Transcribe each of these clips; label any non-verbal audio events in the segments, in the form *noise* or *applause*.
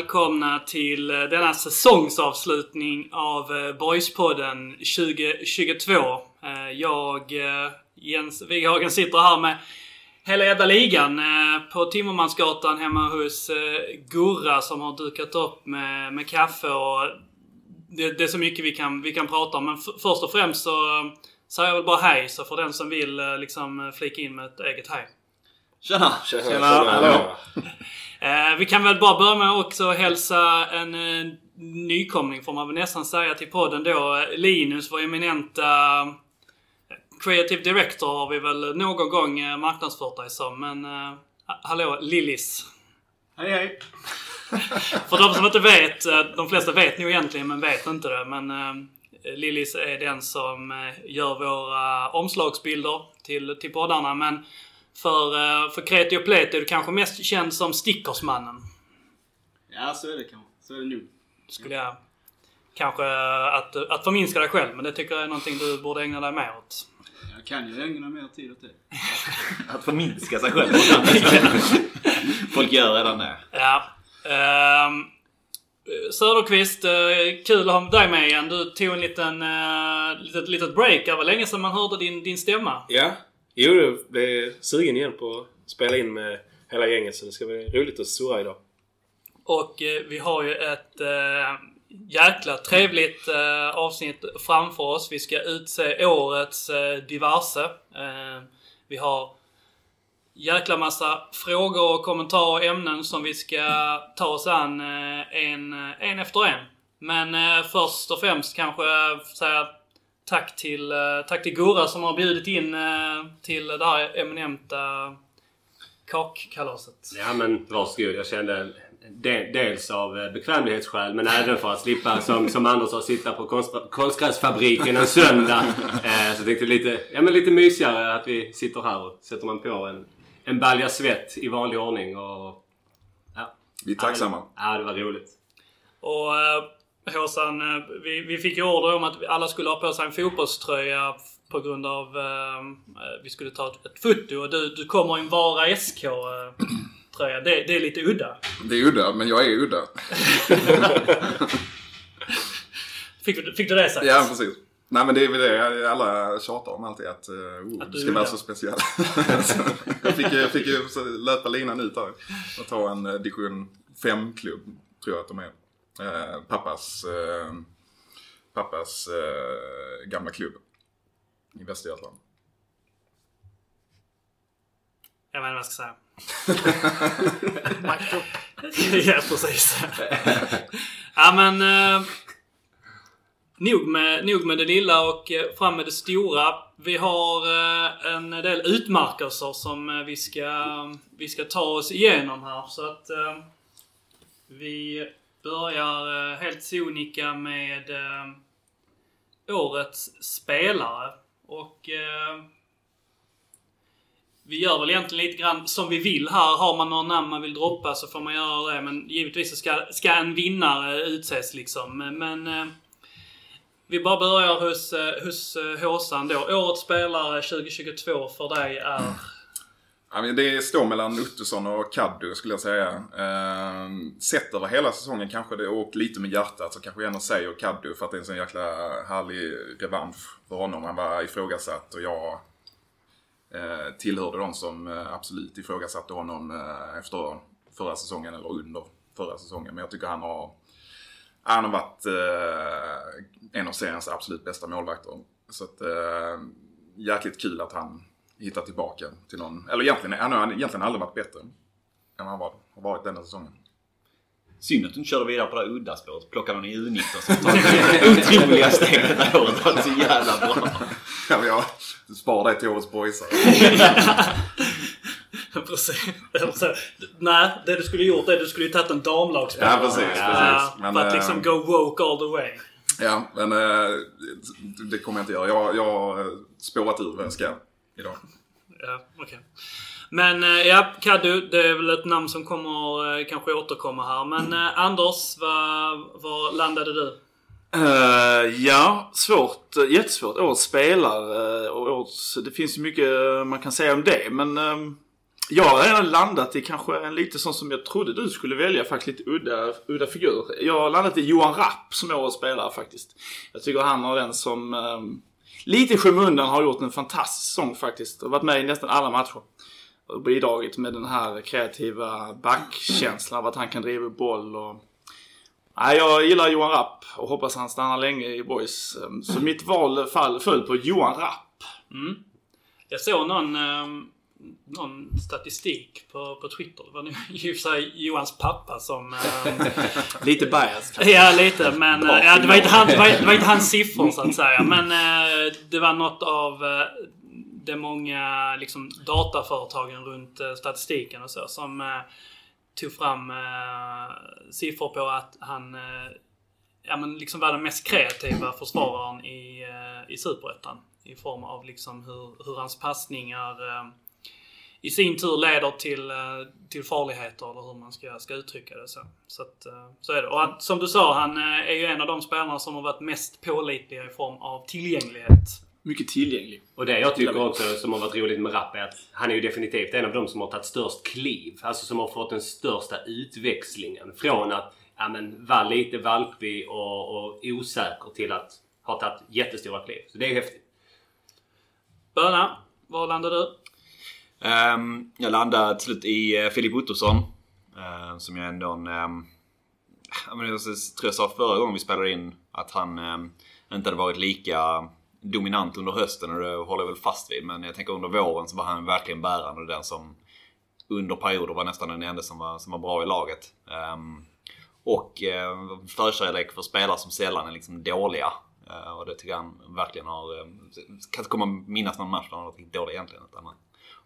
välkomna till eh, denna säsongsavslutning av eh, Boyspodden 2022. Eh, Jag, Jens Wighagen, sitter här med hela jävla ligan på Timmermansgatan hemma hos Gurra som har dukat upp med, med kaffe och det, det är så mycket vi kan, vi kan prata om. Men f- först och främst så säger jag väl bara hej så för den som vill liksom flika in med ett eget hej. Tjena! Tjena, hallå! Eh, vi kan väl bara börja med också hälsa en eh, nykomling får man väl nästan säga till podden då. Linus, vår eminenta eh, creative director har vi väl någon gång marknadsfört dig som. Men eh, hallå Lillis. Hej hej! *laughs* *laughs* För de som inte vet, de flesta vet nog egentligen men vet inte det. Men eh, Lillis är den som gör våra omslagsbilder till, till poddarna. Men för, eh, för Kreti och Pleti är du kanske mest känd som Stickersmannen. Ja, så är det kanske. Så är det nog. Skulle jag kanske eh, att, att förminska dig själv. Men det tycker jag är någonting du borde ägna dig mer åt. Jag kan ju ägna mer tid åt det. *laughs* Att förminska sig själv. *laughs* Folk gör redan det. Ja. Ehm, Söderqvist, eh, kul att ha dig med igen. Du tog en liten, uh, litet, litet break. Det var länge sedan man hörde din, din stämma. Ja. Jo, jag blev sugen igen på att spela in med hela gänget så det ska bli roligt att surra idag. Och eh, vi har ju ett eh, jäkla trevligt eh, avsnitt framför oss. Vi ska utse årets eh, diverse. Eh, vi har jäkla massa frågor och kommentarer och ämnen som vi ska ta oss an eh, en, en efter en. Men eh, först och främst kanske säga tack till, eh, tack till Gurra som har bjudit in eh, till det här eminenta kakkalaset. Ja men varsågod. Jag kände de, dels av eh, bekvämlighetsskäl men även för att slippa som, som Anders sa sitta på konst- konstgräsfabriken en söndag. Eh, så jag tänkte lite, ja, men lite mysigare att vi sitter här och sätter man på en, en balja svett i vanlig ordning. Och, ja. Vi är tacksamma. Ja det var roligt. Och Håsan, eh, vi, vi fick ju order om att alla skulle ha på sig en fotbollströja på grund av eh, vi skulle ta ett, ett foto och du, du kommer i en Vara SK eh, tröja. Det, det är lite udda. Det är udda, men jag är udda. *laughs* Fick, du- fick du det sagt? Ja, precis. Nej men det är väl det alla tjatar om alltid att, uh, Att du ska vara så speciell. *laughs* Jag fick, fick ju löpa linan ut här och ta en division 5-klubb, tror jag att de är. Eh, pappas eh, pappas eh, gamla klubb i Västergötland. Jag vet inte vad jag ska säga. *laughs* *laughs* ja, precis. ja, men... Eh, nog, med, nog med det lilla och fram med det stora. Vi har eh, en del utmärkelser som vi, ska, vi ska ta oss igenom här. Så att eh, vi börjar eh, helt sonika med eh, årets spelare. Och eh, vi gör väl egentligen lite grann som vi vill här. Har man några namn man vill droppa så får man göra det. Men givetvis så ska, ska en vinnare utses liksom. Men, eh, vi bara börjar hos, eh, hos eh, Håsan då. Årets spelare 2022 för dig är... Det står mellan Ottosson och Kaddu skulle jag säga. Ehm, sett över hela säsongen kanske det, och lite med hjärtat så kanske jag ändå säger Kaddu för att det är en sån jäkla härlig revansch för honom. Han var ifrågasatt och jag eh, tillhörde de som eh, absolut ifrågasatte honom eh, efter förra säsongen eller under förra säsongen. Men jag tycker han har, han har varit en av seriens absolut bästa målvakter. Så att, jäkligt kul att han hittar tillbaka till någon, eller egentligen, han har egentligen aldrig varit bättre än han var, har varit denna säsongen. Synd att du inte körde vidare på det här udda spåret. Plocka någon i U19 som tar det otroliga steget detta året. Det var så jävla bra. *laughs* Ja, men jag sparar det till årets boysar. *laughs* Precis. Nej, det du skulle gjort är att du skulle ju tagit en damlagsspelare. Ja, precis, precis. Men, för att eh, liksom go woke all the way. Ja, men eh, det kommer jag inte göra. Jag, har eh, spårat ur vad jag ska idag. Ja, okej. Men eh, ja, Kaddu, det är väl ett namn som kommer eh, kanske återkomma här. Men eh, Anders, var, var landade du? Eh, ja, svårt svårt, jättesvårt. Årets spelare och årets, det finns ju mycket man kan säga om det. Men ehm, jag har redan landat i kanske en lite sån som jag trodde du skulle välja. Faktiskt lite udda, udda figur. Jag har landat i Johan Rapp som årets spelare faktiskt. Jag tycker han har den som ehm, lite i skymundan har gjort en fantastisk säsong faktiskt. Och varit med i nästan alla matcher. Och bidragit med den här kreativa backkänslan av att han kan driva boll och Nej, jag gillar Johan Rapp och hoppas han stannar länge i Boys. Så mitt val fall föll på Johan Rapp. Mm. Jag såg någon, ehm, någon statistik på, på Twitter. Det var nu i och för sig Johans pappa som... ehm, *laughs* Lite bias kanske. Ja, lite. Men eh, ja, det, var inte han, det, var, det var inte hans siffror så att säga. Men eh, det var något av eh, de många liksom, dataföretagen runt statistiken och så som tog fram siffror på att han ja, men liksom var den mest kreativa försvararen i, i Superettan. I form av liksom hur, hur hans passningar i sin tur leder till, eh, till farligheter eller hur man ska, ska uttrycka det. Så, så, att, eh, så är det. Och att, som du sa, han eh, är ju en av de spelarna som har varit mest pålitliga i form av tillgänglighet. Mycket tillgänglig. Och det jag tycker också som har varit roligt med Rapp är att han är ju definitivt en av de som har tagit störst kliv. Alltså som har fått den största utväxlingen. Från att ja, men, vara lite valpig och, och osäker till att ha tagit jättestora kliv. Så det är häftigt. Böna, var landar du? Um, jag landade till slut i uh, Filip Ottosson. Uh, som jag ändå en... Ehm, um, jag, jag tror jag sa förra gången vi spelade in att han um, inte hade varit lika dominant under hösten och det håller jag väl fast vid. Men jag tänker under våren så var han verkligen bärande och den som under perioder var nästan den enda som var, som var bra i laget. Um, och uh, förkärlek för spelare som sällan är liksom dåliga. Uh, och det tycker jag han verkligen har... Uh, kan inte komma minnas någon match där han har varit riktigt dålig egentligen. Utan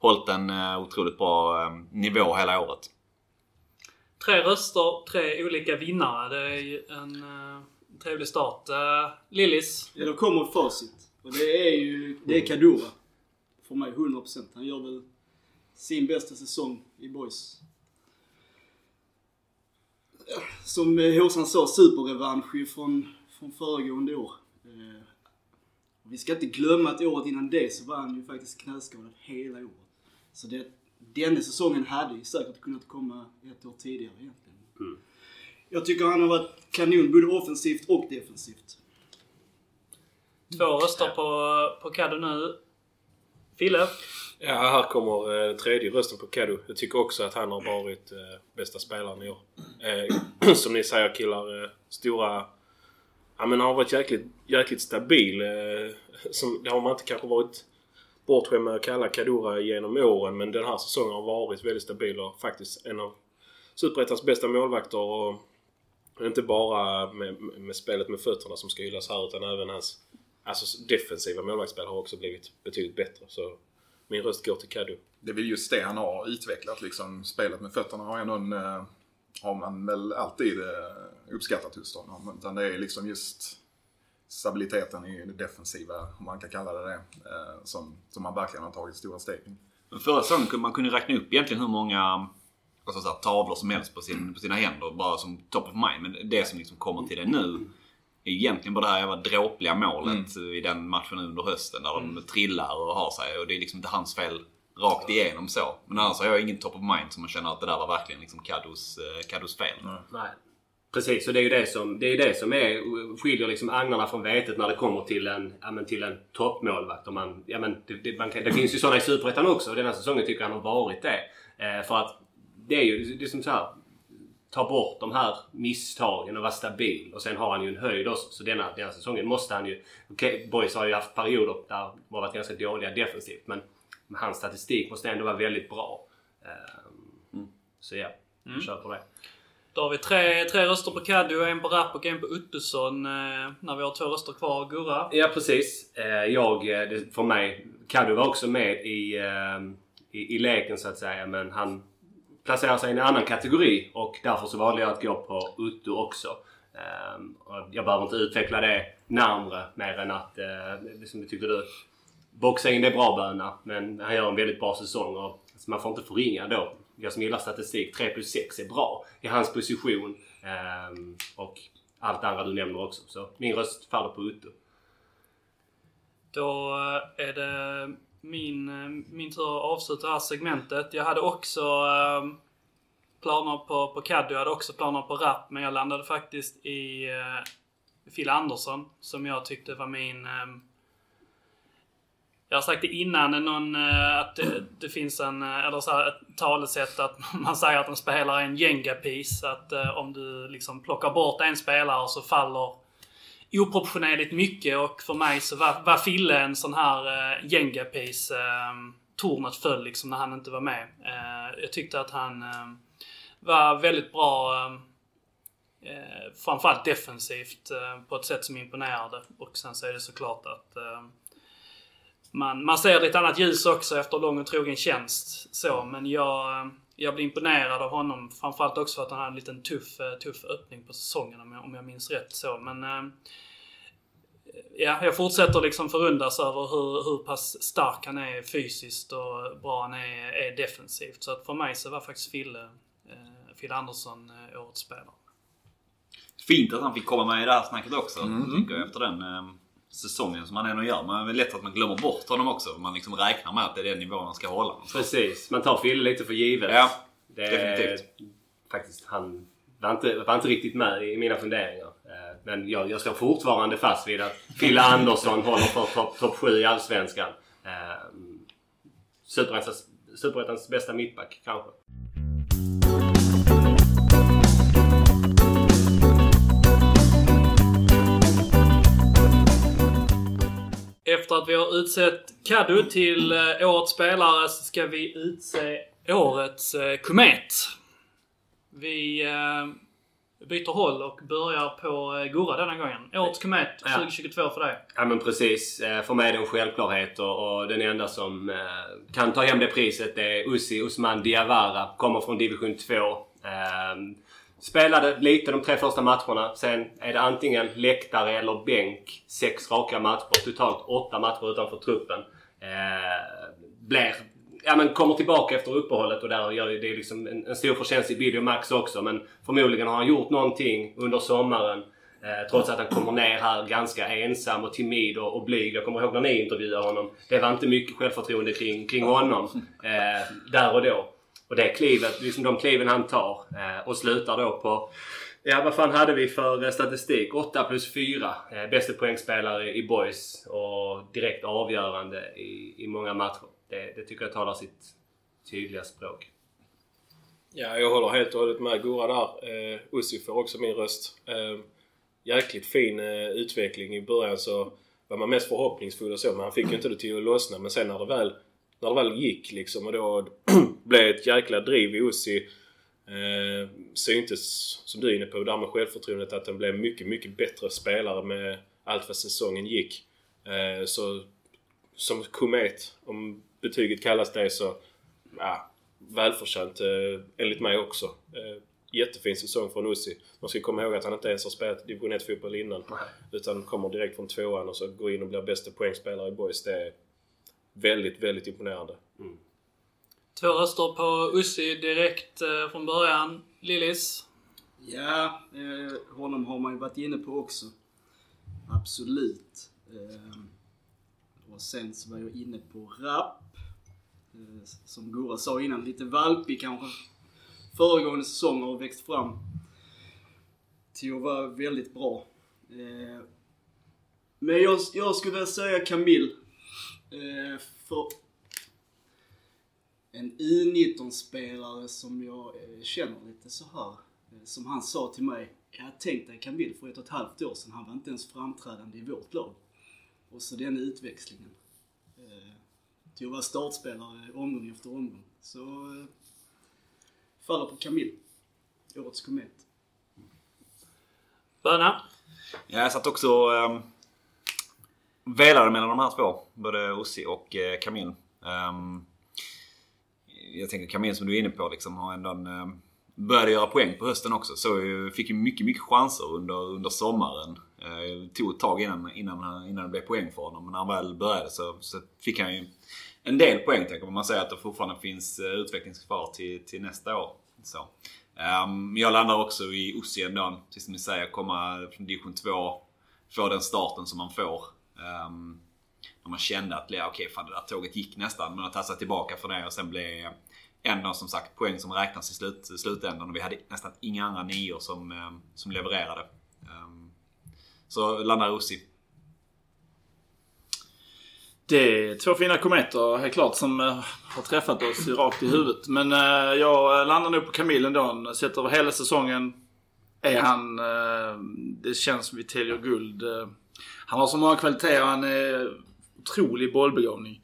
hållit en uh, otroligt bra uh, nivå hela året. Tre röster, tre olika vinnare. Det är ju en uh, trevlig start. Uh, Lillis? Ja, då kommer facit. Och det är ju, det är Kadura. För mig 100%. Han gör väl sin bästa säsong i Boys. Som eh, Håsan sa, superrevansch ju från, från föregående år. Eh, vi ska inte glömma att året innan det så var han ju faktiskt knäskadad hela året. Så det, den säsongen hade ju säkert kunnat komma ett år tidigare egentligen. Jag tycker han har varit kanon både offensivt och defensivt. Två röster på, på Caddo nu. Fille? Ja, här kommer eh, tredje rösten på Caddo. Jag tycker också att han har varit eh, bästa spelaren i år. Eh, *clears throat* som ni säger killar, eh, stora... Ja men han har varit jäkligt, jäkligt stabil. Eh, som, det har man inte kanske varit bortskämd med att kalla Kadura genom åren men den här säsongen har varit väldigt stabil och faktiskt en av Superettans bästa målvakter. Och inte bara med, med spelet med fötterna som ska hyllas här utan även hans alltså, defensiva målvaktsspel har också blivit betydligt bättre. Så min röst går till Kadu. Det är väl just det han har utvecklat liksom. Spelet med fötterna har ändå en, eh, har man väl alltid eh, uppskattat hos honom. Utan det är liksom just stabiliteten i det defensiva, om man kan kalla det det, eh, som, som man verkligen har tagit stora steg. Men Förra säsongen kunde man kunde räkna upp egentligen hur många alltså så här, tavlor som helst på, sin, på sina händer. Bara som top of mind. Men det som liksom kommer till det nu är egentligen bara det här jävla dråpliga målet i den matchen under hösten. Där de trillar och har sig. Och det är liksom inte hans fel rakt igenom så. Men annars har jag ingen top of mind som man känner att det där var verkligen liksom Kaddos, eh, Kaddos fel. Nej. Precis, och det är ju det som, det är, det som är, skiljer liksom agnarna från vetet när det kommer till en, ja, men till en toppmålvakt. Man, ja, men det, det, man kan, det finns ju sådana i Superettan också och den här säsongen tycker jag han har varit det. Eh, för att det är ju det är som så här. Ta bort de här misstagen och vara stabil. Och sen har han ju en höjd också. Så denna, denna säsongen måste han ju... Okej, okay, Boys har ju haft perioder där de har varit ganska dåliga defensivt. Men hans statistik måste ändå vara väldigt bra. Eh, Så ja, vi kör på det. Då har vi tre, tre röster på Caddo, en på Rapp och en på Uttusson. Eh, när vi har två röster kvar. Gurra? Ja precis. Eh, Jag, eh, det- för mig, Caddy var också med i, eh, i, i leken så att säga. Men han placerar sig i en annan kategori och därför så valde jag att gå på Uttu också. Eh, och Jag behöver inte utveckla det närmre mer än att, eh, liksom, det tyckte du, boxa in det är bra Böna. Men han gör en väldigt bra säsong och alltså, man får inte förringa då. Jag som gillar statistik, 3 plus 6 är bra i hans position. Um, Och allt det andra du nämner också. Så min röst faller på Utto. Då är det min, min tur att avsluta det här segmentet. Jag hade också um, planer på, på Caddy, jag hade också planer på rap, men jag landade faktiskt i uh, Phil Andersson, som jag tyckte var min... um, jag har sagt det innan, någon, eh, att det, det finns en, eh, eller så här, ett talesätt att *laughs* man säger att en spelare är en Jenga-piece. Att eh, om du liksom plockar bort en spelare så faller oproportionerligt mycket och för mig så var, var Fille en sån här eh, uh, Jenga-piece. Tornet föll liksom när han inte var med. Jag tyckte att han var väldigt bra framförallt defensivt på ett sätt som imponerade. Och sen så är det såklart att man, man ser lite annat ljus också efter lång och trogen tjänst. Så, men jag, jag blir imponerad av honom. Framförallt också för att han hade en liten tuff, tuff öppning på säsongen om jag, om jag minns rätt. Så, men äh, ja, jag fortsätter liksom förundras över hur, hur pass stark han är fysiskt och bra han är, är defensivt. Så att för mig så var faktiskt Fille, äh, Fille Andersson årets spelare. Fint att han fick komma med i det här snacket också. Mm. Tycker jag, efter den eh, säsongen som han ändå gör. Men det är lätt att man glömmer bort honom också. Man liksom räknar med att det är den nivån han ska hålla. Precis. Man tar Fille lite för givet. Ja, det, definitivt. Faktiskt, han var inte, var inte riktigt med i mina funderingar. Eh, Men jag, jag står fortfarande fast vid att Fille Andersson *laughs* håller för topp top 7 i Allsvenskan. Eh, Superettans bästa mittback kanske. Efter att vi har utsett Kaddu till eh, årets spelare så ska vi utse årets eh, komet. Vi eh, byter håll och börjar på Gurra denna gången. Årets komet Ja. 2022 för dig. Ja men precis. För mig är det en självklarhet och, den enda som kan ta hem det priset är Ussi Usman Diawara. Kommer från division 2. Spelade lite de tre första matcherna. Sen är det antingen läktare eller bänk. Sex raka matcher. Totalt åtta matcher utanför truppen. Eh, blir, ja, men kommer tillbaka efter uppehållet och där gör ju det liksom en, en stor förtjänst i Billy och Max också. Men förmodligen har han gjort någonting under sommaren. Eh, trots att han kommer ner här ganska ensam och timid och, och blyg. Jag kommer ihåg när ni intervjuade honom. Det var inte mycket självförtroende kring, kring honom eh, där och då. Och det klivet, liksom de kliven han tar eh, och slutar då på Ja, vad fan hade vi för eh, statistik? 8 plus 4. Eh, bästa poängspelare i boys och direkt avgörande i, i många matcher. Det, det tycker jag talar sitt tydliga språk. Ja, jag håller helt och hållet med Gurra där. Eh, Ussi får också min röst. Eh, jäkligt fin eh, utveckling. I början så var man mest förhoppningsfull och så, men han fick ju inte det till att lossna. Men sen när det väl, när det väl gick liksom och då *clears throat* blev ett jäkla driv i Ussi. Eh, syntes, som du är inne på, där med självförtroendet att han blev mycket, mycket bättre spelare med allt vad säsongen gick. Eh, så som komet, om betyget kallas det så, ja, välförtjänt eh, enligt mig också. Eh, jättefin säsong från Ussi. Man ska komma ihåg att han inte ens har spelat division 1 fotboll innan. Utan kommer direkt från tvåan och så går in och blir bästa poängspelare i boys. Det väldigt, väldigt imponerande. Två röster på Ussi direkt eh, från början. Lillis? Ja, eh, honom har man ju varit inne på också. Absolut. Eh, och sen så var jag inne på rap. Eh, som Gurra sa innan, lite valpig kanske. Föregående säsong har växt fram till att vara väldigt bra. Eh, men jag, jag skulle vilja säga Camille. Eh, för en U19-spelare som jag eh, känner lite så här. Eh, som han sa till mig. Jag tänkte dig Camille för ett och ett halvt år sedan. Han var inte ens framträdande i vårt lag. Och så den utväxlingen. Till att vara startspelare omgång efter omgång. Så faller på Camille. Årets komet. Böna? Ja, jag satt också um, velade mellan de här två. Både Ossi och eh, Kamin. Camille. Um, jag tänker Camille som du är inne på liksom har ändå en, um, började göra poäng på hösten också. Så eh, fick ju mycket, mycket chanser under, under sommaren. Uh, tog ett tag innan, innan, innan det blev poäng för honom. Men när han väl började så, så fick han ju en del poäng tänker man. Man säger att det fortfarande finns uh, utveckling kvar till, till nästa år. Så. Um, jag landar också i Ossi ändå. Precis som ni säger, komma från division 2. Få den starten som man får. Ehm, um, när man kände att okej okej, fan det där tåget gick nästan. Men att tassa tillbaka från det och sen blev ändå som sagt poäng som räknas i slut, slutändan. Och vi hade nästan inga andra nior som, ehm, som levererade. Um, Så landar Rossi. Det är två fina kometer helt klart som eh, har träffat oss rakt i huvudet. Men eh, jag landar nog på Camille ändå. Sett över hela säsongen är han... eh, Det känns som vi täljer guld. Eh, han har så många kvaliteter. Han är otrolig bollbegåvning.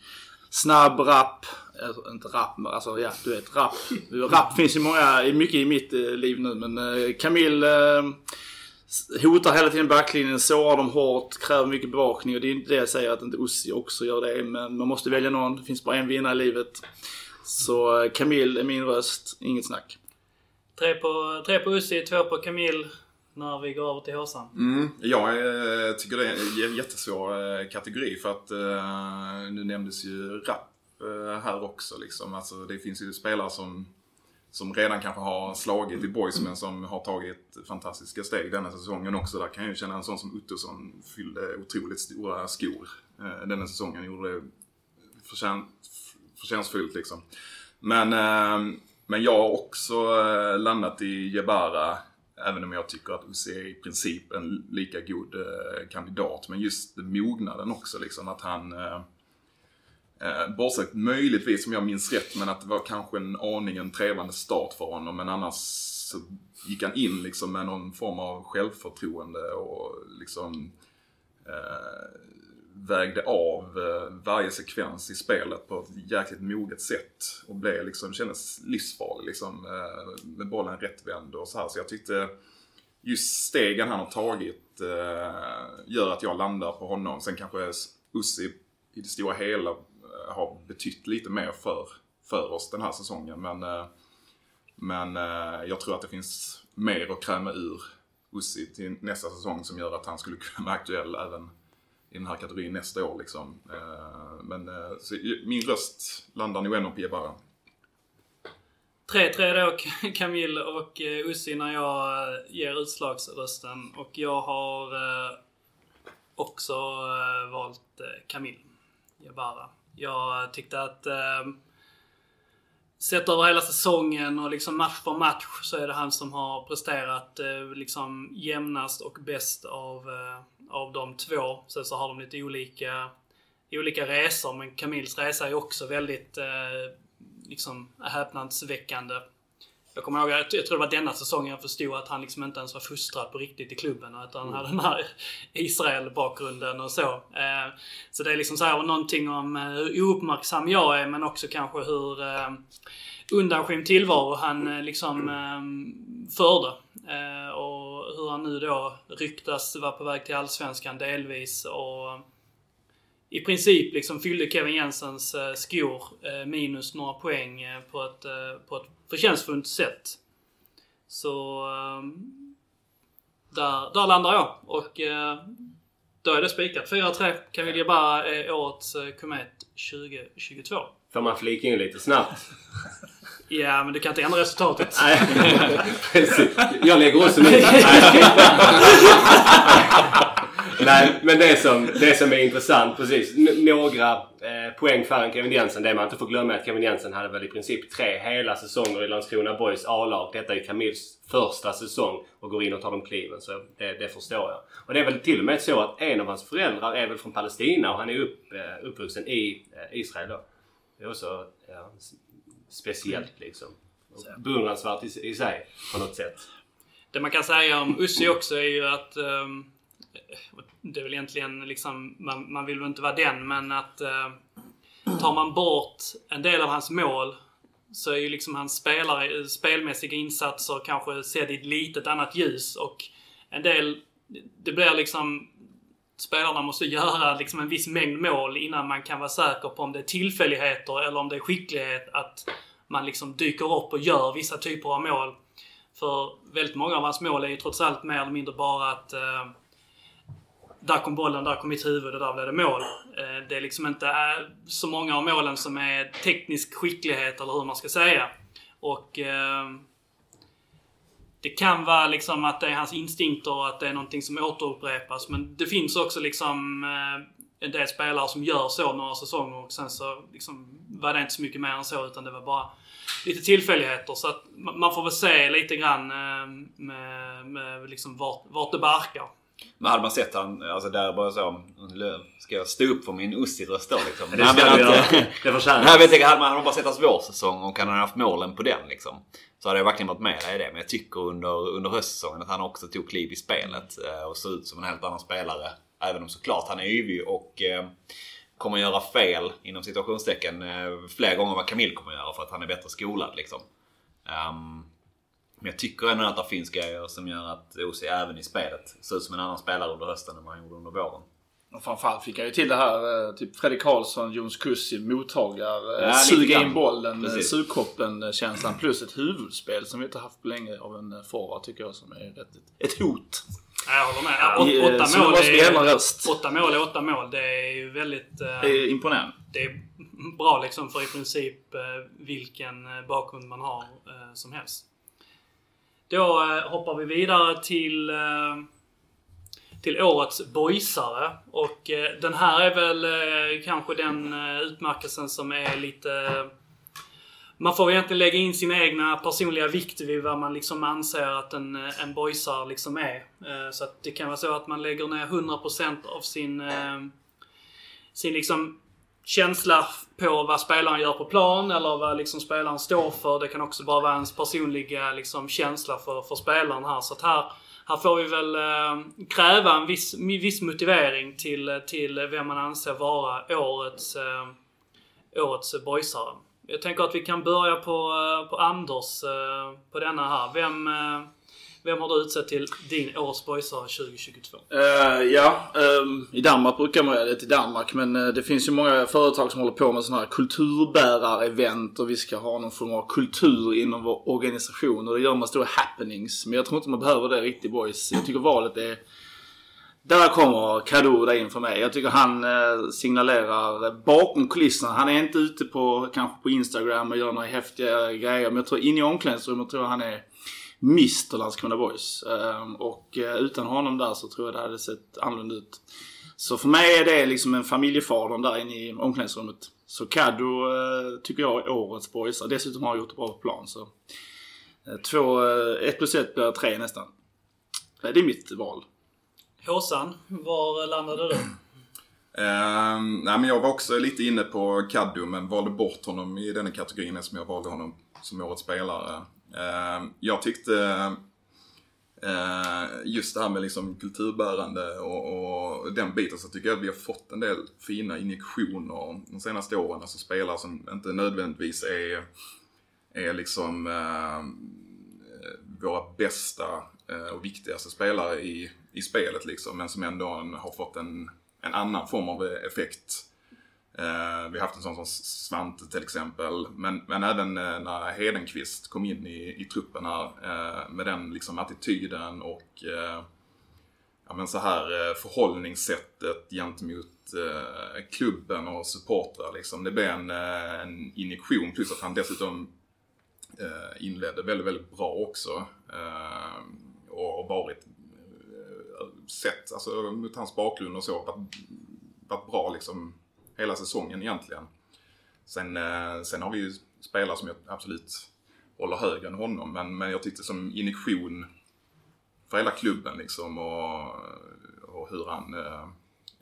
Snabb, rapp. Alltså, Inte rapp, men alltså ja, du vet rapp. Rapp finns ju många, mycket i mitt eh, liv nu. Men eh, Camille eh, hotar hela tiden backlinjen, sårar dem hårt, kräver mycket bevakning. Och det är inte det jag säger att inte Ussi också gör det. Men man måste välja någon. Det finns bara en vinnare i livet. Så eh, Camille är min röst. Inget snack. Tre på, tre på Ussi, två på Camille. När vi går över till Håsan. Mm, jag eh, tycker det är en jättesvår eh, kategori för att eh, nu nämndes ju rap här också. Liksom. Alltså, det finns ju spelare som, som redan kanske har slagit i boys men som har tagit fantastiska steg denna säsongen också. Där kan jag ju känna en sån som Ottosson fyllde otroligt stora skor denna säsongen. Gjorde det förtjän, förtjänstfullt liksom. Men, men jag har också landat i Jebara. Även om jag tycker att Usse är i princip en lika god eh, kandidat. Men just mognaden också liksom. Att han... Eh, eh, bortsett möjligtvis om jag minns rätt, men att det var kanske en aning en trevande start för honom. Men annars så gick han in liksom med någon form av självförtroende och liksom eh, vägde av eh, varje sekvens i spelet på ett jäkligt moget sätt. Och blev liksom, kändes livsfarlig liksom eh, med bollen rättvänd och så här. Så jag tyckte just stegen han har tagit eh, gör att jag landar på honom. Sen kanske Ussi i det stora hela har betytt lite mer för, för oss den här säsongen. Men, men jag tror att det finns mer att kräma ur Ussi till nästa säsong som gör att han skulle *laughs* kunna vara aktuell även i den här kategorin nästa år. Liksom. Eh, Men eh, så min röst landar nog ändå på Jebara. 3-3 då Camille och eh, Ussi när jag eh, ger utslagsrösten. Och jag har eh, också eh, valt eh, Camille Jebara. Jag tyckte att eh, Sett över hela säsongen och liksom match för match så är det han som har presterat eh, liksom jämnast och bäst av, eh, av de två. Sen så har de lite olika, olika resor men Camilles resa är också väldigt eh, liksom häpnadsväckande. Jag kommer ihåg, jag tror det var denna säsongen jag förstod att han liksom inte ens var fostrad på riktigt i klubben. Utan han hade den här *laughs* Israel-bakgrunden och så. Eh, så det är liksom så här någonting om eh, hur ouppmärksam jag är men också kanske hur eh, undanskymd tillvaro han eh, liksom eh, förde. Eh, och hur han nu då ryktas vara på väg till Allsvenskan delvis. Och i princip liksom fyllde Kevin Jensens eh, skor eh, minus några poäng eh, på ett, på ett förtjänstfullt sätt. Så eh, där, där landar jag. Och då är det spikat. 4-3. Camille Jebara är årets komet 2022. Får man flika in lite snabbt? *laughs* Ja, men du kan inte ändra resultatet. Nej, *laughs* precis. Jag lägger också min... *laughs* Nej, men det som, det som är intressant, precis. N- några eh, poäng färre än Kevin Jensen. Det man inte får glömma är att Kevin Jensen hade väl i princip tre hela säsonger i Landskrona Boys A-lag. Detta är ju Camilles första säsong och går in och tar de kliven. Så det, det förstår jag. Och det är väl till och med så att en av hans föräldrar är väl från Palestina och han är upp, eh, uppvuxen i eh, Israel då. Det är också ja, speciellt liksom. Och Beundransvärt i, i sig på något sätt. Det man kan säga om Ussi också är ju att ehm, det är väl egentligen liksom, man, man vill väl inte vara den, men att eh, tar man bort en del av hans mål så är ju liksom hans spelare, spelmässiga insatser kanske sedd i ett litet annat ljus och en del, det blir liksom spelarna måste göra liksom en viss mängd mål innan man kan vara säker på om det är tillfälligheter eller om det är skicklighet att man liksom dyker upp och gör vissa typer av mål. För väldigt många av hans mål är ju trots allt mer eller mindre bara att eh, där kom bollen, där kom mitt huvud och där blev det mål. Eh, det är liksom inte eh, så många av målen som är teknisk skicklighet eller hur man ska säga. Och eh, det kan vara liksom att det är hans instinkter och att det är någonting som återupprepas. Men det finns också liksom eh, en del spelare som gör så några säsonger och sen så liksom var det inte så mycket mer än så utan det var bara lite tillfälligheter. Så att man får väl se lite grann eh, med, med liksom vart, vart det barkar. Men hade man sett han, alltså där bara så. Löv, ska jag stå upp för min Ussi-röst då liksom? *laughs* Det ska men du att, göra. Det förtjänar Nej, jag vet inte, hade man bara sett hans vårsäsong och han hade haft målen på den liksom. Så hade jag verkligen varit med i det. Men jag tycker under, under höstsäsongen att han också tog kliv i spelet eh, och såg ut som en helt annan spelare. Även om såklart han är yvig och eh, kommer göra fel inom situationstecken eh, fler gånger än vad Camille kommer göra för att han är bättre skolad liksom. Ehm, men jag tycker ändå att det finns grejer som gör att Osi även i spelet ser ut som en annan spelare under hösten än vad han gjorde under våren. Och framförallt fick han ju till det här, eh, typ Fredrik Karlsson, Jons Kussi, mottagare, Ja, lite suga in bollen, Precis. sugkoppen-känslan. Plus ett huvudspel som vi inte haft på länge av en eh, forward tycker jag som är rätt, ett hot. Ja, Jag håller med. Ja, åt, eh, åtta, så mål är, åtta mål är åtta mål. Det är ju väldigt... eh, Det är imponerande. det är bra liksom för i princip eh, vilken eh, bakgrund man har eh, som helst. Då eh, hoppar vi vidare till, eh, till årets boysare. Och eh, den här är väl kanske den utmärkelsen som är lite... Man får egentligen lägga in sina egna personliga vikt vid vad man liksom anser att en, en boysare liksom är. Så att det kan vara så att man lägger ner 100% av sin, sin liksom känsla på vad spelaren gör på plan eller vad liksom spelaren står för. Det kan också bara vara ens personliga liksom, känsla för, för spelaren här. Så att här, här får vi väl eh, kräva en viss, viss motivering till, till vem man anser vara årets, eh, årets boysare. Jag tänker att vi kan börja på, eh, på Anders eh, på denna här. Vem, eh, vem har du utsett till din årets boysare 2022? Uh, eh, ja, um, i Danmark brukar man göra det till Danmark men uh, det finns ju många företag som håller på med sådana här kulturbärarevent och vi ska ha någon form av kultur inom vår organisation och det gör man stora happenings. Men jag tror inte man behöver det riktigt boys. Jag tycker valet är där kommer Kadoda där in för mig. Jag tycker han eh, signalerar bakom kulisserna. Han är inte ute på kanske på Instagram och gör några häftiga grejer. Men jag tror inne i omklädningsrummet tror jag han är Mr Landskrona Boys. Ehm, och eh, utan honom där så tror jag det hade sett annorlunda ut. Så för mig är det liksom en familjefadern där inne i omklädningsrummet. Så Kaddo eh, tycker jag är årets boys. Dessutom har han gjort det bra på plan. Så eh, två, ett plus ett blir tre nästan. Det är mitt val. Håsan, var landade du? Ehm, nej, men jag var också lite inne på Kaddu men valde bort honom i den kategorin eftersom jag valde honom som årets spelare. Ehm, jag tyckte eh, just det här med liksom kulturbärande och, och den biten så tycker jag att vi har fått en del fina injektioner de senaste åren. Alltså spelare som inte nödvändigtvis är, är liksom eh, våra bästa eh, och viktigaste spelare i, i spelet liksom. Men som ändå har fått en, en annan form av effekt. Eh, vi har haft en sån som Svante till exempel. Men, men även eh, när Hedenqvist kom in i, i truppen här eh, med den liksom attityden och eh, ja, men så här eh, förhållningssättet gentemot eh, klubben och supportrar liksom. Det blev en, eh, en injektion plus att han dessutom eh, inledde väldigt, väldigt bra också. Eh, och har varit eh, sett, alltså mot hans bakgrund och så, varit, varit bra liksom hela säsongen egentligen. Sen, eh, sen har vi ju spelare som jag absolut håller högre än honom, men, men jag tyckte som injektion för hela klubben liksom och, och hur han, eh,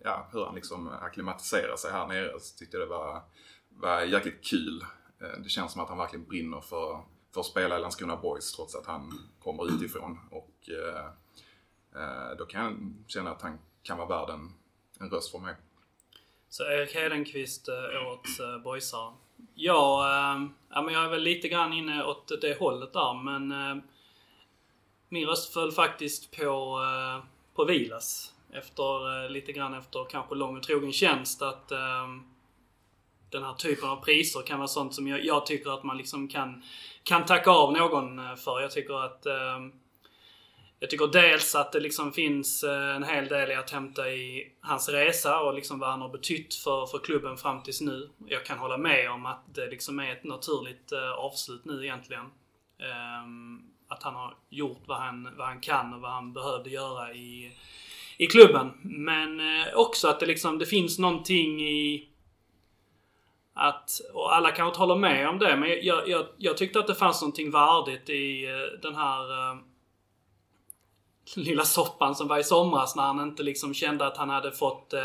ja, hur han liksom akklimatiserar sig här nere så tyckte jag det var, var jäkligt kul. Eh, det känns som att han verkligen brinner för, för att spela i Landskrona Boys trots att han kommer utifrån. Och eh, då kan jag känna att han kan vara värd en, en röst för mig. Så Erik Hedenqvist, eh, årets eh, boysare. Ja, eh, ja, men jag är väl lite grann inne åt det hållet där, men eh, min röst föll faktiskt på, på Vilas. Efter, lite grann efter kanske lång och trogen tjänst att den här typen av priser kan vara sånt som jag, jag tycker att man liksom kan, kan tacka av någon för. Jag tycker att eh, jag tycker dels att det liksom finns eh, en hel del i att hämta i hans resa och liksom vad han har betytt för, för klubben fram tills nu. Jag kan hålla med om att det liksom är ett naturligt eh, avslut nu egentligen. Ehm, att han har gjort vad han, vad han kan och vad han behövde göra i, i klubben. Men eh, också att det liksom, det finns någonting i att, och alla kanske inte håller med om det, men jag, jag, jag tyckte att det fanns någonting värdigt i den här ehm, lilla soppan som var i somras när han inte liksom kände att han hade fått, eh,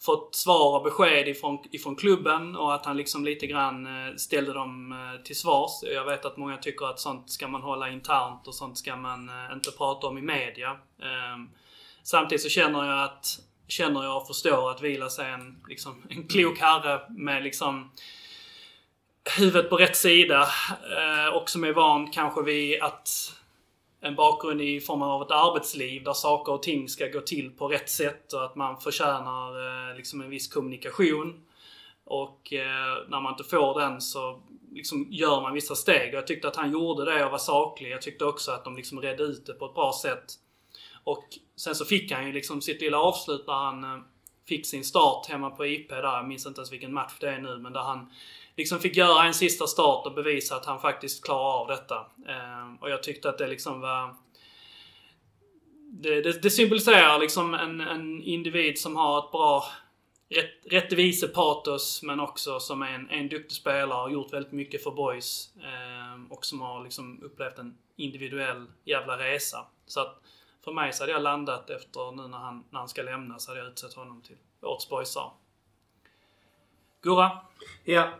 fått svar och besked ifrån, ifrån klubben och att han liksom lite grann eh, ställde dem eh, till svars. Jag vet att många tycker att sånt ska man hålla internt och sånt ska man eh, inte prata om i media. Eh, samtidigt så känner jag att känner jag och förstår att Vilas är en, liksom, en klok herre med liksom huvudet på rätt sida eh, och som är van kanske vid att en bakgrund i form av ett arbetsliv där saker och ting ska gå till på rätt sätt och att man förtjänar eh, liksom en viss kommunikation. Och eh, när man inte får den så liksom gör man vissa steg. Och jag tyckte att han gjorde det och var saklig. Jag tyckte också att de liksom redde ut det på ett bra sätt. Och sen så fick han ju liksom sitt lilla avslut där han eh, fick sin start hemma på IP där. Jag minns inte ens vilken match det är nu, men där han liksom fick göra en sista start och bevisa att han faktiskt klarar av detta. Eh, och jag tyckte att det liksom var... Det, det, det symboliserar liksom en, en individ som har ett bra rätt, rättvisepatos men också som är en, en duktig spelare och gjort väldigt mycket för boys. Eh, och som har liksom upplevt en individuell jävla resa. Så att för mig så hade jag landat efter nu när han, när han ska lämna så hade jag utsett honom till årets boysar. Gurra? Ja,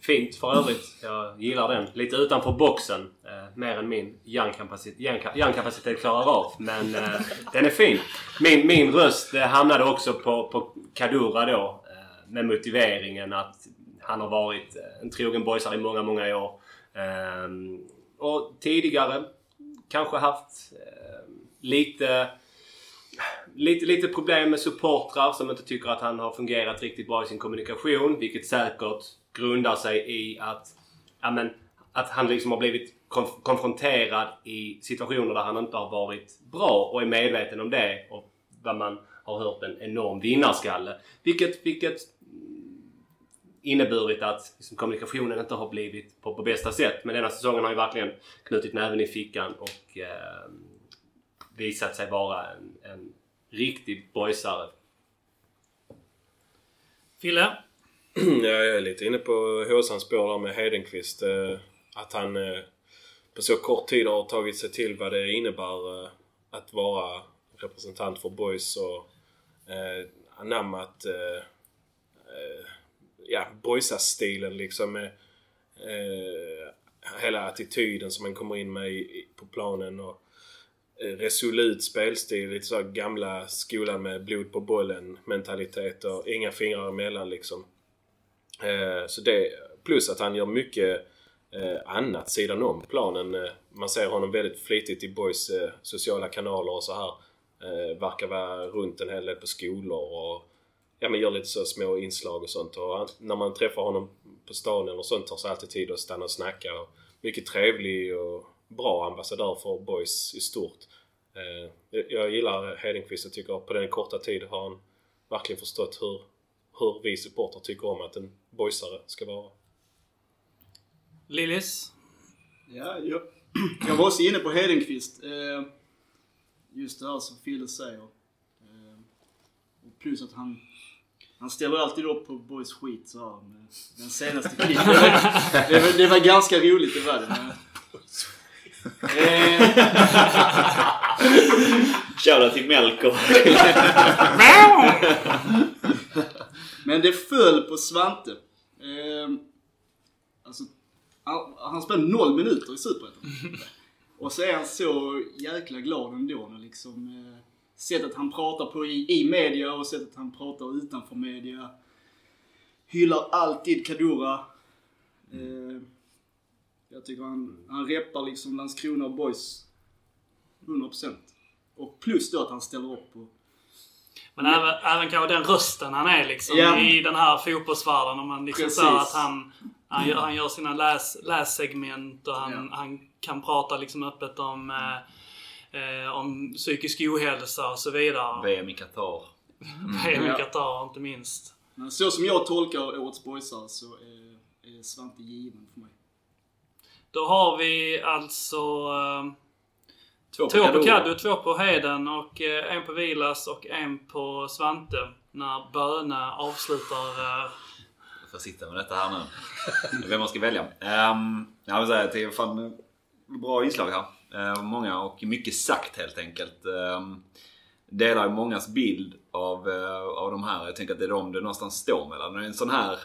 fint för övrigt. Jag gillar den. Lite utanför boxen. Eh, mer än min hjärnkapacitet, hjärnkapacitet klarar av. Men eh, den är fin. Min, min röst eh, hamnade också på, på Kadura då. Eh, med motiveringen att han har varit eh, en trogen boysare i många, många år. Eh, och tidigare kanske haft eh, lite lite, lite problem med supportrar som inte tycker att han har fungerat riktigt bra i sin kommunikation. Vilket säkert grundar sig i att, ja, men, att han liksom har blivit konf konfronterad i situationer där han inte har varit bra och är medveten om det. Och vad man har hört en enorm vinnarskalle. Vilket, vilket inneburit att liksom, kommunikationen inte har blivit på, på bästa sätt. Men denna säsongen har ju verkligen knutit näven i fickan och eh, visat sig vara en, en riktig boysare. Fille? *clears throat* Ja, jag är lite inne på Håsans spår där med Hedenqvist. Eh, att han eh, på så kort tid har tagit sig till vad det innebär eh, att vara representant för Boys och anammat ja, Boysas-stilen liksom. Med, hela attityden som han kommer in med på planen och resolut spelstil. Lite så gamla skolan med blod på bollen mentalitet och inga fingrar emellan liksom. Eh, så det, plus att han gör mycket eh, annat sidan om planen. Eh, man ser honom väldigt flitigt i Boys sociala kanaler och så här. Verkar vara runt en hel del på skolor och ja, men gör lite så små inslag och sånt. Och han, när man träffar honom på stan eller sånt tar sig alltid tid att stanna och snacka. Och mycket trevlig och bra ambassadör för Boys i stort. Jag- gillar Hedenqvist. och tycker på den korta tid har han verkligen förstått hur, hur vi supportrar tycker om att en boysare ska vara. Lillis? Ja, jag, *clears throat* jag var också inne på Hedenqvist. Eh, just det här som Fille säger. Eh, och plus att han, han ställer alltid upp på boys skit så här med den senaste *laughs* klippen. Det, var- det var ganska roligt, det var det. Men, *laughs* Shoutout till Melker. *laughs* Men det föll på Svante. Eh, alltså, han, han spelade noll minuter i Superettan. *laughs* Och så är han så jäkla glad ändå när liksom eh, sättet han pratar på i, i media och sättet han pratar utanför media. Hyllar alltid Kadura. Eh, jag tycker han, han reppar liksom Landskrona Boys 100%. Och plus då att han ställer upp på Men även, även kanske den rösten han är liksom Ja. i den här fotbollsvärlden. Om man liksom säger att han, han, gör, han gör sina läs, lässegment och han, Ja. han kan prata liksom öppet om, eh, eh, om psykisk ohälsa och så vidare. VM i Qatar. *laughs* VM i Ja. Qatar inte minst. Men så som jag tolkar årets boysar så är, är Svante given för mig. Då har vi alltså eh, Två Två på Kaddo. Kaddo, två på Heden och eh, en på Vilas och en på Svante. När Böna avslutar... eh, Jag får sitta med detta här nu. Vem man ska välja. Um, jag vill säga att det är fan bra inslag här. Eh, många och mycket sagt helt enkelt. Um, delar mångas bild av, eh, av de här. Jag tänker att det är de det någonstans står mellan. En sån här,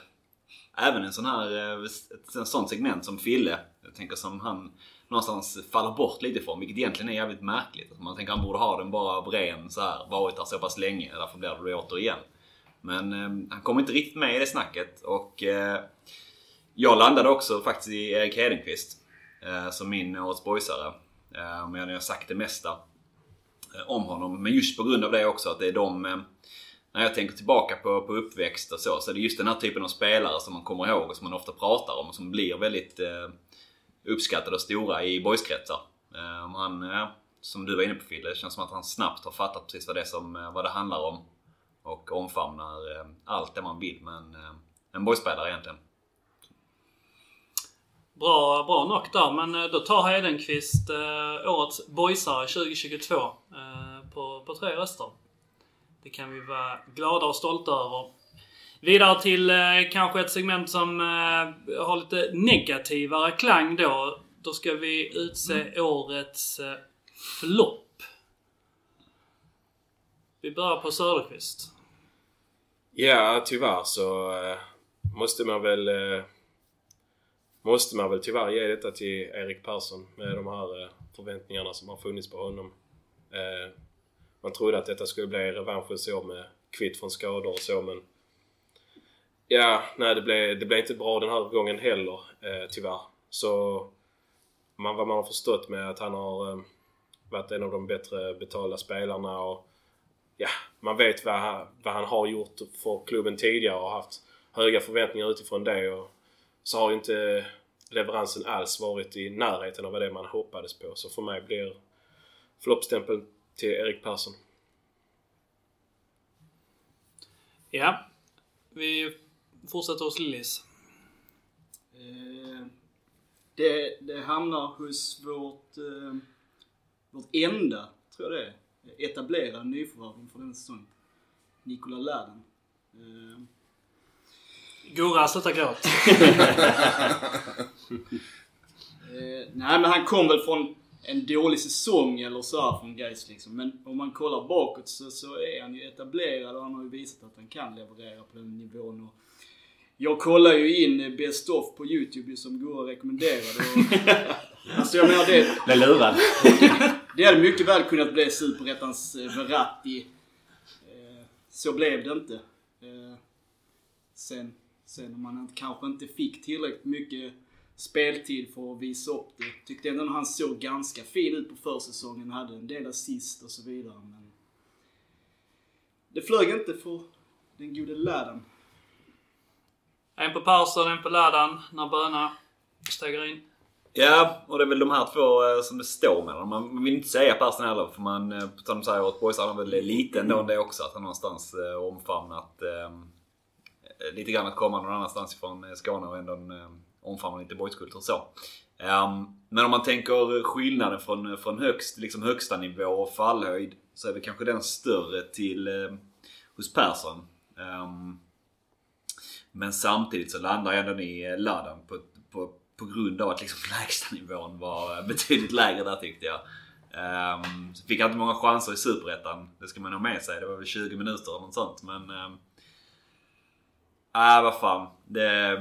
även en sån här, eh, ett ett sånt segment som Fille. Jag tänker som han någonstans faller bort lite från. Vilket egentligen är jävligt märkligt. Alltså man tänker han borde ha den bara av ren så här, varit där så pass länge. Därför blir det det återigen. Men eh, han kom inte riktigt med i det snacket och eh, jag landade också faktiskt i Erik Hedenqvist eh, som min årets boysare. Eh, men jag har sagt det mesta eh, om honom. Men just på grund av det också att det är de eh, när jag tänker tillbaka på, på uppväxt och så, så är det just den här typen av spelare som man kommer ihåg och som man ofta pratar om och som blir väldigt eh, uppskattade och stora i boyskretsar. Eh, han, som du var inne på Fille, det känns som att han snabbt har fattat precis vad det, som, eh, vad det handlar om. Och omfamnar eh, allt det man vill med en, en boyspelare egentligen. Bra, bra knock där, men då tar Hedenqvist eh, årets boysare 2022 eh, på, på tre röster. Det kan vi vara glada och stolta över. Vidare till eh, kanske ett segment som eh, har lite negativare klang då. Då ska vi utse årets eh, flopp. Vi börjar på Söderqvist. Ja, tyvärr så eh, måste man väl eh, måste man väl tyvärr ge detta till Erik Persson med de här eh, förväntningarna som har funnits på honom. Eh, man trodde att detta skulle bli revanschens år med kvitt från skador och så men Ja, nej det blev, det blev inte bra den här gången heller eh, tyvärr. Så man, vad man har förstått med att han har eh, varit en av de bättre betalda spelarna och ja, man vet vad han, vad han har gjort för klubben tidigare och haft höga förväntningar utifrån det. Och så har ju inte leveransen alls varit i närheten av vad det man hoppades på. Så för mig blir floppstämpeln till Erik Persson. Ja. Vi fortsätter hos Lillis. Eh, det, det hamnar hos vårt, eh, vårt enda, tror jag det är, etablerade nyförvärv inför den säsongen. Nikola Laden. Eh, Gurra, sluta gråt. Eh, nej men han kom väl från en dålig säsong eller så här från Gais liksom. Men om man kollar bakåt så, så är han ju etablerad och han har ju visat att han kan leverera på den nivån. Och jag kollar ju in Best of på YouTube som Gurra rekommenderade. Och, *laughs* alltså jag menar det, Blev lurad. det hade mycket väl kunnat bli Superettans eh, Verratti. Eh, så blev det inte. Eh, sen, sen om man kanske inte fick tillräckligt mycket speltid för att visa upp det. Tyckte ändå han såg ganska fin ut på försäsongen. Hade en del assist och så vidare. Men det flög inte för den gode Ladan. En på Persson, en på Ladan. När Böna stegar in. Ja, och det är väl de här två eh, som det står mellan. Man vill inte säga Persson heller för man, eh, på tal om säger åt boys, han har väl lite ändå det också. Att han någonstans eh, omfamnat eh, lite grann att komma någon annanstans ifrån eh, Skåne och ändå eh, omfamna lite boyskultur så. Um, men om man tänker skillnaden från, från högst, liksom högsta nivå och fallhöjd så är väl kanske den större till eh, hos Persson. Um, men samtidigt så landar ändå ni laddan Ladan på, på, på grund av att liksom *laughs* lägstanivån var betydligt lägre där tyckte jag. Um, fick jag inte många chanser i Superettan. Det ska man ha med sig. Det var väl 20 minuter eller något sånt. Men... Um, äh, vad fan. Det,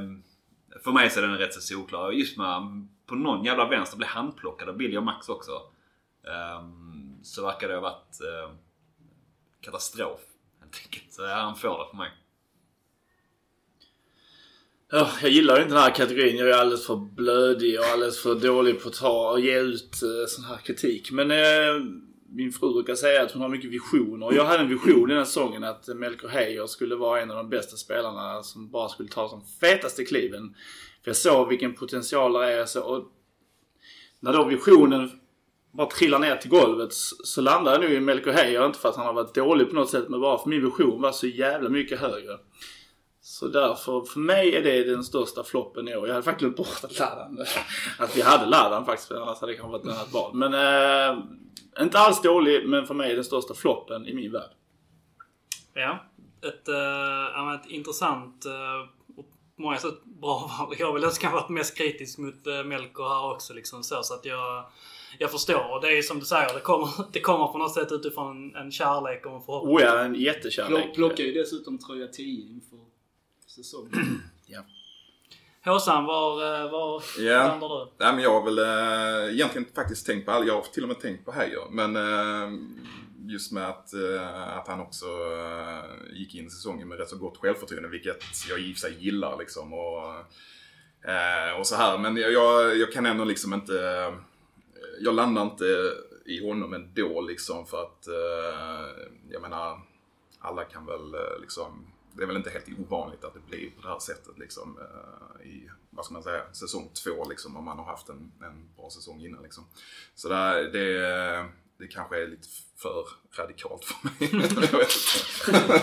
för mig så är den rätt så solklar. Just med på någon jävla vänster blev handplockad av Billy och Max också. Um, så verkar det ha varit uh, katastrof. Helt enkelt. Så han får det för mig. Jag gillar inte den här kategorin. Jag är alldeles för blödig och alldeles för dålig på att ta och ge ut eh, sån här kritik. Men eh, min fru brukar säga att hon har mycket visioner. Jag hade en vision i den här säsongen att Melker Heijer skulle vara en av de bästa spelarna som bara skulle ta de fetaste kliven. För jag såg vilken potential det är. Så, och när då visionen bara trillar ner till golvet så, så landar jag nu i Melker Heijer. Inte för att han har varit dålig på något sätt men bara för min vision var så jävla mycket högre. Så därför, för mig är det den största floppen i år. Jag hade faktiskt glömt bort att Ladan, att vi hade Ladan faktiskt. För annars hade det kanske varit ett annat val. Men eh, inte alls dålig, men för mig den största floppen i min värld. Ja. Ett, men ett intressant uh, och på många sätt bra val. Jag har väl kanske varit mest kritisk mot uh, Melker här också. Liksom, så, så att jag, jag förstår. Och det är som du säger, det kommer, det kommer på något sätt utifrån en kärlek och en förhoppning. Oh ja, en jättekärlek. Plock, plockar ju dessutom tröja 10 inför säsongen. *clears throat* Håsan, var, eh, var Ja. landar du? Nej, men jag har väl äh, egentligen faktiskt tänkt på alla. Jag har till och med tänkt på Heijer. Men äh, just med att, äh, att han också äh, gick in i säsongen med rätt så gott självförtroende. Vilket jag i och för sig gillar liksom. Och, äh, och så här. Men jag, jag, jag kan ändå liksom inte... jag landar inte i honom ändå liksom för att... äh, jag menar, alla kan väl liksom... Det är väl inte helt ovanligt att det blir på det här sättet liksom eh, i, vad ska man säga, säsong två liksom om man har haft en, en bra säsong innan liksom. Så där, det, det kanske är lite för radikalt för mig. *laughs* jag vet inte.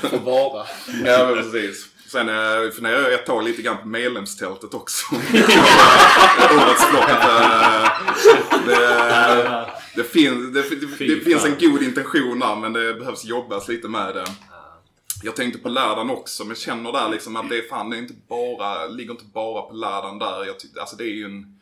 *laughs* Får vara. Ja, men precis. Sen eh, funderar jag ett tag lite grann på medlemstältet också. *laughs* Årets flopp. eh, Det, det, finns, det, det, det finns en god intention där men det behövs jobbas lite med det. Jag tänkte på lärdan också men känner där liksom att det är fan, det är inte bara, ligger inte bara på lärdan där. Jag tyck, alltså det är ju en,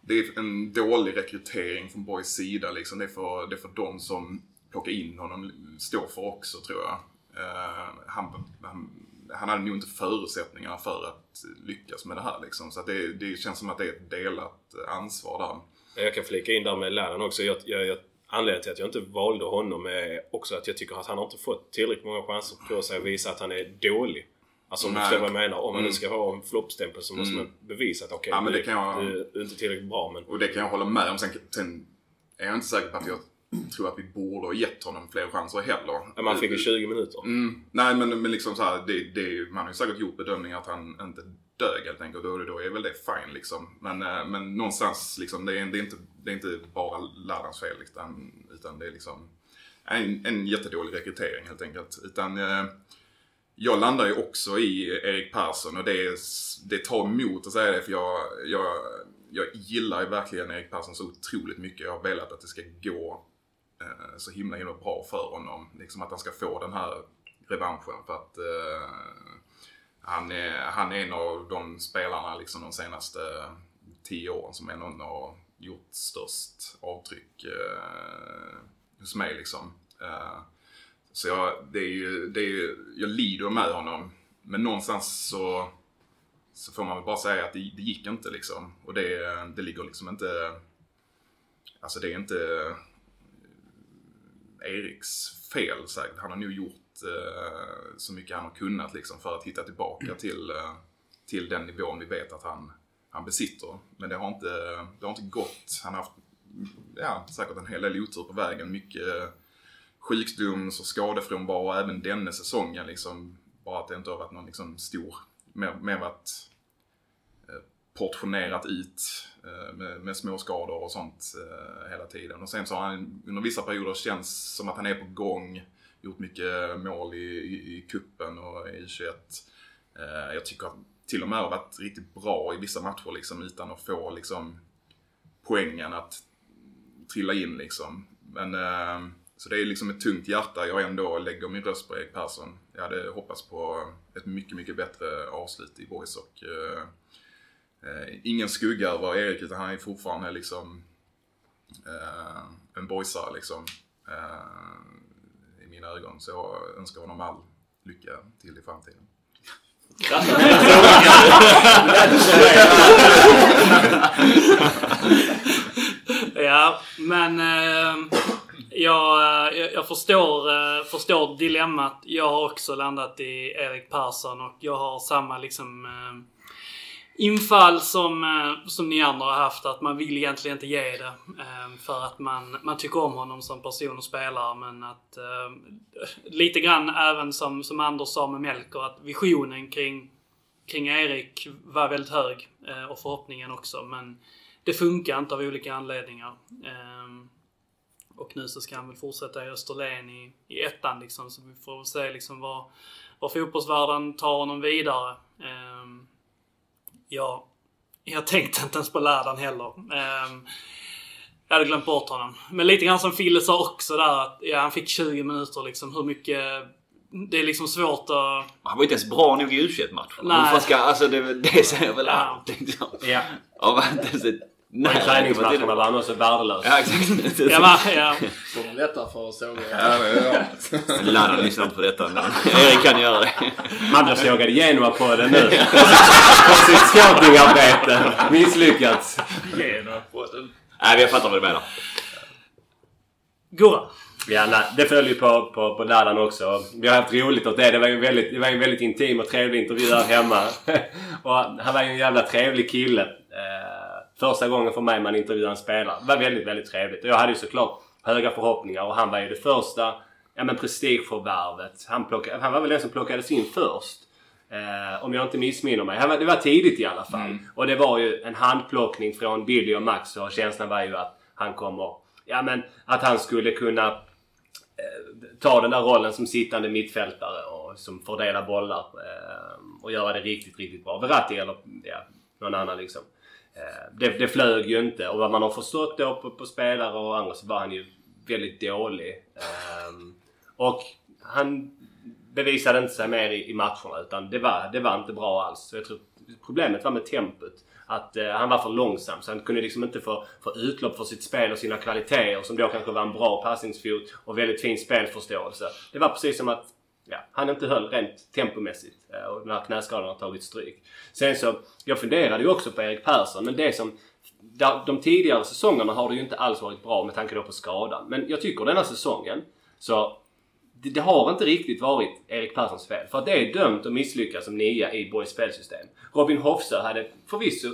det är en dålig rekrytering från Borgs sida liksom. Det är för, det är för de som plockar in honom står för också tror jag. Uh, han, han, han hade nog inte förutsättningarna för att lyckas med det här liksom. Så att det, det känns som att det är ett delat ansvar där. Jag kan flika in där med Läraren också. Jag, jag, jag, anledningen till att jag inte valde honom är också att jag tycker att han har inte fått tillräckligt många chanser på sig att visa att han är dålig. Alltså om du Nej. förstår vad jag menar. Om man nu Mm. ska ha en floppstämpel så måste Mm. man bevisa att okej, Ja, men du, jag- du, du är inte tillräckligt bra men... Och det kan jag hålla med om. Sen, sen är jag inte säker på att jag *clears throat* tror att vi borde ha gett honom fler chanser heller. Ja, Man fick ju 20 minuter. Mm, nej men, men liksom så här, det, det, man har ju säkert gjort bedömningen att han inte dög helt enkelt. Då, då är väl det fine liksom. Men, eh, men någonstans liksom, det är, det är, inte, det är inte bara lärarens fel utan, utan det är liksom en, en jättedålig rekrytering helt enkelt. Utan eh, jag landar ju också i Erik Persson och det, det tar emot att säga det för jag, jag, jag gillar ju verkligen Erik Persson så otroligt mycket. Jag har velat att det ska gå eh, så himla himla bra för honom. Liksom att han ska få den här revanschen för att eh, han, är, han är en av de spelarna liksom de senaste tio åren som ändå har gjort störst avtryck eh, hos mig liksom. Eh, så jag, det är ju, det är ju, jag lider med honom. Men någonstans så, så får man väl bara säga att det, det gick inte liksom. Och det, det ligger liksom inte... Alltså det är inte Eriks fel säkert. Han har nog gjort eh, så mycket han har kunnat liksom för att hitta tillbaka till, eh, till den nivån vi vet att han, han besitter. Men det har, inte, det har inte gått. Han har haft ja, säkert en hel del otur på vägen. Mycket eh, sjukdoms och skadefrånvaro även denna säsongen. Liksom, bara att det inte har varit någon liksom, stor, mer, mer att portionerat ut eh, med, med små skador och sånt eh, hela tiden. Och sen så har han under vissa perioder känns som att han är på gång. Gjort mycket mål i, i, i kuppen och i 21. Eh, jag tycker att till och med har varit riktigt bra i vissa matcher liksom utan att få liksom poängen att trilla in liksom. Men så det är liksom ett tungt hjärta jag ändå lägger min röst på Erik Persson. Jag hade hoppats på ett mycket, mycket bättre avslut i boys och Eh, ingen skugga över Erik utan han är fortfarande liksom eh, en boysare liksom. Eh, I mina ögon. Så jag önskar honom all lycka till i framtiden. *laughs* Ja, men eh, jag, jag, jag förstår, eh, förstår dilemmat. Jag har också landat i Erik Persson och jag har samma liksom eh, infall som, eh, som ni andra har haft. Att man vill egentligen inte ge det. Eh, för att man, man tycker om honom som person och spelare. Men att eh, lite grann även som, som Anders sa med Melker, att visionen kring, kring Erik var väldigt hög. Och förhoppningen också. Men det funkar inte av olika anledningar. Ehm, och nu så ska han väl fortsätta i Österlen i, i ettan liksom. Så vi får väl se liksom var, var fotbollsvärlden tar honom vidare. Ehm, jag, jag tänkte inte ens på lärdan heller. Ehm, Jag hade glömt bort honom. Men lite grann som Fille sa också där att ja, han fick 20 minuter liksom. Hur mycket... Det är liksom svårt att... Han var inte ens bra nog i u matchen Nej. ska, alltså det, det säger väl Ja. allt. liksom. Ja. Ja, var inte ens ett... Nej, träningsmatcherna var han också värdelös. Ja, exakt. *laughs* Ja, men, ja. Får de lättare för att såga. Ja, det- ja. Ladda *laughs* lyssnar inte på detta. Erik kan göra det. Man blir sågad i Genua på det nu. På sitt scoutingarbete. Misslyckats. Nej, vi fattar vad du menar. Gurra. Ja, nej, det följer ju på, på, på laddan också. Vi har haft roligt åt det. Det var ju en väldigt, det var en väldigt intim och trevlig intervju här hemma. *laughs* och han var ju en jävla trevlig kille. Eh, första gången för mig man intervjuade en spelare. Det var väldigt, väldigt trevligt. Och jag hade ju såklart höga förhoppningar och han var ju det första ja, men prestigeförvärvet. Han, plockade, han var väl den som plockades in först. Eh, om jag inte missminner mig. Han var, det var tidigt i alla fall. Och det var ju en handplockning från Billy och Max och känslan var ju att han kommer... Ja men att han skulle kunna ta den där rollen som sittande mittfältare och som fördelar bollar eh, och göra det riktigt, riktigt bra. Verratti eller ja, någon annan liksom. Eh, det, det flög ju inte och vad man har förstått då på, på spelare och andra så var han ju väldigt dålig. Ehm, och han bevisade inte sig mer i, i matcherna utan det var, det var inte bra alls. Så jag tror problemet var med tempot. Att eh, han var för långsam så han kunde liksom inte få, få utlopp för sitt spel och sina kvaliteter som då kanske var en bra passningsfot och väldigt fin spelförståelse. Det var precis som att ja, han inte höll rent tempomässigt eh, och den här knäskadan har tagit stryk. Sen så, jag funderade ju också på Erik Persson men det som de tidigare säsongerna har det ju inte alls varit bra med tanke då på skadan. Men jag tycker denna säsongen så det, det har inte riktigt varit Erik Perssons fel. För att det är dömt att misslyckas som nia i Borgs spelsystem. Robin Hofsö hade förvisso,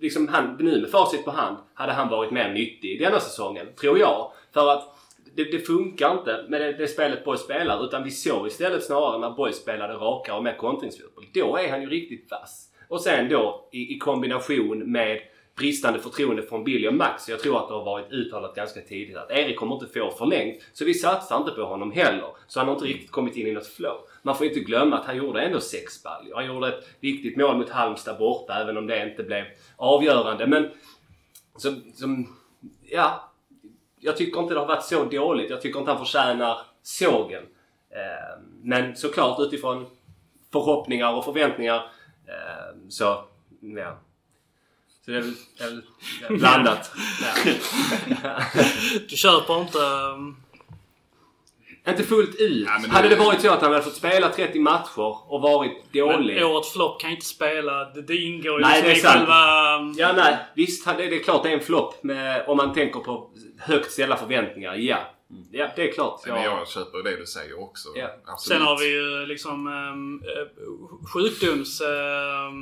liksom han, nu med facit på hand, hade han varit mer nyttig denna säsongen. Tror jag. För att det, det funkar inte med det, det spelet Boys spelar. Utan vi såg istället snarare när Boys spelade rakare och mer kontringsfotboll. Då är han ju riktigt vass. Och sen då i, i kombination med bristande förtroende från Billy och Max. Jag tror att det har varit uttalat ganska tidigt att Erik kommer inte få förlängt. Så vi satsar inte på honom heller. Så han har inte riktigt kommit in i något flow. Man får inte glömma att han gjorde ändå sex baljor. Han gjorde ett viktigt mål mot Halmstad borta även om det inte blev avgörande. Men som, som ja, jag tycker inte det har varit så dåligt. Jag tycker inte han förtjänar sågen. Eh, men såklart utifrån förhoppningar och förväntningar eh, så, ja. Så det är väl, det är väl blandat. *laughs* Ja. Du köper inte... um, Inte fullt ut. Ja, men det- Hade det varit så att han hade fått spela 30 matcher och varit dålig. Men årets flopp kan inte spela. Det, det ingår ju Nej, liksom det är i själva... Ja, nej. Visst, det det är klart det är en flopp om man tänker på högt ställda förväntningar. Ja. Ja, det är klart. Men Ja. jag köper det du säger också. Ja. Absolut. Sen har vi ju liksom eh, sjukdoms... Eh,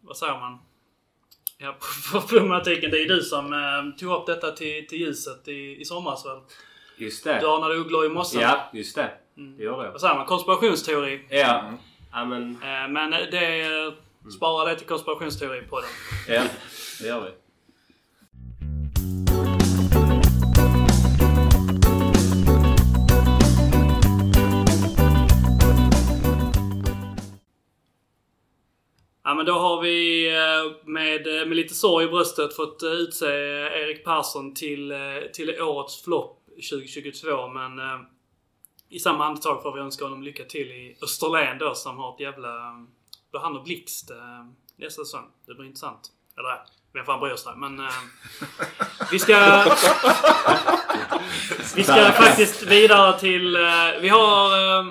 vad säger man? Ja, *laughs* problematiken. Det är ju du som um, tog upp detta till, till ljuset i, i somras väl? Just Du det. anade ugglor i mossen. Ja, just det. Det gör det. Vad säger man? Konspirationsteori. Ja. Ja, men... Eh, men det... Spara det till konspirationsteori på den. Ja, det gör vi. Ja men då har vi eh, med, eh, med lite sorg i bröstet fått utse Erik Persson till, till årets flopp 2022 men eh, i samma andetag får vi önska honom lycka till i Österlen då som har ett jävla... Då han och Blixt eh, nästa säsong. Det blir intressant. Eller vem fan bryr sig? Men eh, vi ska... vi ska faktiskt vidare till... Eh, vi har eh,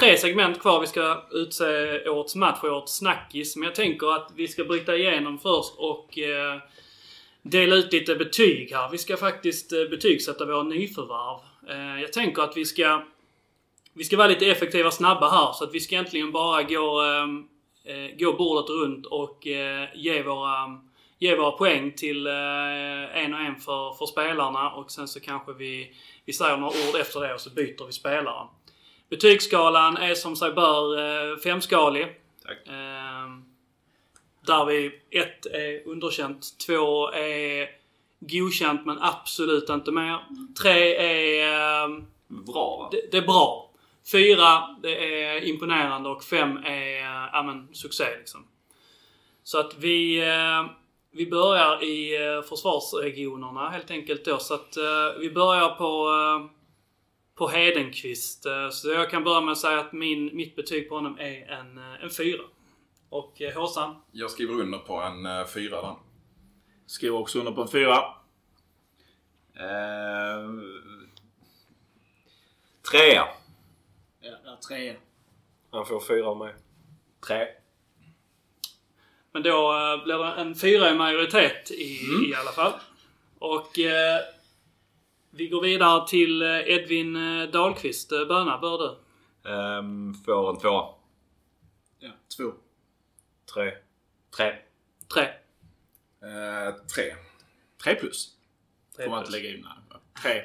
tre segment kvar. Vi ska utse årets match och årets snackis. Men jag tänker att vi ska bryta igenom först och eh, dela ut lite betyg här. Vi ska faktiskt eh, betygsätta våra nyförvärv. Eh, jag tänker att vi ska vi ska vara lite effektiva och snabba här så att vi ska egentligen bara gå, ehm, eh, gå bordet runt och ge, våra, ge våra poäng till en och en för, för spelarna och sen så kanske vi, vi säger några ord efter det och så byter vi spelare. Betygsskalan är som sig bör femskalig. Tack. Ehm, där vi ett är underkänt, två är godkänt men absolut inte mer. Tre är ehm, Bra det, det är bra. Fyra, det är imponerande och fem är, ja men, succé liksom. Så att vi, eh, vi börjar i eh, försvarsregionerna helt enkelt då. Så att eh, vi börjar på, eh, på Hedenqvist. Eh, Så jag kan börja med att säga att min, mitt betyg på honom är en, en fyra. Och eh, Håsan? Jag skriver under på en uh, fyra där. Skriver också under på en fyra. Eh, trea. Ja, trea. Han får fyra av mig. Tre. Men då eh, blir det en fyra i majoritet i, i alla fall. Och eh, vi går vidare till eh, Edvin eh, Dahlqvist. Eh, Böna, bör du? Um, får en tvåa. Ja, två. Tre. Tre. Tre. Eh, tre. Tre plus. Tre Får man plus. inte lägga in. Nej. Tre.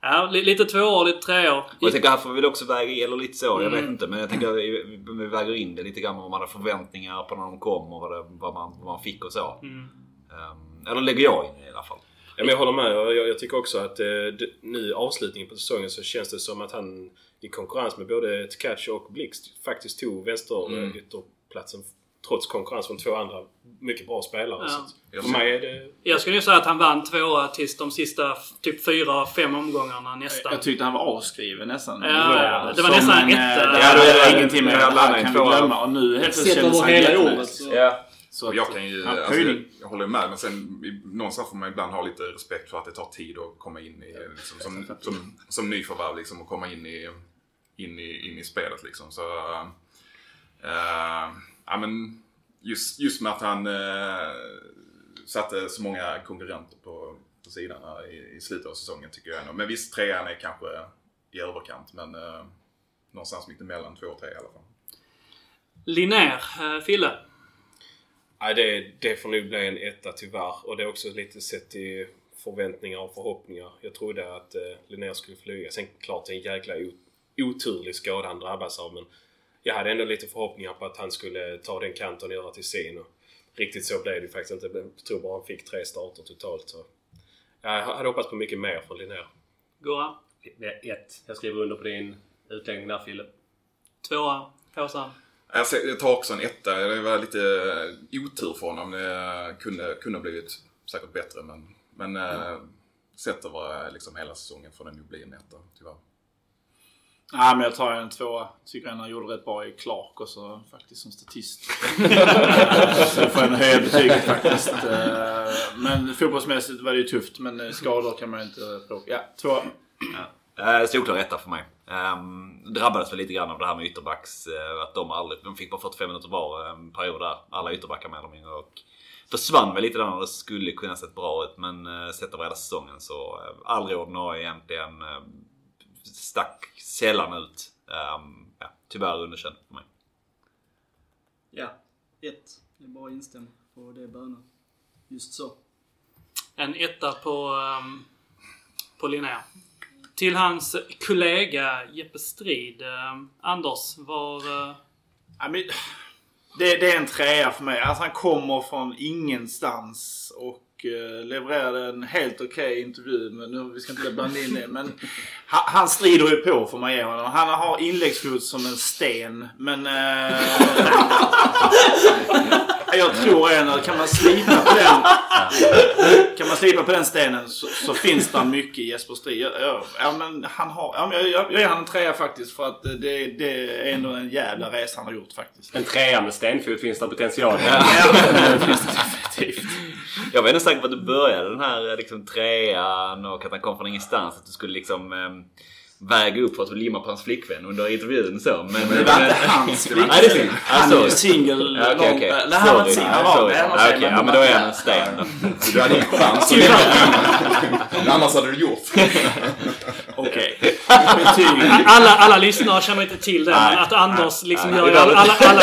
Ja, li- lite tvåor, lite treor. Och jag tänker här får vi väl också väga eller lite så, jag vet Mm. inte. Men jag tänker vi, vi- vi väger in det lite grann vad man hade förväntningar på när de kom och vad, det, vad, man, vad man fick och så. Mm. Ehm, eller lägger jag in det i alla fall. Ja, men jag håller med. Jag, jag, jag tycker också att eh, nu i avslutningen på säsongen så känns det som att han i konkurrens med både Tkac och Blixt faktiskt tog vänster Mm. Ytterplatsen trots konkurrens från två andra mycket bra spelare. Ja. Så att Jag för mig är det... Jag skulle ju säga att han vann tvåa tills de sista typ fyra, fem omgångarna nästan. Jag tyckte han var avskriven nästan. Ja, början. det var Som nästan en, eh, etta. Det Ja, det- jag ingenting här i kan vi glömma. Och nu helt plötsligt kändes han så... Ja. Så att- jag kan ju, Ja, alltså, jag håller med men sen i- någonstans får man ibland ha lite respekt för att det tar tid att komma in i, liksom, som, som, som nyförvärv liksom och komma in i, in i, in i spelet liksom. Så, äh, ja men just, just med att han äh, satte så många konkurrenter på, på sidan här i, i slutet av säsongen tycker jag ändå. Men visst, trean är kanske i överkant men äh, någonstans mitt emellan två och tre i alla fall. Linnér, eh, Fille? Nej, det, det får nog bli en etta tyvärr. Och det är också lite sett i förväntningar och förhoppningar. Jag trodde att eh, Linnér skulle flyga. Sen klart det är en jäkla oturlig skada han drabbas av. Men jag hade ändå lite förhoppningar på att han skulle ta den kanten och göra till sin. Och riktigt så blev det faktiskt inte. Jag tror bara han fick tre starter totalt. Så. Jag hade hoppats på mycket mer från Linnér. Goa? Ett. Jag skriver under på din utläggning där Fille. Tvåa? Håsan? Jag ser- Jag tar också en etta. Det var lite eh, otur för honom. Det kunde, kunde ha blivit säkert bättre men, men äh, sett över liksom hela säsongen får den ju bli en etta tyvärr. Ja, men jag tar en tvåa. Tycker han gjorde rätt bra i Clark också faktiskt som statist. *laughs* så jag får en höja betyget faktiskt. Eh, Men fotbollsmässigt var det ju tufft. Men eh, skador kan man ju inte plocka. Ja, tvåa. Uh, solklar etta för mig. Um, drabbades väl lite grann av det här med ytterbacks. eh, att de aldrig, de fick bara 45 minuter var en period där. Alla ytterbackar mer eller mindre. Och försvann väl lite där när det skulle kunna sett bra ut. Men uh, sett över hela säsongen så uh, aldrig ordinarie egentligen. Stack sällan ut. Um, ja, tyvärr underkänd för mig. Ja, ett. Det är bara att instämma på det bönen. Just så. En etta på, um, på Linnea. Till hans kollega Jeppe Strid. Um, Anders, var... Uh, Ja, men, det, det är en trea för mig. Alltså han kommer från ingenstans och uh, levererade en helt okej intervju. Men nu, vi ska inte blanda in det. Men han, han strider ju på får man ge honom. Han har inläggsfot som en sten. Men... eh, *laughs* jag tror ändå, kan man slipa på den kan man slipa på den stenen så, så finns det mycket i Jesper Strid. Ja, men han har, ja, men jag, jag, ger honom en trea faktiskt för att det, det är ändå en jävla resa han har gjort faktiskt. En trea med stenfot finns det potential. *laughs* Ja, det finns det definitivt. Jag var ändå säker på att du började den här liksom, trean och att han kom från ingenstans. Att du skulle liksom um, väga upp för att limma på hans flickvän under intervjun så. Men, Det var inte hans Nej, det är flickvän. Han är ju singel. Ja, långt- okej. Nej, han var inte singel. Han var det. Okej, men ja men då är han en sten då. Du hade ingen chans. *laughs* Annars hade du gjort. *laughs* Okej. Alla, alla lyssnare känner inte till det, Nej. att Anders liksom Nej. gör alla, alla, *laughs*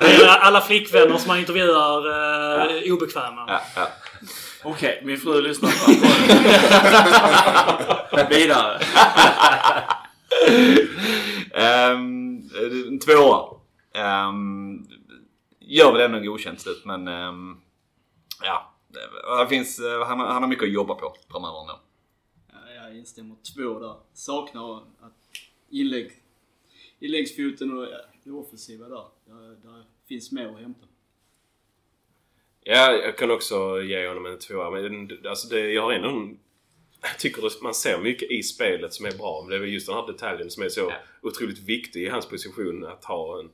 alla, alla, flickvänner som han intervjuar uh, obekväma. Ja, ja. Okej, min fru lyssnar på *laughs* Vidare. Um, en tvåa. Um, gör väl ändå en godkänt slut men um, ja. Det finns, eh, han, har- han har mycket att jobba på framöver ändå. Ja, jag instämmer. Två där. Saknar att inlägg, inläggsfoten och ja, det offensiva där. där. Där finns mer att hämta. Ja, jag kan också ge honom en tvåa. Men alltså det, jag har ändå en, Jag tycker att man ser mycket i spelet som är bra. Men det är väl just den här detaljen som är så otroligt viktig i hans position. Att ha en,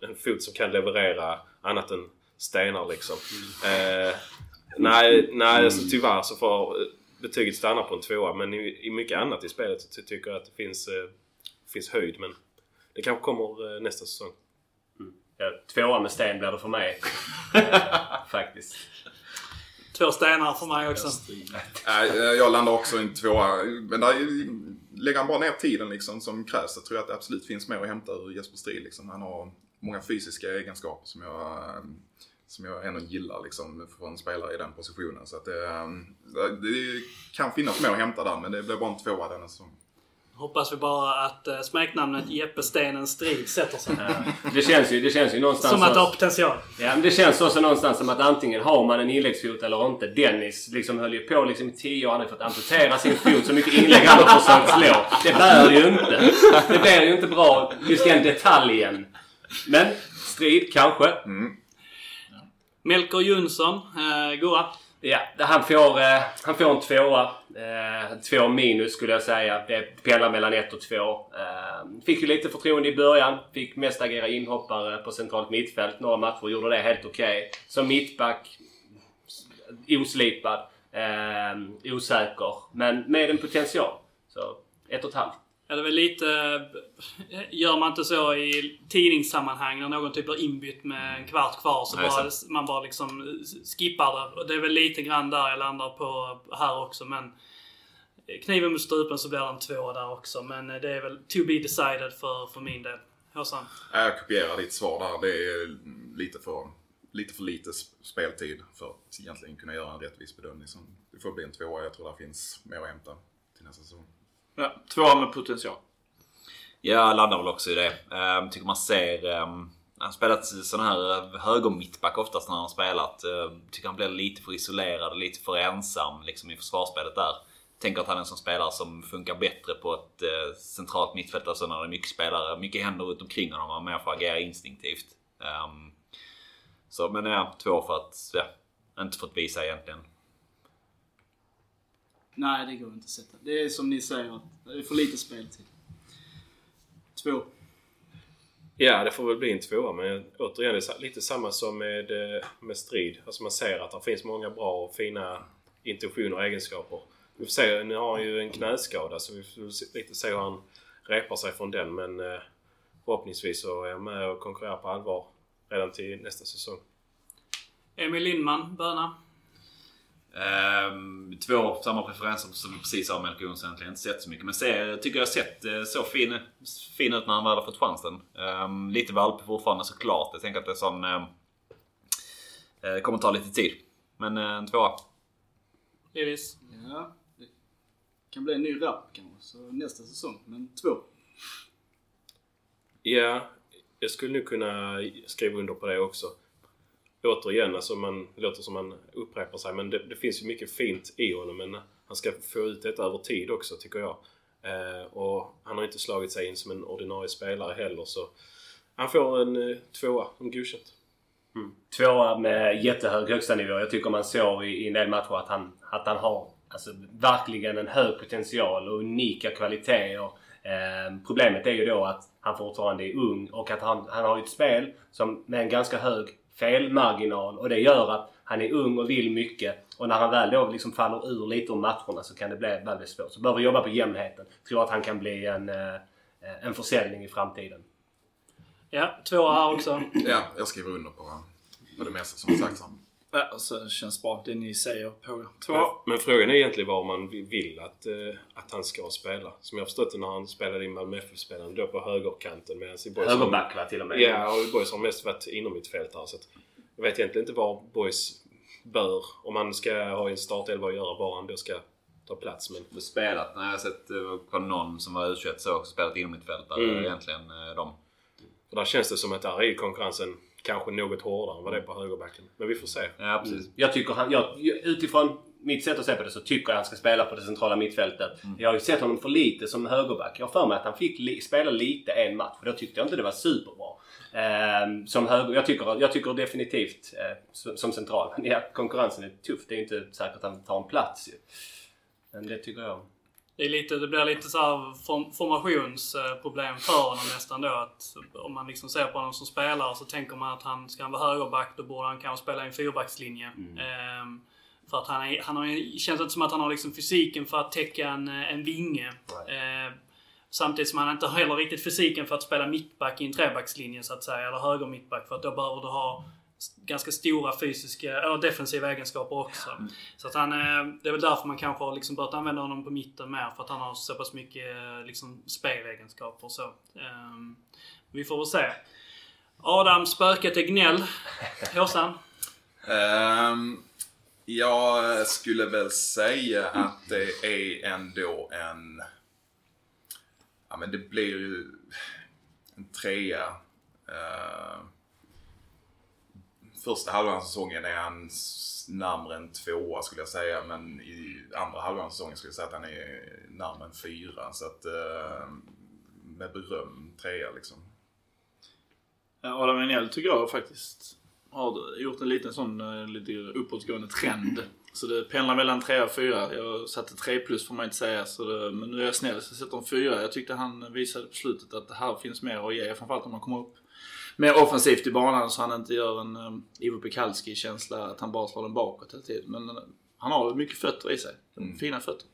*laughs* en fot som kan leverera annat än stenar liksom. Eh, nej, nej alltså, tyvärr så får betyget stanna på en tvåa. Men i, i mycket annat i spelet så tycker jag att det finns, eh, finns höjd. Men det kanske kommer eh, nästa säsong. Ja, tvåa med sten blir det för mig. *laughs* Faktiskt. Två stenar för mig också. Nej, eh, jag landar också i en tvåa. Men där lägger han bara ner tiden liksom som krävs. Jag tror att det absolut finns mer att hämta ur Jesper Strid. Liksom. Han har många fysiska egenskaper som jag, eh, som jag ändå gillar liksom, för en spelare i den positionen. Så att det, eh, det kan finnas mer att hämta där, men det blir bara en tvåa denna säsong. Hoppas vi bara att uh, smeknamnet Jeppe Stenen Strid sätter sig. Det känns ju, det känns ju någonstans... Som att det har potential. Ja, men det känns också någonstans som att antingen har man en inläggsfot eller inte. Dennis liksom höll ju på liksom i tio år. Han har fått amputera sin fot. Så mycket inlägg han har försökt slå. Det bär ju inte. Det blir ju inte bra just den detaljen. Men strid kanske. Melker Jönsson, eh, Gurra. Ja, han får, eh, han får en tvåa. Eh, två minus skulle jag säga. Det pendlar mellan ett och två. Eh, fick ju lite förtroende i början. Fick mest agera inhoppare på centralt mittfält. Några matcher gjorde det helt okej. Som mittback, oslipad, eh, osäker. Men med en potential. Så ett och ett halvt. Ja, det är väl lite... Gör man inte så i tidningssammanhang när någon typ blir inbytt med en kvart kvar så Nej, bara, man bara liksom skippar det. Och det är väl lite grann där jag landar på här också men... Kniven mot strupen så blir det en två där också men det är väl to be decided för, för min del. Håsan? Ja, Jag kopierar ditt svar där. Det är lite för lite, för lite sp- speltid för att egentligen kunna göra en rättvis bedömning. Så det får bli en tvåa. Jag tror det finns mer att hämta till nästa säsong. Ja, tvåa med potential. Jag landar väl också i det. Um, tycker man ser... Um, han har spelat sån här högermittback oftast när han har spelat. Uh, tycker han blir lite för isolerad, lite för ensam liksom, i försvarsspelet där. Tänker att han är en sån spelare som funkar bättre på ett uh, centralt mittfält. Alltså när det är mycket spelare, mycket händer runt omkring honom. Han mer får agera instinktivt. Um, så, men ja, två för att... Ja, inte för att visa egentligen. Nej, det går inte att sätta. Det är som ni säger, att det är för lite speltid. Två. Ja, det får väl bli en tvåa men återigen, det är lite samma som med, eh, med strid. Alltså man ser att det finns många bra och fina intentioner och egenskaper. Vi får se, nu har han ju en knäskada så vi får lite se hur han repar sig från den men eh, förhoppningsvis så är han med och konkurrerar på allvar redan till nästa säsong. Emil Lindman, Böna. Ehm, två samma preferenser som vi precis sa med Melker Jonsson. Egentligen inte sett så mycket. Men ser, tycker jag har sett eh, så fin, fin ut när han väl har fått chansen. Ehm, lite valp fortfarande såklart. Jag tänker att det är sån... ehm, eh, kommer ta lite tid. Men eh, en tvåa. Lillis. Ja, det kan bli en ny rap kanske, så nästa säsong. Men två. Ja, jag skulle nu kunna skriva under på det också. Återigen, alltså man det låter som man upprepar sig men det, det finns ju mycket fint i honom men han ska få ut detta över tid också tycker jag. Eh, och han har inte slagit sig in som en ordinarie spelare heller så han får en eh, tvåa, en godkänt. Mm. Tvåa med jättehög högsta nivå. Jag tycker man såg i, i en del matcher att han, att han har alltså, verkligen en hög potential och unika kvaliteter. Eh, problemet är ju då att han fortfarande är ung och att han, han har ett spel som med en ganska hög felmarginal och det gör att han är ung och vill mycket. Och när han väl då liksom faller ur lite ur matcherna så kan det bli väldigt svårt. Så behöver jobba på jämnheten. Tror att han kan bli en, eh, en försäljning i framtiden. Ja, två här också. Ja, jag skriver under på, på det mesta som sagts här. Ja, så det känns bra. Det ni säger på Men, två. men frågan är egentligen vad man vi- vill att, eh, att han ska spela. Som jag förstått det när han spelade i Malmö FF-spelaren då på högerkanten medan i Boys Högerback va till och med. Ja, och Boys har mest varit inom mitt fält här. Så att jag vet egentligen inte var Boys bör, om han ska ha en startelva att göra, var han då ska ta plats. Men Du spelat, när jag har sett eh, på någon som var U21 så också spelat inom mitt fält. Där Mm. egentligen eh, de. för där känns det som att där är konkurrensen kanske något hårdare än vad det är på högerbacken. Men vi får se. Ja, precis. Jag tycker han, jag, utifrån mitt sätt att se på det så tycker jag han ska spela på det centrala mittfältet. Jag har ju sett honom för lite som högerback. Jag har för mig att han fick li, spela lite en match. För då tyckte jag inte det var superbra. Eh, som höger, jag, tycker, jag tycker definitivt eh, som, som central. Men *laughs* ja, konkurrensen är tuff. Det är inte säkert att han tar en plats ju. Men det tycker jag. Det, är lite, det blir lite så form, formationsproblem för honom nästan då. Att om man liksom ser på honom som spelare så tänker man att han ska han vara högerback då borde han kanske spela i en fyrbackslinje. Ehm, för att han, är, han har känns inte som att han har liksom fysiken för att täcka en, en vinge. Ehm, samtidigt som han inte heller riktigt fysiken för att spela mittback i en trebackslinje så att säga. Eller höger mittback. För att då behöver du ha ganska stora fysiska, eller defensiva egenskaper också. Så att han, eh, det är väl därför man kanske har liksom börjat använda honom på mitten mer. För att han har så pass mycket eh, liksom, spelegenskaper och så. Ehm, vi får väl se. Adam, spöket är gnäll. Håsan? Ehm, jag skulle väl säga att det är ändå en... Ja men det blir ju en trea. Uh, första halvan av säsongen är han närmare en tvåa skulle jag säga. Men i andra halvan av säsongen skulle jag säga att han är närmare en fyra. Så att eh, med beröm trea liksom. Adam Enell tycker jag faktiskt har gjort en liten sån eh, lite uppåtgående trend. Så det pendlar mellan 3 och 4. Jag satte 3 plus får man inte säga. Så det, men nu är jag snäll så jag sätter en 4. Jag tyckte han visade på slutet att det här finns mer att ge. Framförallt om man kommer upp mer offensivt i banan så han inte gör en um, Ivo Pekalski-känsla att han bara slår den bakåt hela tiden. Men eh, han har mycket fötter i sig. Fina fötter.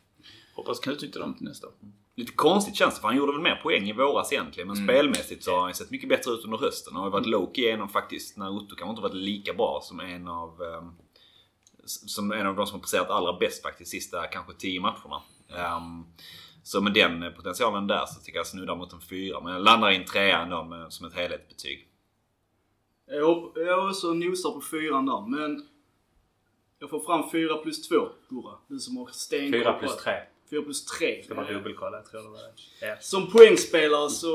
Hoppas kan utnyttja dem till nästa år. Lite konstigt känns det för han gjorde väl mer poäng i våras egentligen. Men spelmässigt så har han sett mycket bättre ut under hösten. Han har ju varit low-key en av faktiskt, när Otto kanske inte varit lika bra som en av ehm, som en av de som har presterat allra bäst faktiskt sista kanske 10 matcherna. Ehm, så med den potentialen där så tycker jag snuddar mot en fyra. Men jag landar i en trea ändå med, som ett helhetsbetyg. Jag, hopp, jag också nosar på fyran där, men jag får fram fyra plus två, Gurra. Du som har stenkoll 4 på plus allt. 3. Fyra plus tre. Ska man dubbelkolla tror jag det var. Ja. Som poängspelare så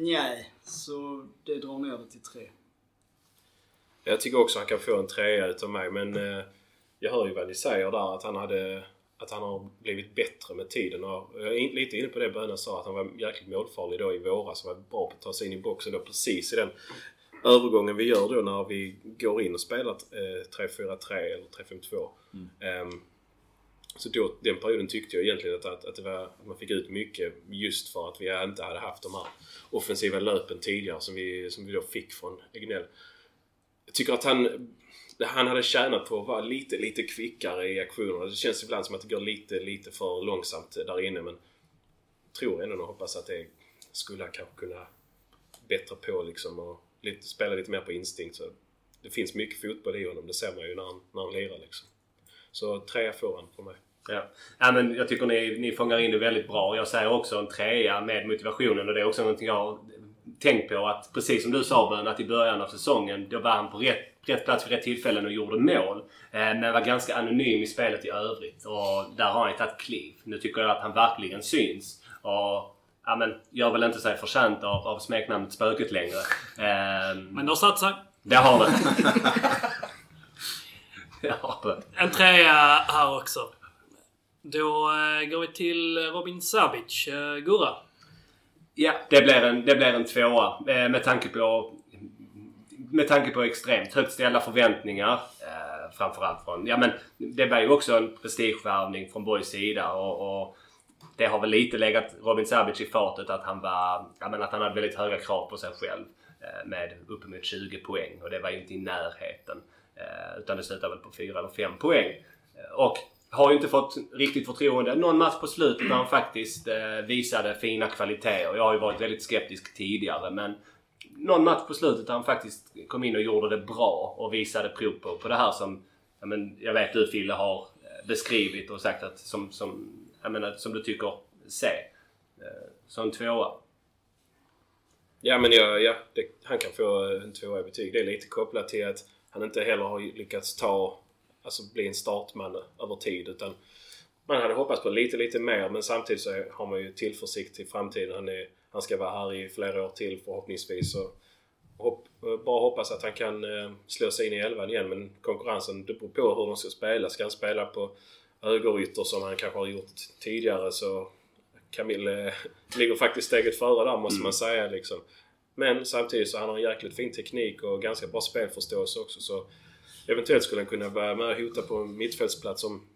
nej. Så det drar ner det till tre. Jag tycker också han kan få en trea utav mig men eh, jag hör ju vad ni säger där att han hade att han har blivit bättre med tiden. Och jag är lite inne på det Böna sa att han var jäkligt målfarlig då i våras och var bra på att ta sig in i boxen då precis i den övergången vi gör då när vi går in och spelar eh, 3-4-3 eller 3-5-2. Ehm, så då, den perioden tyckte jag egentligen att, att, att, det var, att man fick ut mycket just för att vi inte hade haft de här offensiva löpen tidigare som vi, som vi då fick från Egnell. Jag tycker att han, han hade tjänat på att vara lite, lite kvickare i aktionerna. Det känns ibland som att det går lite, lite för långsamt där inne men tror ändå och hoppas att det skulle han kanske kunna bättra på liksom och lite, spela lite mer på instinkt. Så det finns mycket fotboll i honom. Det ser man ju när han, när han lirar liksom. Så trea får han på mig. Ja. ja, men jag tycker ni, ni fångar in det väldigt bra. Jag säger också en trea med motivationen och det är också någonting jag har tänkt på att precis som du sa Bön, att i början av säsongen då var han på rätt, rätt plats vid rätt tillfällen och gjorde mål. Eh, men var ganska anonym i spelet i övrigt och där har han ju tagit kliv. Nu tycker jag att han verkligen syns. Och ja, men gör väl inte sig förtjänt av, av smeknamnet Spöket längre. Eh, Men det har satt *laughs* sig. det har det. ja, Bön. En trea här också. Då eh, går vi till Robin Sabic. Eh, Gurra? Ja, det blir en, det blir en tvåa. Eh, med tanke på med tanke på extremt högt ställda förväntningar. Eh, framförallt från... Ja men det var ju också en prestigevärvning från Borgs sida och, och det har väl lite legat Robin Sabic i fatet att han var... Ja men att han hade väldigt höga krav på sig själv. Eh, med uppemot 20 poäng och det var ju inte i närheten. Eh, utan det slutade väl på 4 eller 5 poäng. Eh, och har ju inte fått riktigt förtroende. Någon match på slutet där han faktiskt visade fina kvaliteter. Jag har ju varit väldigt skeptisk tidigare men någon match på slutet där han faktiskt kom in och gjorde det bra och visade prov på, på det här som ja, men, jag vet du Fille har beskrivit och sagt att som, som, jag menar, som du tycker se. Eh, Så en tvåa. Ja men ja, ja det, han kan få eh, en tvåa i betyg. Det är lite kopplat till att han inte heller har lyckats ta, alltså bli en startman över tid utan man hade hoppats på lite, lite mer men samtidigt så har man ju tillförsikt till framtiden. Han, är, han ska vara här i flera år till förhoppningsvis. Och hopp, eh, bara hoppas att han kan eh, slå sig in i elvan igen men konkurrensen, det beror på hur de ska spela. Ska han spela på högerytter som han kanske har gjort tidigare så Camille eh, ligger faktiskt steget före där måste man säga liksom. Men samtidigt så har han en jäkligt fin teknik och ganska bra spelförståelse också. Så eventuellt skulle han kunna vara med och hota på en mittfältsplats om,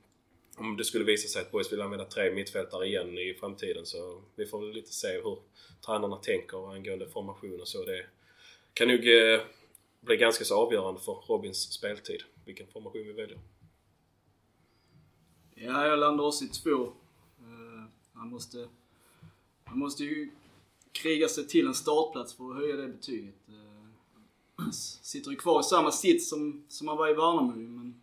om det skulle visa sig att Boys vill använda tre mittfältare igen i framtiden. Så vi får väl lite se hur tränarna tänker angående formation och så. Det kan nog eh, bli ganska så avgörande för Robins speltid, vilken formation vi väljer. Ja, jag landar också i två. Uh, han måste... Han måste ju kriga sig till en startplats för att höja det betyget. Uh, sitter ju kvar i samma sits som, som han var i Värnamo men...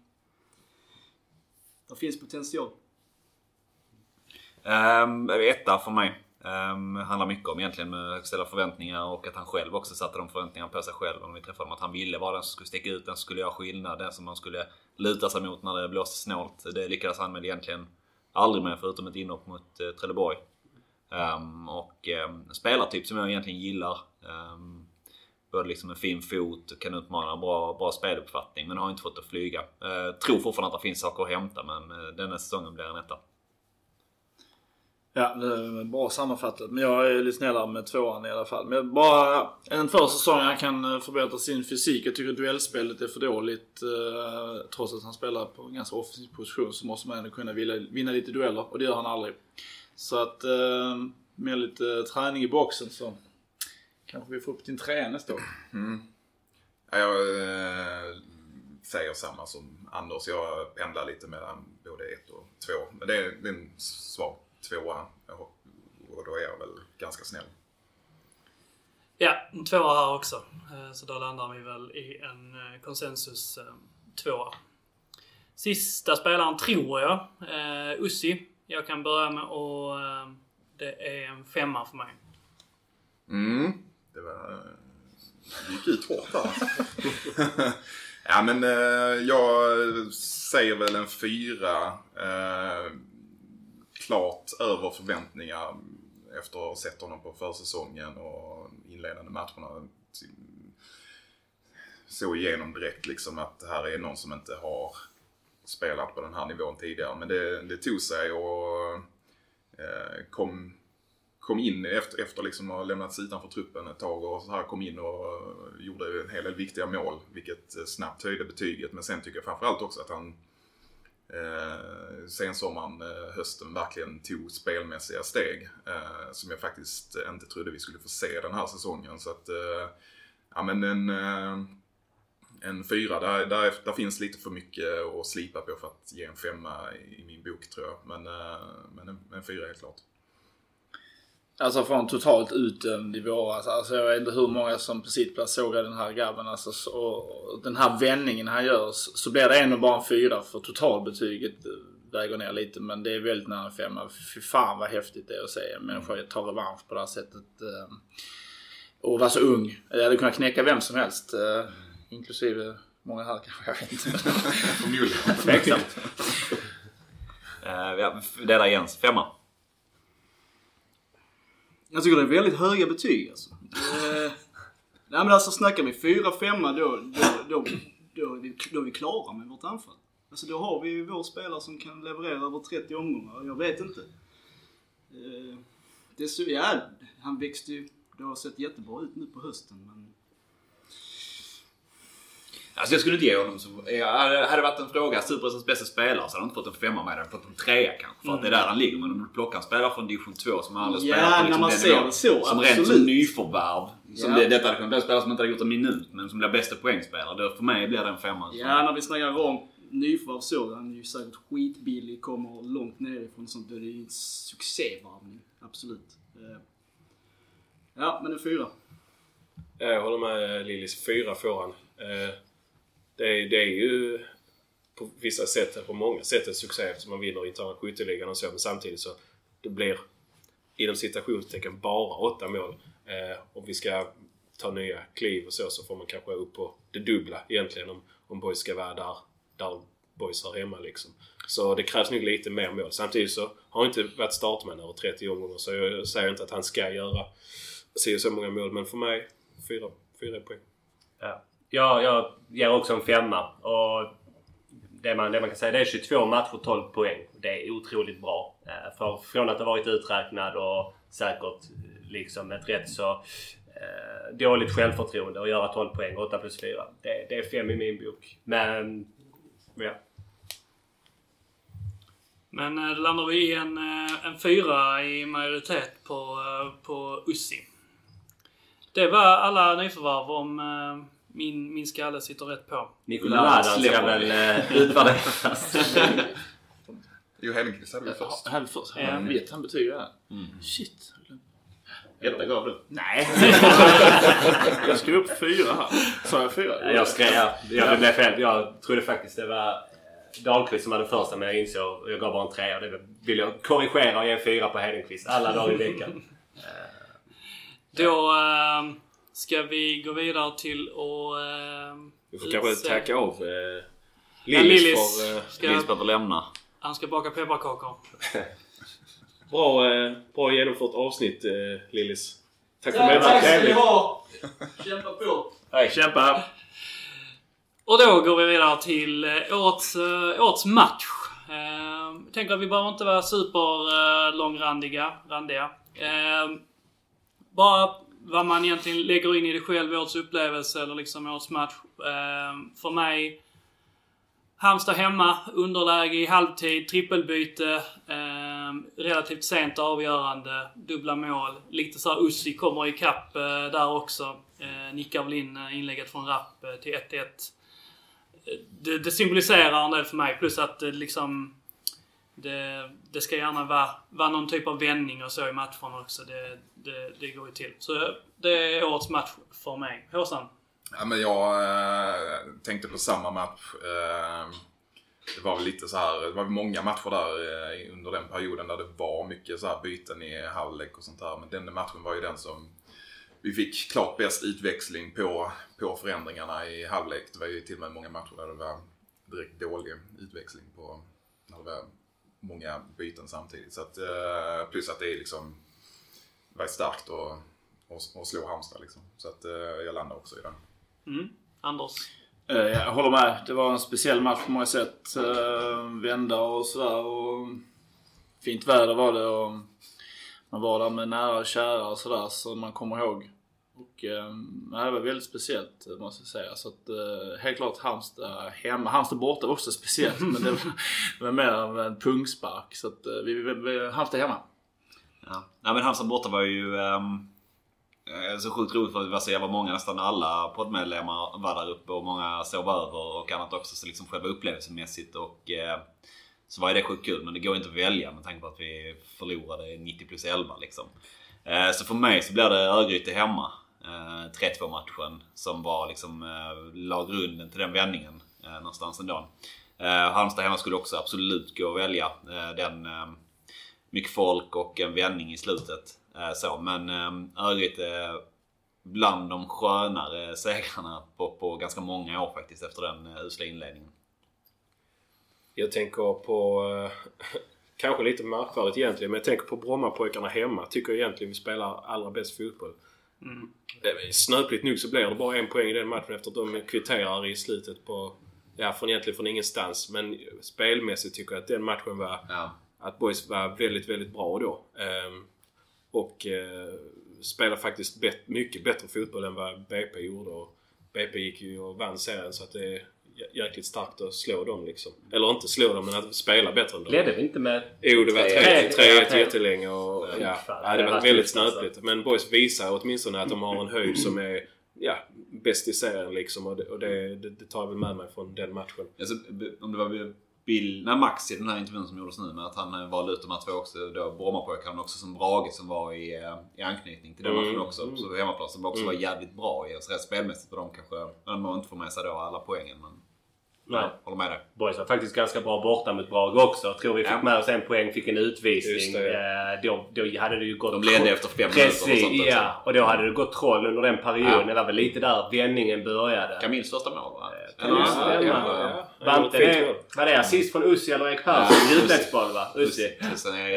Det finns potential. Um, etta för mig. Um, handlar mycket om egentligen med högt ställa förväntningar och att han själv också satte de förväntningarna på sig själv. Om vi träffade honom. Att han ville vara den som skulle sticka ut, den som skulle göra skillnad, den som man skulle luta sig mot när det blåste snålt. Det lyckades han med egentligen aldrig med förutom ett inhopp mot uh, Trelleborg. Um, och um, spelartyp som jag egentligen gillar. Um, både liksom en fin fot och kan utmana bra, bra speluppfattning men har inte fått det att flyga. Uh, tror fortfarande att det finns saker att hämta men uh, denna säsongen blir en etta. Ja, bra sammanfattat. Men jag är lite snällare med tvåan i alla fall. Men bara eh, en första säsong han kan eh, förbättra sin fysik. Jag tycker duellspelet är för dåligt. Eh, trots att han spelar på en ganska offensiv position så måste man ändå kunna vinna, lite dueller och det gör han aldrig. Så att med lite träning i boxen så kanske vi får upp till en trea nästa år. Mm. Ja, jag äh, säger samma som Anders. Jag pendlar lite mellan både ett och två. Men det är, det är en svag tvåa och då är jag väl ganska snäll. Ja, en tvåa här också. Eh, så då landar vi väl i en eh, konsensus tvåa. Sista spelaren tror jag, Ussi. Jag kan börja med och det är en femma för mig. Mm. Det var... Det gick ut hårt där. *laughs* ja men jag säger väl en fyra klart över förväntningar efter att ha sett honom på försäsongen och inledande matcherna. Såg igenom direkt liksom att det här är någon som inte har spelat på den här nivån tidigare. Men det, det tog sig och eh, kom, kom in efter, efter liksom att ha lämnats utanför truppen ett tag och så här kom in och gjorde en hel del viktiga mål. Vilket eh, snabbt höjde betyget. Men sen tycker jag framförallt också att han eh, sensommaren, eh, hösten verkligen tog spelmässiga steg. Eh, som jag faktiskt inte trodde vi skulle få se den här säsongen. Så att, eh, ja men en, eh, en fyra, där, där, där finns lite för mycket att slipa på för att ge en femma i, i min bok tror jag. Men, eh, men en, en fyra helt klart. Alltså från totalt utdömd i våras. Alltså jag vet inte hur många som på sitt plats såg den här grabben. Alltså, och den här vändningen han gör så blir det ändå bara en fyra för totalbetyget väger ner lite. Men det är väldigt nära en femma. Fy fan vad häftigt det är att se en människa ta revansch på det här sättet. Och vara så ung. Jag hade kunnat knäcka vem som helst. Inklusive många här kanske. Jag vet inte. *laughs* Förmodligen. Tveksamt. Det är Jens. Femma. Jag tycker det är väldigt höga betyg alltså. Eh, nej men alltså snackar vi 4-5 då, då, då, då, är vi, då är vi klara med vårt anfall. Alltså då har vi ju vår spelare som kan leverera över 30 omgångar. Jag vet inte. Eh, det är så, ja, han växte ju. Det har sett jättebra ut nu på hösten men Alltså jag skulle inte ge honom så... Hade det varit en fråga, Superettans bästa spelare, så hade han inte fått en femma med. Hade fått en trea kanske. För att det är där han ligger. Men om du plockar en spelare från division 2 som aldrig Ja, spelat på när liksom man den ser nivån, det så, Som rent som nyförvärv. Som Ja. det, detta hade kunnat bli en spelare som inte hade gjort en minut, men som blir bästa poängspelare. Då för mig blir det en femma. Så- Ja, när vi snackar om nyförvärv så. Han är ju säkert skitbillig, kommer långt nerifrån sånt. Då är det ju en succévarvning. Absolut. Eh, Ja, men en fyra. Jag håller med Lillis. Fyra får han. Det är, det är ju på vissa sätt, på många sätt en succé eftersom man vinner interna skytteligan och så. Men samtidigt så det blir inom citationstecken bara åtta mål. Eh, om vi ska ta nya kliv och så så får man kanske upp på det dubbla egentligen om, om boys ska vara där, där boys hör hemma liksom. Så det krävs nog lite mer mål. Samtidigt så har han inte varit startman över 30 omgångar så jag säger inte att han ska göra si och så många mål. Men för mig, fyra, fyra poäng. Ja. Jag, jag ger också en femma. Och det, man, det man kan säga det är 22 matcher, 12 poäng. Det är otroligt bra. Eh, för, från att ha varit uträknad och säkert eh, liksom ett rätt så Eh, dåligt självförtroende och göra 12 poäng, 8 plus 4. Det, det är 5 i min bok. Men... Ja. Men eh, då landar vi i en, eh, en fyra i majoritet på, på Ussi. Det var alla nyförvärv om min, min skalle sitter rätt på. Ladan ska väl eh, utvärderas. *laughs* Jo, Hellqvist hade vi först. Här först. Han vet han betyg här. Shit. Etta gav du. Nej. *laughs* jag skrev upp fyra här. Sa jag fyra? jag skrev... Ja, ja, det blev fel. Jag trodde faktiskt det var eh, Dahlqvist som hade första men jag insåg... Jag gav bara en trea. Det vill jag korrigera och ge en fyra på Hedenqvist alla dagar i veckan. Då eh, ska vi gå vidare till att... Eh, Vi får kanske tacka av eh, Ja, Lillis Lillis för eh, ska, Nils behöver lämna. han ska baka pepparkakor. *laughs* bra, eh, bra genomfört avsnitt eh, Lillis. Tack för medverkan. Trevligt. ha! *laughs* Kämpa på! Kämpa! Och då går vi vidare till eh, årets, eh, årets match. Eh, tänker att vi behöver inte vara super eh, långrandiga. Randiga. Eh, bara vad man egentligen lägger in i det själv, årets upplevelse eller liksom årets match. Eh, för mig, Halmstad hemma, underläge i halvtid, trippelbyte, eh, relativt sent avgörande, dubbla mål. Lite så här Ussi kommer ikapp eh, där också. Eh, nickar väl in eh, inlägget från Rapp eh, till 1-1 eh, det, det symboliserar en del för mig. Plus att det liksom... Det, det ska gärna vara, vara någon typ av vändning och så i matchen också. Det, det, det går ju till. Så eh, det är årets match för mig. Håsan? Ja, men jag eh, tänkte på samma match. Eh, det var väl lite så här, det var många matcher där eh, under den perioden där det var mycket så här byten i halvlek och sånt där. Men den matchen var ju den som vi fick klart bäst utväxling på, på förändringarna i halvlek. Det var ju till och med många matcher där det var direkt dålig utväxling på när det var många byten samtidigt. Så att, eh, plus att det är liksom var starkt att, att, att slå Halmstad liksom. Så att eh, jag landar också i den. Mm. Anders? Eh, Jag håller med. Det var en speciell match på många sätt. Eh, Vända och sådär. Och fint väder var det och man var där med nära och kära och sådär som man kommer ihåg. Och eh, det var väldigt speciellt måste jag säga. Så att, eh, helt klart Halmstad hemma. Halmstad borta var också speciellt men det var, det var mer av en pungspark. Så att eh, vi, vi, vi Halmstad hemma. Ja. Nej men Halmstad borta var ju ehm, eh, så sjukt roligt för att vi var så jävla många. Nästan alla poddmedlemmar var där uppe och många sov över och annat också. Så liksom själva upplevelsemässigt och eh, så var ju det sjukt kul. Men det går inte att välja med tanke på att vi förlorade 90 plus 11 liksom. Eh, så för mig så blir det Örgryte hemma. Eh, 3-2 matchen som var liksom, eh, la grunden till den vändningen eh, någonstans ändå. Eh, Halmstad hemma skulle också absolut gå att välja eh, den eh, mycket folk och en vändning i slutet. Eh, så. Men eh, Örgryte eh, bland de skönare segrarna på, på ganska många år faktiskt efter den eh, usla inledningen. Jag tänker på... Eh, *laughs* kanske lite märkvärdigt egentligen, men jag tänker på Brommapojkarna hemma. Tycker egentligen vi spelar allra bäst fotboll. Eh, Snöpligt nog så blir det bara en poäng i den matchen efter att de kvitterar i slutet på... Ja, från egentligen från ingenstans. Men spelmässigt tycker jag att den matchen var... Ja. Att Boys var väldigt, väldigt bra då. Ehm, och eh, spelade faktiskt bet- mycket bättre fotboll än vad BP gjorde. Och BP gick ju och vann serien så att det jäkligt starkt att slå dem liksom. Eller inte slå dem, men att spela bättre än dem. Ledde vi inte med... Jo, det var Tre- 3-1 tre- tre- jättelänge och ja, ja, det det var väldigt alltså. snöpligt. Men Boys visar åtminstone att de har en höjd som är ja, bäst i serien liksom. Och, det, och det, det, det tar jag väl med mig från den matchen. Alltså, om det var Bill, nej Max i den här intervjun som gjordes nu med att han eh, valde ut de här två också. Då Brommapojkarna också som Brage som var i, eh, i anknytning till den Mm. matchen också. Så hemmaplan som också var jävligt bra i. Alltså, rent spelmässigt var de kanske, men man inte får med sig då alla poängen. Men Nej. ja, håller med dig. Boys var faktiskt ganska bra borta mot Brage också. Jag tror vi fick Ja. med oss en poäng, fick en utvisning. Det, Eh, då, då hade det ju gått... De ledde efter fem minuter och sånt också. ja. Och då hade det gått troll under den perioden. Ja. Det var väl lite där vändningen började. Kamils första mål va? Ja, Var det, assist från Ussi eller Erik Persson? Djupledsboll va? Ussi.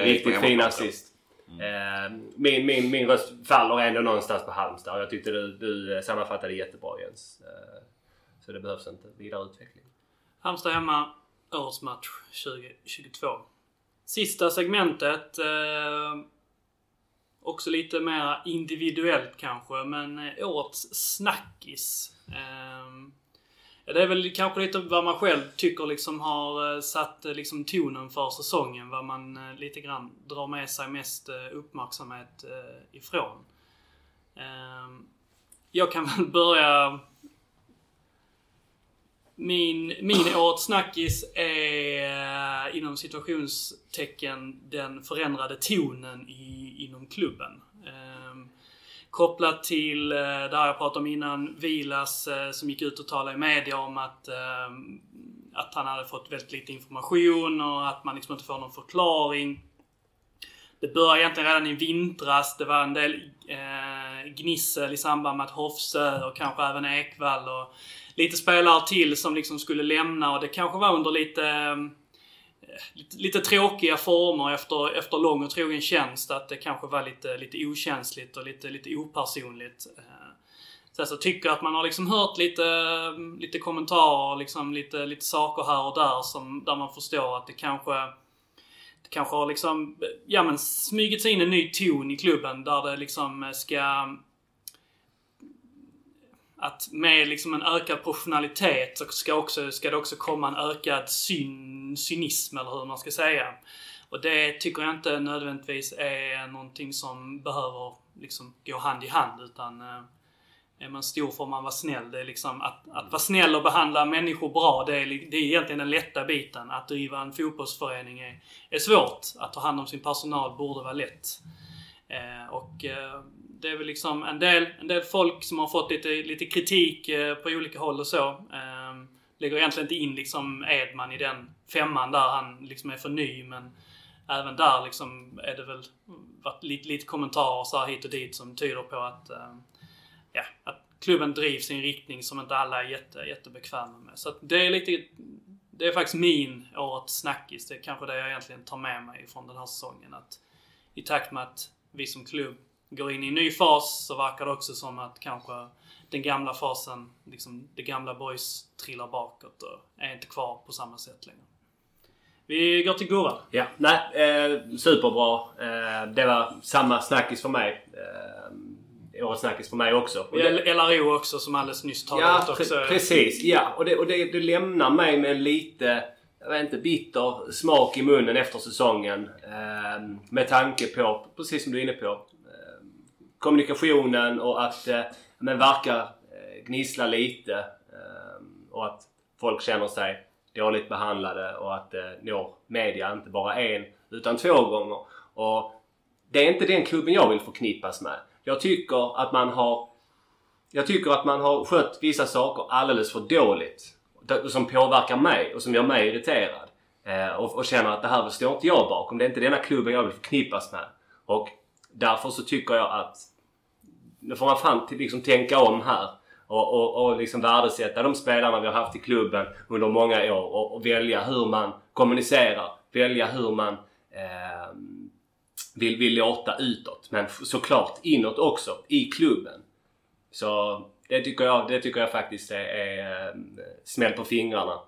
Riktigt fin assist. Eh, min, min, min röst faller ändå någonstans på Halmstad. och Jag tyckte du, du eh, sammanfattade jättebra Jens. Eh, så det behövs inte vidare utveckling. Halmstad hemma, årets match 2022. Sista segmentet. Eh, också lite mer individuellt kanske, men eh, årets snackis. Ja, det är väl kanske lite vad man själv tycker liksom har eh, satt eh, liksom tonen för säsongen. Vad man eh, lite grann drar med sig mest uppmärksamhet ifrån. Ehm, jag kan *laughs* väl börja min, min årets snackis är inom situationstecken den förändrade tonen i, inom klubben. Kopplat till, eh, det här jag pratade om innan, Vilas eh, som gick ut och talade i media om att, eh, att han hade fått väldigt lite information och att man liksom inte får någon förklaring. Det började egentligen redan i vintras. Det var en del eh, gnissel i samband med att Hofsö och kanske även Ekvall och lite spelare till som liksom skulle lämna och det kanske var under lite, eh, lite, lite tråkiga former efter, efter lång och trogen tjänst. Att det kanske var lite, lite okänsligt och lite, lite opersonligt. Eh, så jag tycker att man har liksom hört lite, lite kommentarer, liksom lite, lite saker här och där som, där man förstår att det kanske det kanske har liksom, ja men smugit sig in en ny ton i klubben där det liksom ska att med liksom en ökad professionalitet så ska, också, ska det också komma en ökad syn, cynism eller hur man ska säga. Och det tycker jag inte nödvändigtvis är någonting som behöver liksom gå hand i hand utan eh, är man stor får man vara snäll. Det är liksom att, att vara snäll och behandla människor bra, det är, det är egentligen den lätta biten. Att driva en fotbollsförening är, är svårt. Att ta hand om sin personal borde vara lätt. Eh, och eh, det är väl liksom en del, en del folk som har fått lite, lite kritik eh, på olika håll och så. Ehm, lägger egentligen inte in liksom Edman i den femman där han liksom är för ny men även där liksom är det väl varit lite, lite kommentarer så här hit och dit som tyder på att, ehm, ja, att klubben drivs i en riktning som inte alla är jätte, jättebekväma med. Så att det är lite, det är faktiskt min årets snackis. Det är kanske det jag egentligen tar med mig från den här säsongen. Att I takt med att vi som klubb går in i en ny fas så verkar det också som att kanske den gamla fasen, liksom det gamla boys trillar bakåt och är inte kvar på samma sätt längre. Vi går till Gurra. Ja, nej, eh, superbra. Eh, det var samma snackis för mig. Eh, årets snackis för mig också. Och det- LRO också som alldeles nyss talade Ja, också. pre- precis. Ja, och, det, och det, det lämnar mig med en lite, jag vet inte, bitter smak i munnen efter säsongen. Eh, med tanke på, precis som du är inne på, kommunikationen och att eh, men verkar eh, gnissla lite. Eh, och att folk känner sig dåligt behandlade och att det når media inte bara en utan två gånger. Och det är inte den klubben jag vill förknippas med. Jag tycker att man har jag tycker att man har skött vissa saker alldeles för dåligt. Som påverkar mig och som gör mig irriterad. Eh, och, och känner att det här står inte jag bakom. Det är inte denna klubben jag vill förknippas med. Och därför så tycker jag att nu får man fan t- liksom tänka om här. Och, och, och liksom värdesätta de spelarna vi har haft i klubben under många år. Och, och välja hur man kommunicerar. Välja hur man eh, vill, vill låta utåt. Men såklart inåt också. I klubben. Så det tycker jag, det tycker jag faktiskt är, är eh, smäll på fingrarna.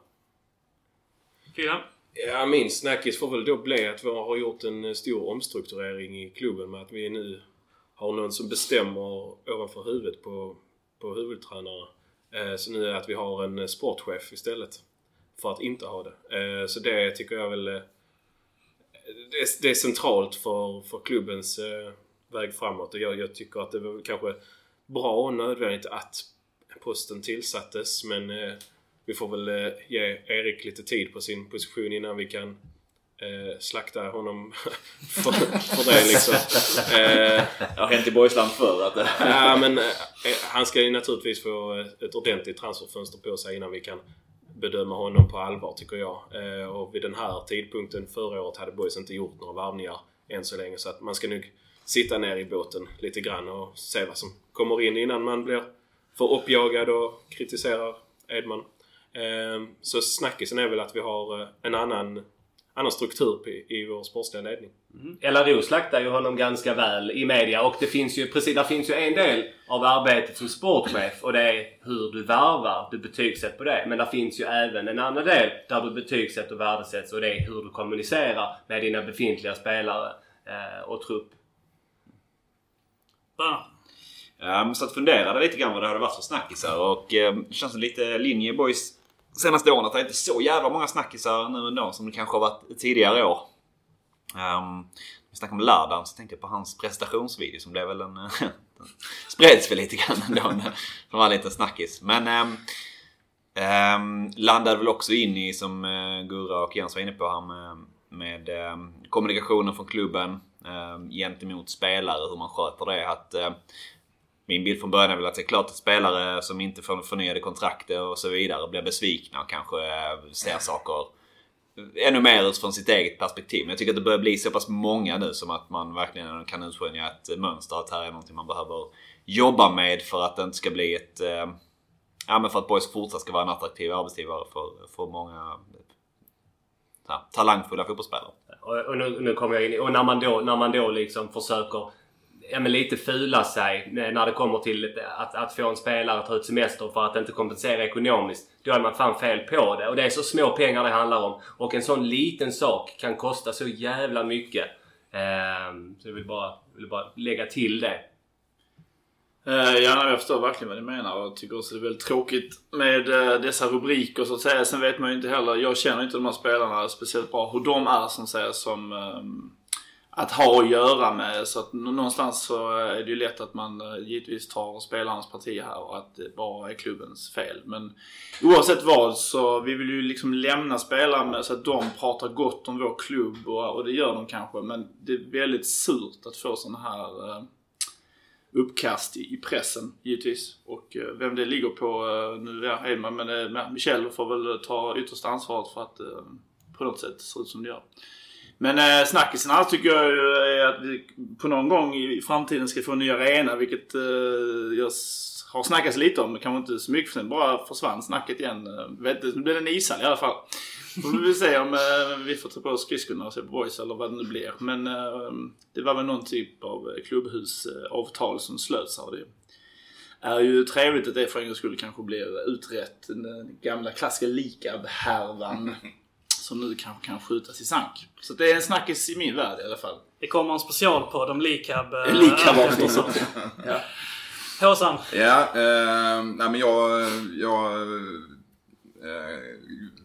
Fyra. Ja, min snackis får väl då bli att vi har gjort en stor omstrukturering i klubben med att vi nu har någon som bestämmer ovanför huvudet på, på huvudtränarna. Eh, så nu är det att vi har en sportchef istället. För att inte ha det. Eh, så det tycker jag väl... Eh, det är, det är centralt för, för klubbens väg framåt och jag, jag tycker att det var kanske bra och nödvändigt att posten tillsattes men vi får väl ge Erik lite tid på sin position innan vi kan eh, slakta honom *laughs* för, för det liksom. Eh, Det har hänt i Boysland förr att det... ja, men eh, han ska ju naturligtvis få ett ordentligt transferfönster på sig innan vi kan bedöma honom på allvar tycker jag. Eh, och vid den här tidpunkten förra året hade Boys inte gjort några varvningar än så länge så att man ska nog sitta ner i båten lite grann och se vad som kommer in innan man blir för uppjagad och kritiserar Edman. Eh, så snackisen är väl att vi har eh, en annan, annan struktur i, i vår sportsliga ledning. LRO slaktar ju honom ganska väl i media och det finns ju precis, där finns ju en del av arbetet som sportchef och det är hur du värvar. Du betygsätter på det. Men där finns ju även en annan del där du betygsätter och värdesätts och det är hur du kommunicerar med dina befintliga spelare eh, och trupp. Sköna. Um, så att funderade lite grann vad det hade varit för snackisar och um, det känns lite linje boys senaste åren att det inte så jävla många snackisar nu ändå som det kanske har varit tidigare år. Um, vi snackade om Lardan så tänkte jag på hans prestationsvideo som blev väl en... den *laughs* spreds väl lite grann ändå. Som var en liten snackis. Men um, um, landade väl också in i som uh, Gurra och Jens var inne på här med, med um, kommunikationen från klubben um, gentemot spelare, hur man sköter det. Att, uh, min bild från början är väl att det är klart att spelare som inte får förnyade kontrakt och så vidare blir besvikna och kanske eh, ser saker ännu mer utifrån sitt eget perspektiv. Men jag tycker att det börjar bli så pass många nu som att man verkligen kan utskönja ett mönster. Att här är någonting man behöver jobba med för att det inte ska bli ett... Eh, ja men för att Boys fortsatt ska vara en attraktiv arbetsgivare för, för många här, talangfulla fotbollsspelare. Och, och nu, nu kommer jag in i, och när man då, när man då liksom försöker ja, men lite fula sig när det kommer till att, att få en spelare att ta ut semester för att inte kompensera ekonomiskt. Då är man fan fel på det. Och det är så små pengar det handlar om. Och en sån liten sak kan kosta så jävla mycket. Ehm, så jag vill bara, vill bara lägga till det. Eh, ja, jag förstår verkligen vad ni menar och tycker också det är väldigt tråkigt med eh, dessa rubriker så att säga. Sen vet man ju inte heller, jag känner inte de här spelarna speciellt bra, hur de är som säger som ehm, att ha att göra med. Så att någonstans så är det ju lätt att man eh, givetvis tar spelarnas parti här och att det bara är klubbens fel. Men oavsett vad så vi vill ju liksom lämna spelare med så att de pratar gott om vår klubb och, och det gör de kanske. Men det är väldigt surt att få sådana här eh, uppkast i i pressen givetvis. Och eh, vem det ligger på eh, nu är Hedman men eh, Michel får väl ta yttersta ansvaret för att eh, på något sätt se ut som det gör. Men eh, snackisen här tycker jag ju är att vi på någon gång i framtiden ska få en ny arena vilket eh, jag har snackats lite om. Kanske inte så mycket för sen bara försvann snacket igen. Eh, vet nu blir det en ishall i alla fall. Får vi se om eh, vi får ta på oss skridskorna och se på boys eller vad det nu blir. Men eh, det var väl någon typ av eh, klubbhusavtal som slöts här. Det är ju trevligt att det för en gångs skull kanske blir utrett. Den gamla klassiska Likab-härvan. *laughs* Som nu kanske kan skjutas i sank. Så det är en snackis i min värld i alla fall. Det kommer en specialpodd om Likab. eh, Likab också. Håsan. Ja, eh, nej men jag, jag eh,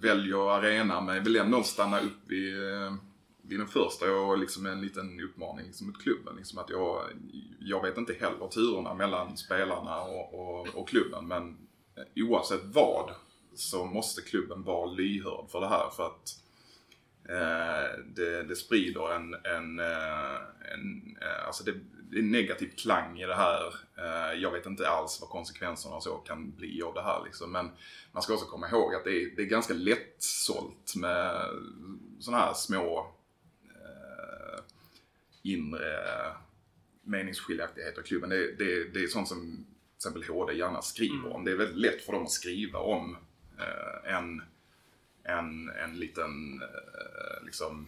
väljer arena men vill ändå stanna upp vid, eh, vid den första och liksom en liten uppmaning liksom mot klubben. Liksom att jag, jag vet inte heller turerna mellan spelarna och, och, och klubben men oavsett vad så måste klubben vara lyhörd för det här för att eh, det, det sprider en, en, eh, en eh, alltså det, det är en negativ klang i det här. Eh, jag vet inte alls vad konsekvenserna och så kan bli av det här liksom. Men man ska också komma ihåg att det är, det är ganska lättsålt med sådana här små eh, inre meningsskiljaktigheter i klubben. Det, det, det är sånt som till exempel HD gärna skriver om. Det är väldigt lätt för dem att skriva om Eh, en, en, en liten eh, liksom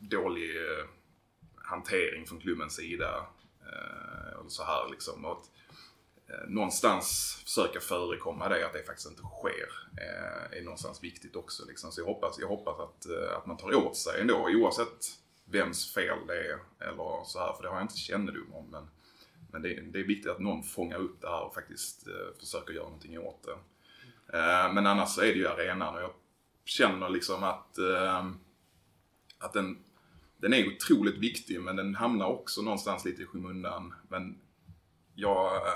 dålig eh, hantering från klubbens sida. Och så här liksom. Och att, någonstans försöka förekomma det, att det faktiskt inte sker. Är någonstans viktigt också. Liksom. Så jag hoppas, jag hoppas att, att man tar åt sig ändå, oavsett vems fel det är. Eller så här, för det har jag inte kännedom om. Men, men det, det är viktigt att någon fångar upp det här och faktiskt eh, försöker göra någonting åt det. Eh, men annars så är det ju arenan och jag känner liksom att, eh, att den, den är otroligt viktig men den hamnar också någonstans lite i skymundan. Men jag, eh,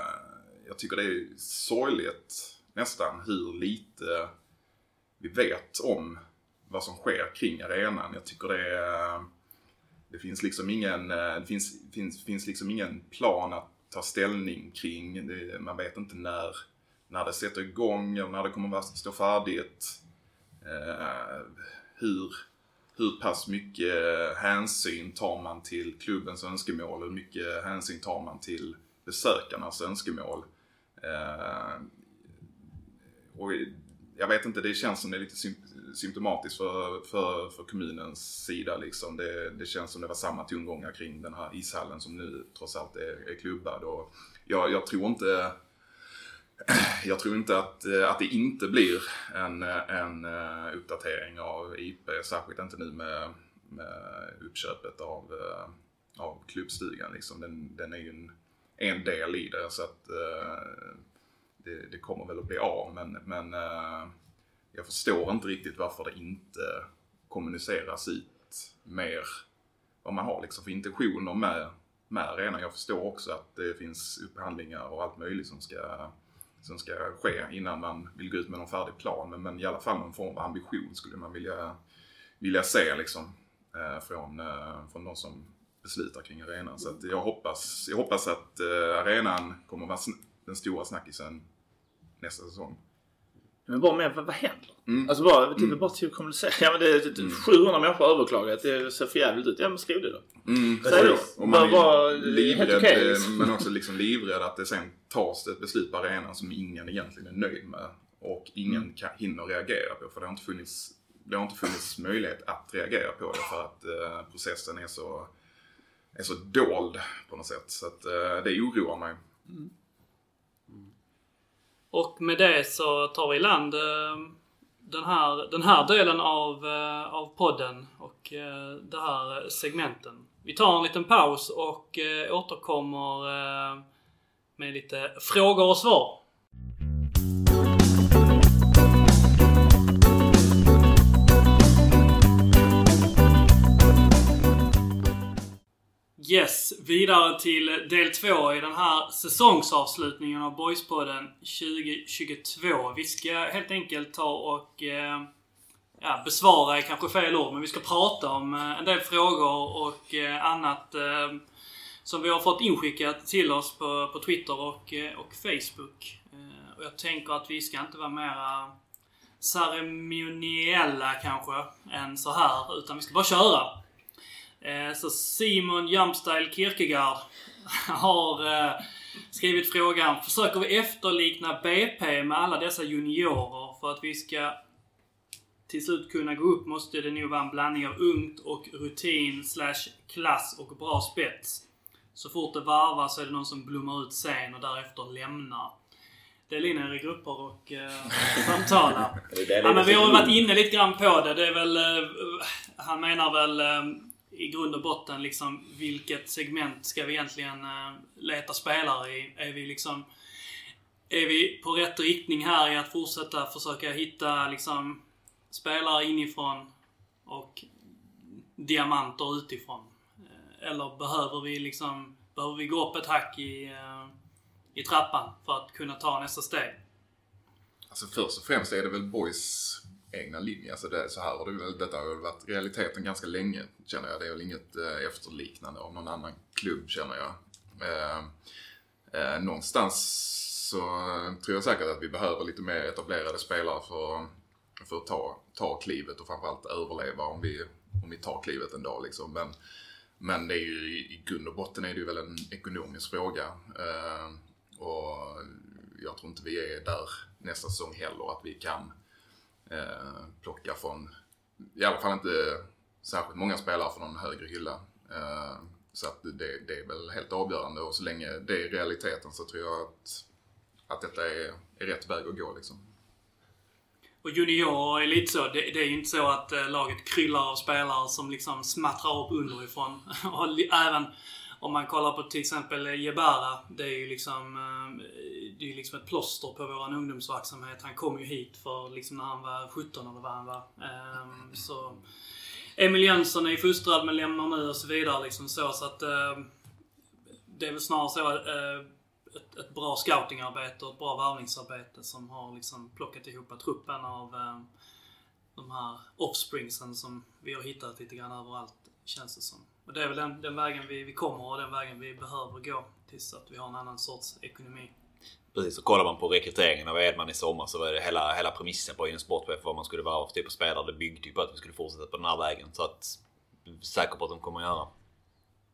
jag tycker det är sorgligt nästan hur lite vi vet om vad som sker kring arenan. Jag tycker det är, det finns liksom ingen, det finns, finns, finns liksom ingen plan att ta ställning kring. Det, man vet inte när, när det sätter igång eller när det kommer att stå färdigt. Eh, hur, hur pass mycket hänsyn tar man till klubbens önskemål hur mycket hänsyn tar man till besökarnas önskemål. Eh, och jag vet inte, det känns som det är lite symptomatiskt för, för, för kommunens sida. Liksom. Det, det känns som det var samma tongångar kring den här ishallen som nu trots allt är, är klubbad. Och jag, jag tror inte jag tror inte att, eh, att det inte blir en, eh, en eh, uppdatering av IP, särskilt inte nu med, med uppköpet av, av klubbstugan. Liksom. Den, den är ju en, en del i det. Så att det, det kommer väl att bli av. Men, men jag förstår inte riktigt varför det inte kommuniceras ut mer vad man har liksom för intentioner med, med arenan. Jag förstår också att det finns upphandlingar och allt möjligt som ska, som ska ske innan man vill gå ut med någon färdig plan. Men, men i alla fall någon form av ambition skulle man vilja, vilja se liksom, eh, från, eh, från de som beslutar kring arenan. Så att jag, hoppas, jag hoppas att eh, arenan kommer vara sn- den stora snackisen nästa säsong. Men bara med, vad, vad händer? Mm. Alltså bara, det är bara till att kommunicera. Ja men det är typ 700 människor har överklagat. Det ser för jävligt ut. Ja men skriv det då. Mm, Säg då. Och man Bara- är det är livrädd, okej, eh, liksom. men också liksom livrädd att det sen tas ett beslut på arenan som ingen egentligen är nöjd med. Och ingen Mm. kan, hinner reagera på. För det har inte funnits, det har inte funnits möjlighet att reagera på det för att eh, processen är så, är så dold på något sätt. Så att, eh, det oroar mig. Och med det så tar vi i land eh, den här, den här delen av, eh, av podden och eh, det här segmenten. Vi tar en liten paus och återkommer med lite frågor och svar. Yes, vidare till del två i den här säsongsavslutningen av Boyspodden 2022. Vi ska helt enkelt ta och eh, ja, besvara är kanske fel ord, men vi ska prata om eh, en del frågor och eh, annat eh, som vi har fått inskickat till oss på, på Twitter och, eh, och Facebook. Eh, och jag tänker att vi ska inte vara mera ceremoniella kanske än så här, utan vi ska bara köra. Eh, Så Simon Jumpstyle Kierkegaard *laughs* har eh, skrivit frågan Försöker vi efterlikna BP med alla dessa juniorer för att vi ska till slut kunna gå upp måste det nog vara en blandning av ungt och rutin slash klass och bra spets. Så fort det varvas så är det någon som blommar ut sen och därefter lämnar. Del in er i grupper och eh, *laughs* samtala. Ja, men vi har varit inne lite grann på det. Det är väl... Eh, han menar väl eh, i grund och botten liksom vilket segment ska vi egentligen eh, leta spelare i? Är vi liksom... Är vi på rätt riktning här i att fortsätta försöka hitta liksom spelare inifrån och diamanter utifrån? Eh, eller behöver vi liksom... Behöver vi gå upp ett hack i, eh, i trappan för att kunna ta nästa steg? Alltså först och främst är det väl Boys egna linje. Alltså det, så här har det väl, detta har varit realiteten ganska länge känner jag. Det är väl inget eh, efterliknande av någon annan klubb känner jag. Eh, eh, någonstans så tror jag säkert att vi behöver lite mer etablerade spelare för, för att ta, ta klivet och framförallt överleva om vi, om vi tar klivet en dag liksom. Men, men det är ju i, i grund och botten är det ju väl en ekonomisk fråga. Eh, och jag tror inte vi är där nästa säsong heller. Att vi kan eh, plocka från, i alla fall inte särskilt många spelare från någon högre hylla. Eh, så att det, det är väl helt avgörande och så länge det är realiteten så tror jag att, att detta är, är rätt väg att gå liksom. Och juniorer är lite så. Det, det är ju inte så att eh, laget kryllar av spelare som liksom smattrar upp underifrån. *laughs* och li- även om man kollar på till exempel eh, Jebara. Det är ju liksom, eh, det är liksom ett plåster på vår ungdomsverksamhet. Han kom ju hit för liksom när han var 17 eller vad han var. Ehm, så Emil Jönsson är ju fostrad men lämnar nu och så vidare liksom så. så att eh, det är väl snarare så att ett, ett bra scoutingarbete och ett bra värvningsarbete som har liksom plockat ihop truppen av de här offspringsen som vi har hittat lite grann överallt, känns det som. Och det är väl den, den vägen vi, vi kommer och den vägen vi behöver gå tills att vi har en annan sorts ekonomi. Precis, och kollar man på rekryteringen av Edman i sommar så var det hela, hela premissen på en sportchef vad man skulle vara för typ av spelare. Det byggde ju på att vi skulle fortsätta på den här vägen. Så att, säker på att de kommer att göra.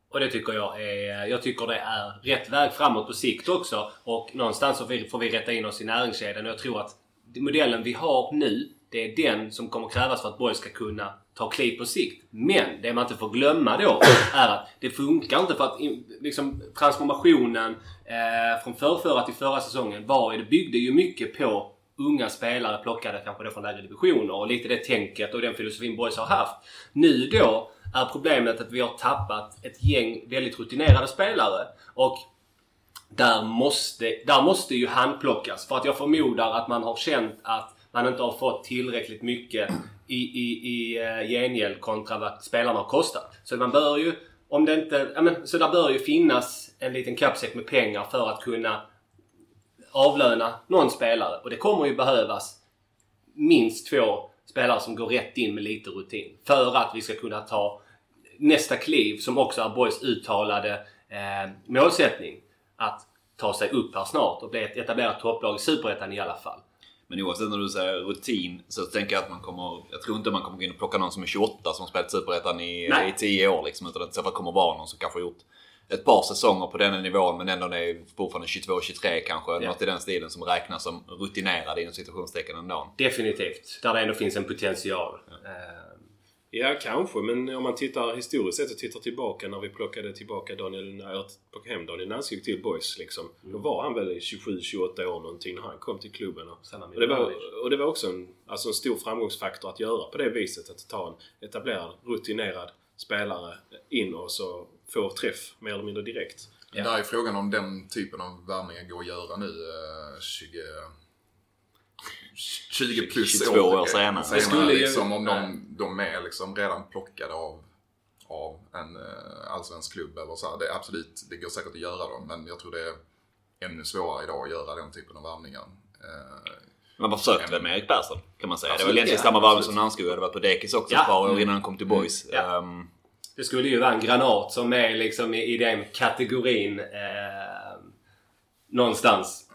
Och det tycker jag är... Jag tycker det är rätt väg framåt på sikt också. Och någonstans så får vi rätta in oss i näringskedjan. Och jag tror att modellen vi har nu, det är den som kommer krävas för att Borg ska kunna ta kliv på sikt. Men det man inte får glömma då är att det funkar inte för att liksom, transformationen eh, från förrförra till förra säsongen var det byggde ju mycket på unga spelare plockade kanske då från lägre divisioner och lite det tänket och den filosofin Boys har haft. Nu då är problemet att vi har tappat ett gäng väldigt rutinerade spelare. Och där måste, där måste ju handplockas. För att jag förmodar att man har känt att man inte har fått tillräckligt mycket i, i, i eh, gengäld kontra vad spelarna har kostat. Så man bör ju, om det inte, ja men, så där bör ju finnas en liten kappsäck med pengar för att kunna avlöna någon spelare. Och det kommer ju behövas minst två spelare som går rätt in med lite rutin. För att vi ska kunna ta nästa kliv som också är Boys uttalade eh, målsättning. Att ta sig upp här snart och bli ett etablerat topplag i Superettan i alla fall. Men oavsett när du säger rutin så tänker jag att man kommer... Jag tror inte man kommer gå in och plocka någon som är 28 som spelat Superettan i, Nej. i 10 år liksom. Utan att det kommer vara någon som kanske gjort ett par säsonger på den nivån men ändå är fortfarande 22-23 kanske. Ja. Något i den stilen som räknas som rutinerad inom situationstecken ändå. Definitivt. Där det ändå finns en potential. Eh, Ja, kanske. Men om man tittar historiskt sett och tittar tillbaka när vi plockade tillbaka Daniel, plockade hem Daniel Nanskog till Boys liksom. Då var han väl 27-28 år någonting när han kom till klubben. Och, och, det, var, och det var också en, alltså en stor framgångsfaktor att göra på det viset. Att ta en etablerad, rutinerad spelare in och så få träff mer eller mindre direkt. Där är frågan om den typen av värvningar går att göra nu eh, 20, 20 plus 22 år senare. senare skulle ju- liksom, om de, de är liksom redan plockade av, av en eh, allsvensk klubb eller så. här. Det är absolut, det går säkert att göra dem men jag tror det är ännu svårare idag att göra den typen av värvningar. Eh, Man försökte väl med Erik Persson kan man säga. det var Absolut, egentligen ja, samma varv absolut. som Nanskog hade varit på dekis också Ja. ett par år innan han kom till Boys. Ja. Ehm, Det skulle ju vara en granat som är liksom i, i den kategorin eh, någonstans.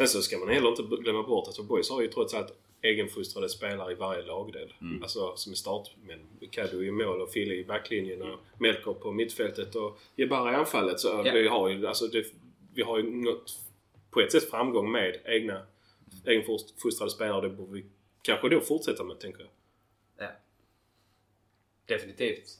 Sen så ska man heller inte glömma bort att Boys har ju trots allt egenfostrade spelare i varje lagdel. Alltså som är startmän. Kadu i mål och Fille i backlinjen och Melker på mittfältet och Jebara i anfallet. Så Ja. vi har ju alltså det, vi har ju nått på ett sätt framgång med egna egenfostrade spelare. Det borde vi kanske då fortsätta med tänker jag. Ja. Definitivt.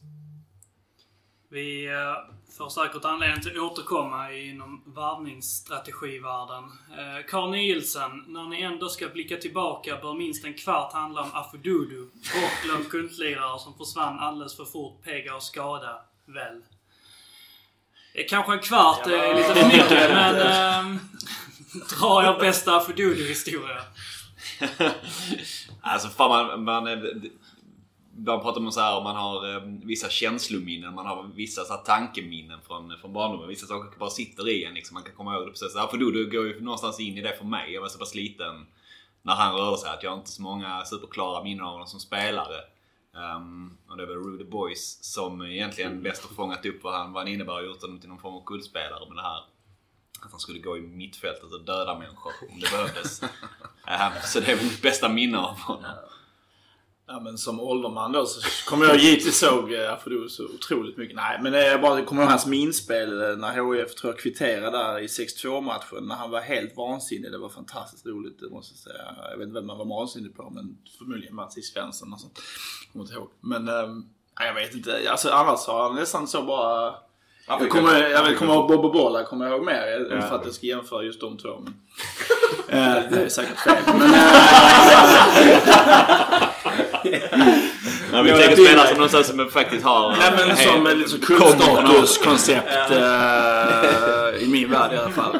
Vi eh, får säkert anledning till att återkomma inom varvningsstrategivärlden. Eh, Carl Nielsen, när ni ändå ska blicka tillbaka bör minst en kvart handla om Afududu. Bortglömd kultlirare som försvann alldeles för fort, pega och skada. Väl? Eh, Kanske en kvart är lite för mycket, men... *laughs* Dra er bästa Afududu-historia. *laughs* Alltså fan man... man man pratar om så här om man har eh, vissa känslominnen, man har vissa så här, tankeminnen från, från barndomen. Vissa saker bara sitter i en liksom. Man kan komma ihåg det precis. För då, då går ju någonstans in i det för mig. Jag var så pass liten när han rörde sig att jag har inte så många superklara minnen av honom som spelare. Um, och det var Rudy Boys som egentligen bäst har fångat upp vad han, vad han innebär och gjort honom till någon form av kultspelare med det här. Att han skulle gå i mittfältet och döda människor om det behövdes. *laughs* Ehm, så det är väl mitt bästa minne av honom. Ja men som ålderman då så kommer jag givetvis ihåg eh, Afodo så otroligt mycket. Nej men eh, jag bara kommer ihåg hans minspel eh, när HIF tror jag kvitterade där i 6-2 matchen. När han var helt vansinnig. Det var fantastiskt roligt det måste jag säga. Jag vet inte vem man var vansinnig på men förmodligen Mats I. Svensson och sånt. Kommer inte ihåg. Men nej, jag vet inte. Alltså annars har han nästan så bara... Jag kommer, jag vet, kommer ihåg Bobo Bolla, kommer jag ihåg mer. Inte för att jag ska jämföra just de två men... *laughs* det är säkert fel. Men, *laughs* *laughs* Nej, vi Ja, tänker spela som någon sån som faktiskt har... Nej men som ett liksom kultstatuskoncept eh, i min värld i alla fall.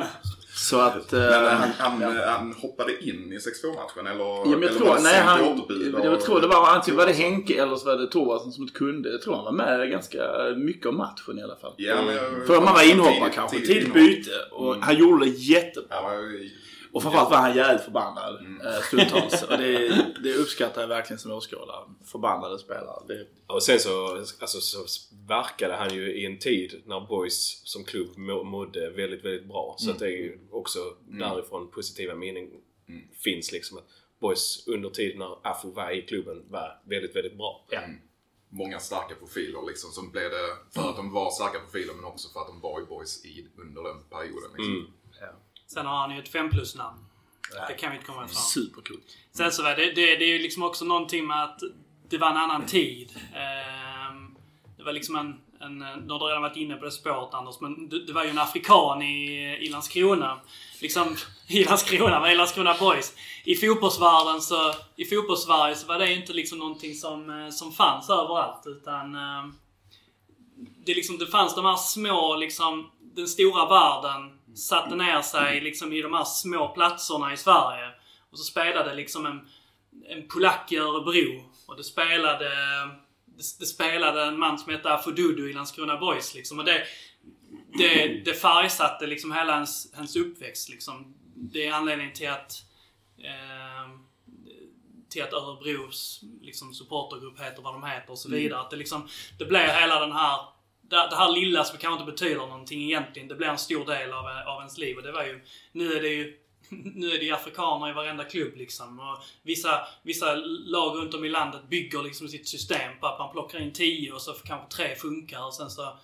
Så att... eh, Men han, han, han hoppade in i 6-2-matchen eller? Ja, jag eller tror, nej, han, jag tror det var antingen var det Henke eller så var det Thorwaldsson som inte kunde. Jag tror han var med ganska mycket av matchen i alla fall. Ja, men För man var inhoppare kanske, tidigt byte. Och han gjorde det jättebra. Ju- Och framförallt var han jävligt förbannad eh, stundtals. Och det, det uppskattar jag verkligen som åskådare. Förbannade spelare. Det, Och sen så, alltså, så verkade han ju i en tid när Boys som klubb må- mådde väldigt, väldigt bra. Så att det är ju också därifrån positiva minnen finns liksom. Att Boys under tiden när Afo var i klubben var väldigt, väldigt bra. Ja. många starka profiler liksom. Som blev det för att de var starka profiler men också för att de var i boys i, under den perioden. Liksom. Sen har han ju ett 5 plus-namn. Det kan vi inte komma ifrån. supercoolt. Sen så var det, det, det är ju liksom också någonting med att det var en annan tid. Ehm, det var liksom en, en... Du har redan varit inne på det spåret Anders, men det, det var ju en afrikan i, i Landskrona. Liksom, *laughs* i Landskrona, vad är Landskrona Boys? I fotbollsvärlden så... I fotbollssverige så var det inte liksom någonting som, eh, som fanns överallt, utan... ehm, det, liksom, det fanns de här små, liksom, den stora världen satte ner sig liksom i de här små platserna i Sverige. Och så spelade liksom en, en polack i Örebro. Och det spelade, det, det spelade en man som hette Afodudu i Landskrona Boys liksom. Och det, det, det färgsatte liksom hela hans, hans uppväxt liksom. Det är anledningen till att eh, till att Örebros liksom, supportergrupp heter vad de heter och så vidare. Att det liksom, det blir hela den här det, det här lilla som kanske inte betyder någonting egentligen, det blir en stor del av, av ens liv. Och det var ju, nu är det ju *laughs* nu är det ju afrikaner i varenda klubb liksom. Och vissa, vissa lag runt om i landet bygger liksom sitt system på att man plockar in tio och så kanske tre funkar och sen så...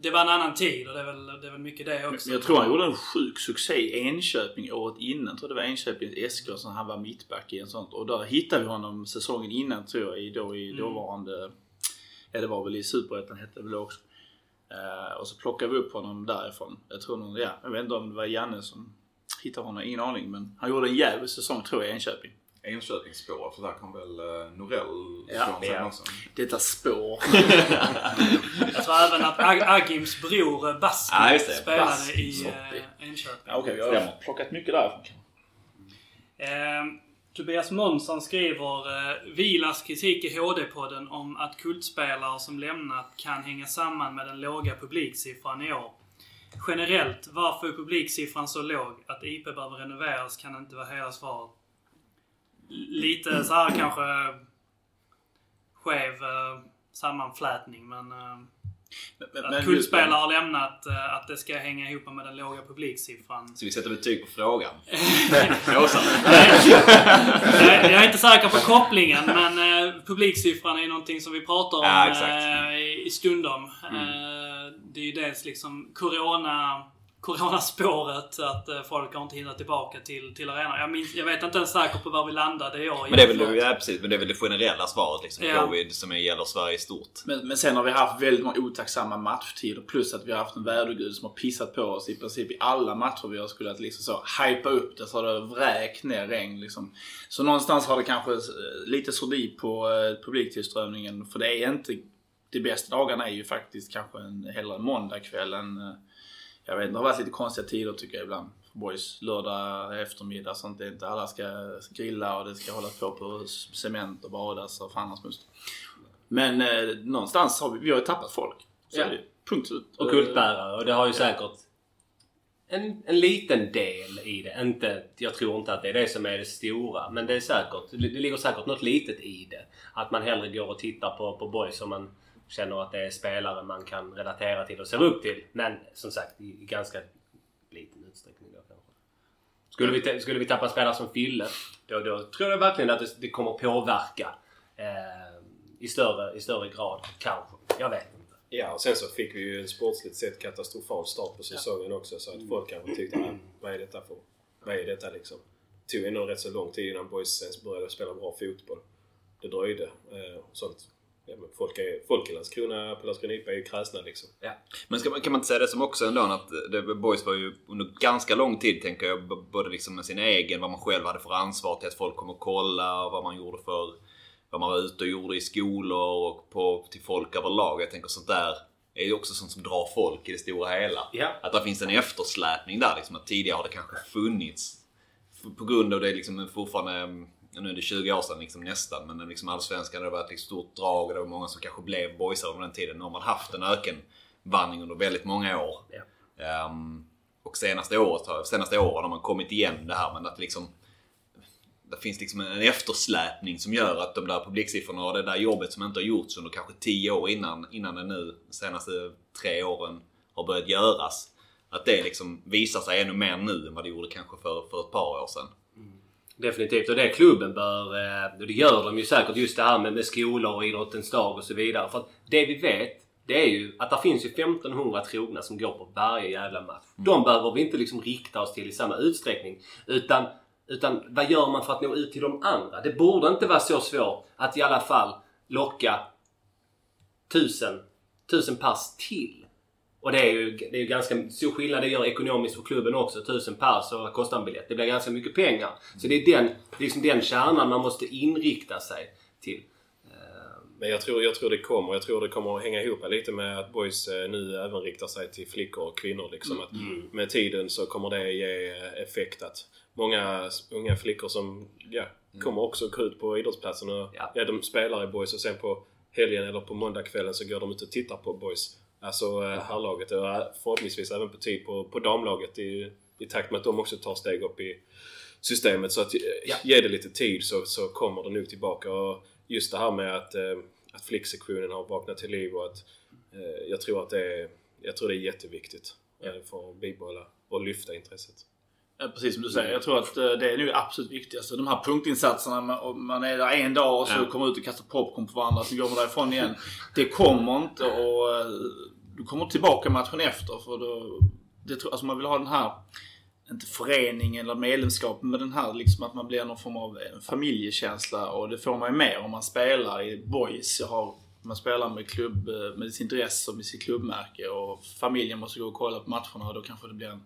Det var en annan tid och det är väl, det är väl mycket det också. Men jag tror han gjorde en sjuk succé i Enköping året innan. Jag tror det var Enköpings Eskilsson han var mittback i en sånt. Och där hittade vi honom säsongen innan tror jag i, då, i Mm. dåvarande... Ja det var väl i Superettan hette det väl också. Eh, och så plockade vi upp honom därifrån. Jag tror nog, ja, jag vet inte om det var Janne som hittade honom, ingen aning. Men han gjorde en jävlig säsong tror jag i Enköping. Enköpingsspår, för där kom väl uh, Norell Ja, ja. också. Detta spår. *laughs* Jag tror även att Ag- Agims bror eh, Baski det. spelade Bas- i eh, Enköping. Ja, Okej, vi har plockat mycket därifrån. Eh, Tobias Månsson skriver eh, Vilas kritik i HD-podden om att kultspelare som lämnat kan hänga samman med den låga publiksiffran i år. Generellt, varför är publiksiffran så låg? Att IP behöver renoveras kan inte vara hela svaret. Lite så här kanske skev eh, sammanflätning men... Eh, men, att kultspelare har lämnat, eh, att det ska hänga ihop med den låga publiksiffran. Så vi sätter betyg på frågan. *laughs* jag, jag är inte säker på kopplingen men eh, publiksiffran är någonting som vi pratar om Ja. Mm. eh, i, stundom. Eh, det är ju dels liksom corona Coronaspåret, att eh, folk har inte hittat tillbaka till, till arenan. Jag, minns, jag vet inte ens säkert på var vi landade i år. Men det är väl, ja, precis, men det är väl det generella svaret liksom. Ja. Covid som gäller Sverige i stort. Men, men sen har vi haft väldigt många otacksamma matchtider plus att vi har haft en vädergud som har pissat på oss i princip i alla matcher vi har skulle liksom så hypa upp det så har det vräkt ner regn liksom. Så någonstans har det kanske eh, lite sordi på eh, publiktillströmningen för det är inte de bästa dagarna är ju faktiskt kanske en, hellre en måndagkväll än jag vet inte, det har varit lite konstiga tider tycker jag ibland. Boys, lördag eftermiddag. Det är inte alla ska grilla och det ska hållas på på cement och badas och fan hans. Men eh, någonstans har vi, vi har ju tappat folk. Så Ja. det. Punkt slut. Och kultbärare. Och det har ju säkert en, en liten del i det. Inte, jag tror inte att det är det som är det stora. Men det är säkert, det ligger säkert något litet i det. Att man hellre går och tittar på, på boys som man känner att det är spelare man kan relatera till och ser upp till. Men som sagt i, ganska liten utsträckning då kanske. Skulle vi, skulle vi tappa spelare som Fille, då, då tror jag verkligen att det, det kommer påverka eh, i, större, i större grad. Kanske. Jag vet inte. Ja, och sen så fick vi ju en sportsligt sett katastrofal start på säsongen också. Så att folk kanske tyckte, ah, vad är detta för... Vad är detta liksom? Det tog ändå rätt så lång tid innan boys började spela bra fotboll. Det dröjde. Eh, och sånt. Ja, men folk, är, folk i Landskrona, på Landskrona IP är ju kräsna liksom. Men ska kan man inte säga det som också ändå att det, Boys var ju under ganska lång tid tänker jag, både liksom med sin egen, vad man själv hade för ansvar till att folk kom och kolla och vad man gjorde för, vad man var ute och gjorde i skolor och på, till folk överlag. Jag tänker sånt där är ju också sånt som drar folk i det stora hela. Ja. Att det finns en eftersläpning där liksom. Att tidigare har det kanske funnits på grund av det liksom fortfarande, mm, nu är det 20 år sedan liksom nästan, men liksom allsvenskan har varit ett stort drag och det var många som kanske blev boysar under den tiden. Nu har man haft en ökenvandring under väldigt många år. Ja. Ehm, och senaste, året, senaste åren har man kommit igen det här men att liksom det finns liksom en eftersläpning som gör att de där publiksiffrorna och det där jobbet som inte har gjorts under kanske 10 år innan, innan det nu de senaste tre åren har börjat göras. Att det liksom visar sig ännu mer nu än vad det gjorde kanske för, för ett par år sedan. Definitivt. Och det klubben bör, eh, och det gör de ju säkert, just det här med, med skolor och idrottens dag och så vidare. För att det vi vet, det är ju att det finns ju 1500 trogna som går på varje jävla match. De behöver vi inte liksom rikta oss till i samma utsträckning. Utan, utan vad gör man för att nå ut till de andra? Det borde inte vara så svårt att i alla fall locka tusen, tusen pass till. Och det är ju, det är ju ganska stor skillnad det gör ekonomiskt för klubben också. Tusen och vad kostar en biljett? Det blir ganska mycket pengar. Så det är den, det är liksom den kärnan man måste inrikta sig till. Men jag tror, jag tror det kommer. Jag tror det kommer att hänga ihop lite med att boys eh, nu även riktar sig till flickor och kvinnor. Liksom. Att med tiden så kommer det ge effekt att många unga flickor som ja, kommer också gå ut på idrottsplatsen och Ja. ja. de spelar i boys och sen på helgen eller på måndagskvällen så går de ut och tittar på boys. Alltså eh, herrlaget och eh, förhoppningsvis även på tid på, på damlaget i, i takt med att de också tar steg upp i systemet. Så att eh, Ja. ge det lite tid så, så kommer det nog tillbaka. Och just det här med att, eh, att flicksektionen har vaknat till liv och att eh, jag tror att det är, jag tror det är jätteviktigt eh, för att bibehålla och lyfta intresset. Ja, precis som du säger. Jag tror att eh, det är nu absolut viktigaste. De här punktinsatserna, man- är där en dag och så Ja. kommer ut och kastar popcorn på varandra, så går man därifrån igen. Det kommer inte eh, du kommer tillbaka matchen efter. För då, det, alltså man vill ha den här, inte föreningen eller medlemskap, men den här liksom att man blir någon form av eh, familjekänsla. Och det får man ju mer om man spelar i boys. Jag har, man spelar med, klubb, eh, med sin dress och med sitt klubbmärke och familjen måste gå och kolla på matcherna och då kanske det blir en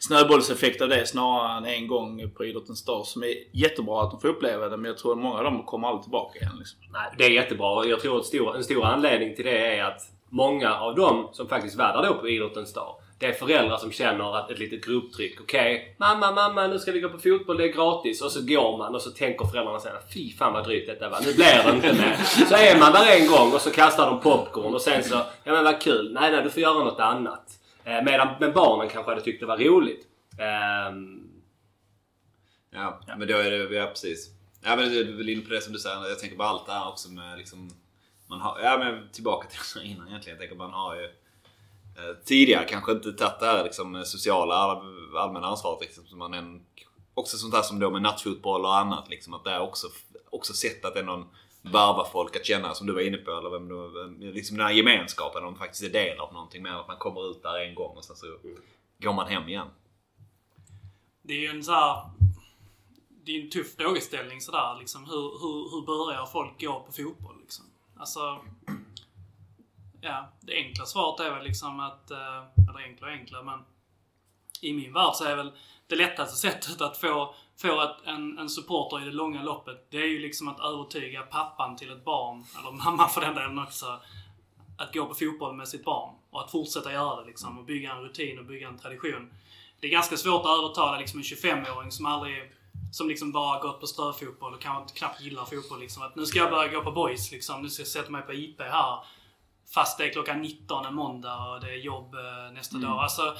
snöbollseffekt av det snarare än en gång på idrottens dag. Som är jättebra att de får uppleva det men jag tror att många av dem kommer aldrig tillbaka igen. Liksom. Nej, det är jättebra och jag tror att stor, en stor anledning till det är att många av dem som faktiskt var där då på idrottens dag. Det är föräldrar som känner att ett litet grupptryck. Okej, mamma, mamma, nu ska vi gå på fotboll, det är gratis. Och så går man och så tänker föräldrarna sen. fy fan vad drygt detta var. Nu blir det inte mer. Så är man där en gång och så kastar de popcorn och sen så, ja men vad kul. Nej, nej, du får göra något annat. Eh, medan men barnen kanske hade tyckt det var roligt. Ehm, Ja, men då är det, ja precis. Ja men du är väl inne på det som du säger, jag tänker på allt det här också med liksom... Man har, ja men tillbaka till det *laughs* som innan egentligen. Jag tänker man har ju eh, tidigare kanske inte tagit det här liksom sociala all- allmänna ansvaret liksom. Så man en, också sånt här som då med nattfotboll och annat liksom. Att det är också, också sett att det är någon varva folk att känna som du var inne på. Eller vem du, liksom den här gemenskapen. Om de faktiskt är del av någonting mer. Att man kommer ut där en gång och sen så går man hem igen. Det är ju en så här... Det är en tuff frågeställning sådär liksom. Hur, hur, hur börjar folk gå på fotboll? Alltså... Ja, det enkla svaret är väl liksom att... Eh, eller enkla och enkla, men... I min värld så är väl det lättaste sättet att få, få ett, en, en supporter i det långa loppet, det är ju liksom att övertyga pappan till ett barn, eller *laughs* mamma för den delen också, att gå på fotboll med sitt barn. Och att fortsätta göra det liksom. Och bygga en rutin och bygga en tradition. Det är ganska svårt att övertala liksom en 25-åring som aldrig som liksom bara gått på ströfotboll och kanske knappt gillar fotboll. Liksom. Att nu ska jag börja gå på boys. Liksom. Nu ska jag sätta mig på IP här. Fast det är klockan 19 en måndag och det är jobb eh, nästa dag. Alltså,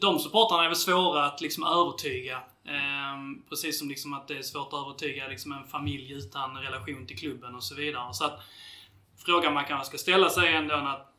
de supportrarna är väl svåra att liksom övertyga. Ehm, precis som liksom att det är svårt att övertyga liksom en familj utan relation till klubben och så vidare. Så att frågan man kanske ska ställa sig är ändå att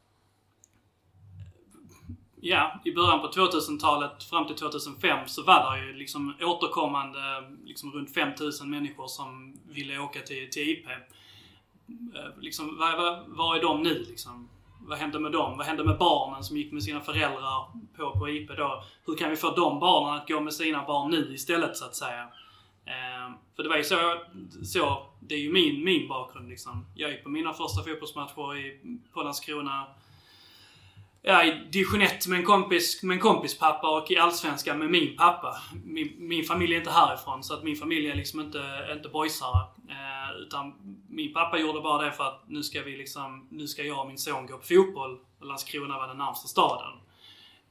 Ja, i början på 2000-talet fram till 2005 så var det ju liksom återkommande liksom runt 5000 människor som ville åka till, till IP. Eh, liksom, var, var, var är de nu liksom? Vad hände med dem? Vad hände med barnen som gick med sina föräldrar på, på IP då? Hur kan vi få de barnen att gå med sina barn nu istället så att säga? Eh, för det var ju så, så, det är ju min, min bakgrund liksom. Jag gick på mina första fotbollsmatcher i, på Landskrona Ja, i division 1 med en kompis, med en kompis pappa och i Allsvenskan med min pappa. Min, min familj är inte härifrån, så att min familj är liksom inte, inte boysare. Eh, utan min pappa gjorde bara det för att nu ska vi liksom, nu ska jag och min son gå på fotboll. Och Landskrona var den närmsta staden.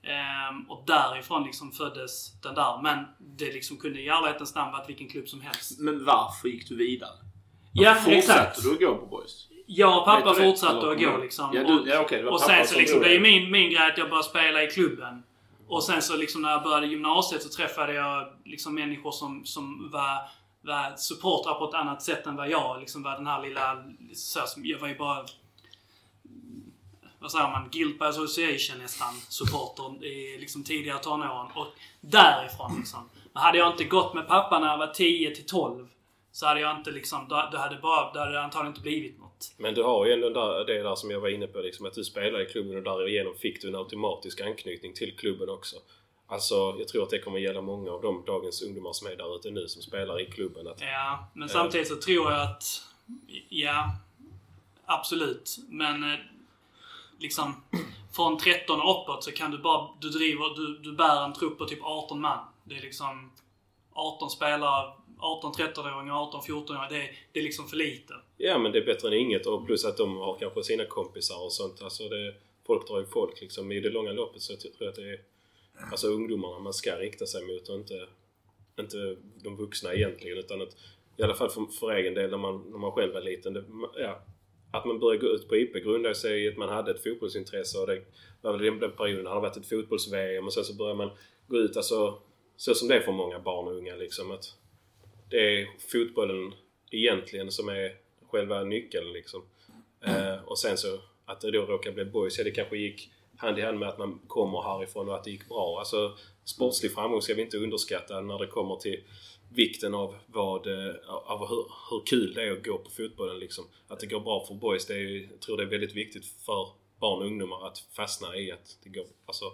Eh, och därifrån liksom föddes den där. Men det liksom kunde i ärlighetens namn varit vilken klubb som helst. Men varför gick du vidare? Ja, Varför exakt. Fortsatte du att gå på boys? Jag och pappa fortsatte att gå liksom. Ja, du- ja, var och sen så som liksom, det är min, min grej att jag började spela i klubben. Och sen så liksom när jag började gymnasiet så träffade jag liksom människor som, som var, var supportrar på ett annat sätt än vad jag liksom var den här lilla... Så här, jag var ju bara... Vad säger man? Guilt by association nästan. Supporter i liksom tidiga tonåren. Och därifrån liksom. Men hade jag inte gått med pappa när jag var 10 till 12 så hade jag inte liksom... Då, då hade, bara, då hade det antagligen inte blivit något. Men du har ju ändå där, det där som jag var inne på, liksom, att du spelar i klubben och därigenom fick du en automatisk anknytning till klubben också. Alltså, jag tror att det kommer gälla många av de dagens ungdomar som är där ute nu som spelar i klubben. Att, Ja, men samtidigt så tror jag att... Ja, absolut. Men eh, liksom från 13 och uppåt så kan du bara... Du driver... Du, du bär en trupp på typ 18 man. Det är liksom 18 spelare 18-13-åringar, 18-14-åringar. Det, det är liksom för lite. Ja men det är bättre än inget och plus att de har kanske sina kompisar och sånt. Alltså det, folk drar ju folk liksom. I det långa loppet så tror jag att det är alltså ungdomarna man ska rikta sig mot och inte, inte de vuxna egentligen. Utan att, i alla fall för, för egen del när man, när man själv var liten. Det, ja, att man började gå ut på IP grundade sig i att man hade ett fotbollsintresse och det var väl den, perioden det hade varit ett fotbolls-VM och sen så började man gå ut alltså så som det är för många barn och unga liksom. Att det är fotbollen egentligen som är själva nyckeln liksom. Eh, och sen så att det då råkar bli boys, ja det kanske gick hand i hand med att man kommer härifrån och att det gick bra. Alltså sportslig framgång ska vi inte underskatta när det kommer till vikten av, vad, eh, av hur, hur kul det är att gå på fotbollen liksom. Att det går bra för boys, det är, ju- jag tror det är väldigt viktigt för barn och ungdomar att fastna i att det går, alltså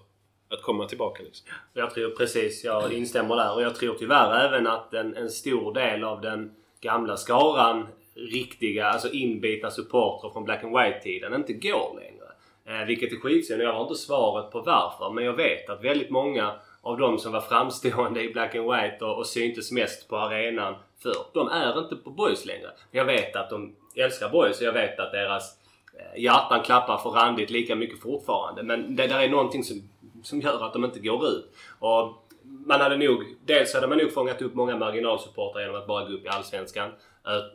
att komma tillbaka liksom. Jag tror precis, jag instämmer där. Och jag tror tyvärr även att en, en stor del av den gamla skaran riktiga, alltså inbitna supportrar från Black and White-tiden inte går längre. Eh, vilket är skitsynd. Jag har inte svaret på varför. Men jag vet att väldigt många av de som var framstående i Black and White och, och syntes mest på arenan för de är inte på Boys längre. Jag vet att de älskar Boys och jag vet att deras eh, hjärtan klappar för randigt lika mycket fortfarande. Men det där är någonting som, som gör att de inte går ut. Och man hade nog, dels hade man nog fångat upp många marginalsupportrar genom att bara gå upp i Allsvenskan.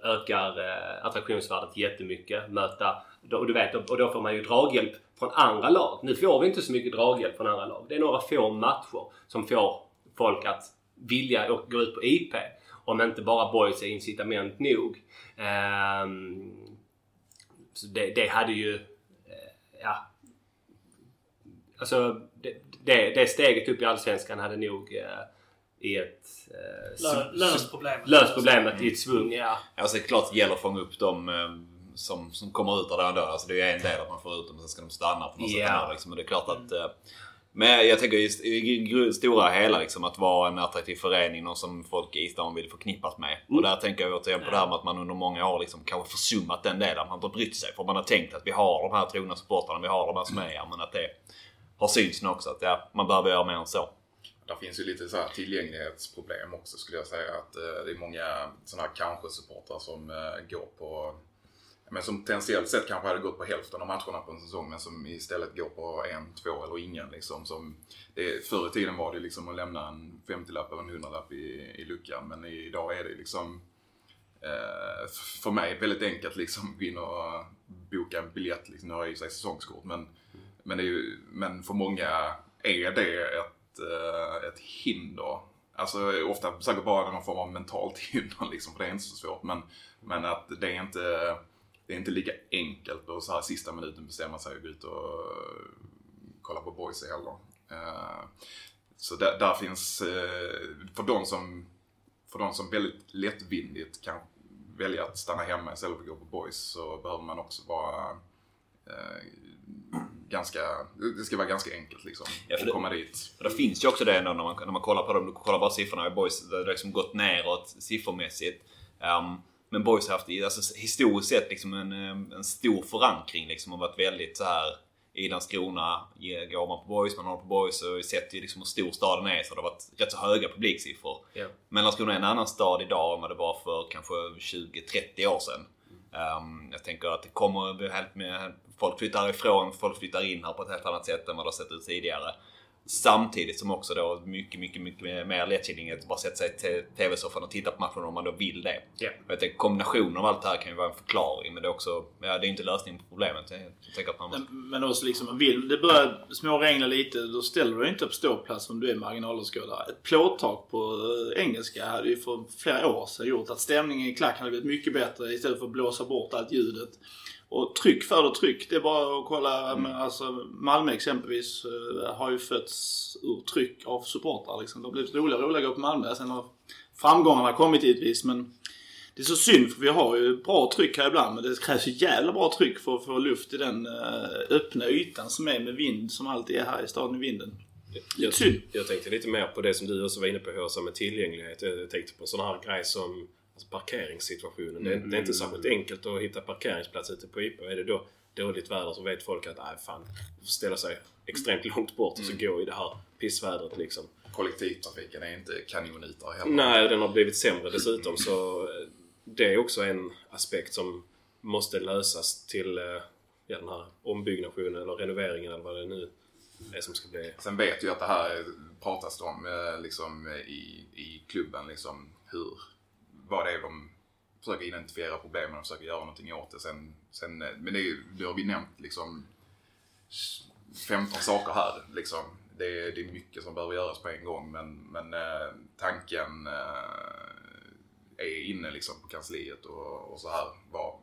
Ökar eh, attraktionsvärdet jättemycket. Möta, då, och du vet, och då får man ju draghjälp från andra lag. Nu får vi inte så mycket draghjälp från andra lag. Det är några få matcher som får folk att vilja och gå ut på IP. Om inte bara boys är incitament nog. Ehm, så det, det hade ju... eh, Ja. Alltså det, det, det steget upp i Allsvenskan hade nog eh, i ett... Eh, Lö, s- löst problemet. löst problemet i ett svung, ja. Alltså det är klart det gäller att fånga upp dem eh, som, som kommer ut av det ändå. Alltså det är en del att man får ut dem och sen ska de stanna på något Ja. sätt. Liksom. Men det är klart att... eh, Men jag tänker just i stora hela liksom att vara en attraktiv förening, någon som folk i stan vill förknippas med. Och där tänker jag återigen på det här med att man under många år liksom kanske försummat den delen. Man har inte brytt sig för man har tänkt att vi har de här trogna supportrarna, vi har de här som är här. Men att det har synts nu också att ja, man behöver göra mer än så. Där finns ju lite så här tillgänglighetsproblem också skulle jag säga. Att eh, det är många sådana här kanske-supportrar som eh, går på men som potentiellt sett kanske hade gått på hälften av matcherna på en säsong men som istället går på en, två eller ingen. Liksom, som det, förr i tiden var det liksom att lämna en 50-lapp eller en 100-lapp i, i luckan men idag är det liksom eh, för mig väldigt enkelt liksom gå in och boka en biljett. Liksom, nu har jag ju säsongskort men, men, det är ju, men för många är det ett, Eh, ett hinder. Alltså ofta säkert bara någon form av mentalt *laughs* hinder liksom, för det är inte så svårt. Men, men att det är inte, det är inte lika enkelt att så här sista minuten bestämma sig och gå ut och eh, kolla på boys heller. Eh, så där, där finns, för de som, för de som väldigt lättvindigt kan välja att stanna hemma istället för att gå på boys så behöver man också vara ganska, det ska vara ganska enkelt liksom. Ja, för att det- komma dit. Och det finns ju också det ändå när man, när man kollar på dem. Du kollar bara siffrorna i Boys. Det har liksom gått neråt siffermässigt. Um, men Boys har haft alltså, historiskt sett liksom en, em, en stor förankring. Liksom, och varit väldigt så här i Landskrona går man på Boys, man håller på Boys och sett ju liksom hur stor staden är så det har varit rätt så höga publiksiffror. Ja. Men Landskrona är en annan stad idag än vad det var för kanske 20-30 år sedan. Um, jag tänker att det kommer bli helt med, folk flyttar ifrån, folk flyttar in här på ett helt annat sätt än vad det har sett ut tidigare. Samtidigt som också då mycket, mycket, mycket mer lättillgängligt att bara sätta sig i TV-soffan och titta på matchen om man då vill det. Och Jag tänker kombinationen av allt det här kan ju vara en förklaring men det är också, ja det är inte lösningen på problemet. Jag tänker att man måste... Men också liksom, vill det börjar småregna lite, då ställer du dig inte på ståplats om du är marginalåskådare. Ett plåttak på eh, engelska hade ju för flera år sedan gjort att stämningen i klacken hade blivit mycket bättre istället för att blåsa bort allt ljudet. Och tryck föder tryck. Det är bara att kolla. Men alltså, Malmö exempelvis eh, har ju fötts ur tryck av supportrar. Liksom. Det har blivit roligare och roligare att gå på Malmö. Sen har framgångarna kommit givetvis men det är så synd för vi har ju bra tryck här ibland men det krävs ju jävla bra tryck för att få luft i den eh, öppna ytan som är med vind som alltid är här i staden i vinden. Jag, Synd. jag tänkte lite mer på det som du också var inne på Håsa med tillgänglighet. Jag tänkte på sån här grej som alltså parkeringssituationen. Det, är, det är inte särskilt enkelt att hitta parkeringsplats ute på IP. Är det då dåligt väder så vet folk att nej fan, får ställa sig extremt långt bort och så gå i det här pissvädret liksom. kollektivtrafiken är inte kanonytor heller. Nej, den har blivit sämre dessutom så eh, det är också en aspekt som måste lösas till eh, ja, den här ombyggnationen eller renoveringen eller vad det nu är som ska bli. Sen vet jag att det här pratas det om eh, liksom, i, i klubben. Liksom, hur, vad det är de försöker identifiera problemen och försöker göra någonting åt det. Sen, sen, eh, men det, är ju- nu har vi nämnt liksom 15 saker här. Liksom. Det, är, det är mycket som behöver göras på en gång men, men eh, tanken eh, är inne liksom på kansliet och, och så här. Vad,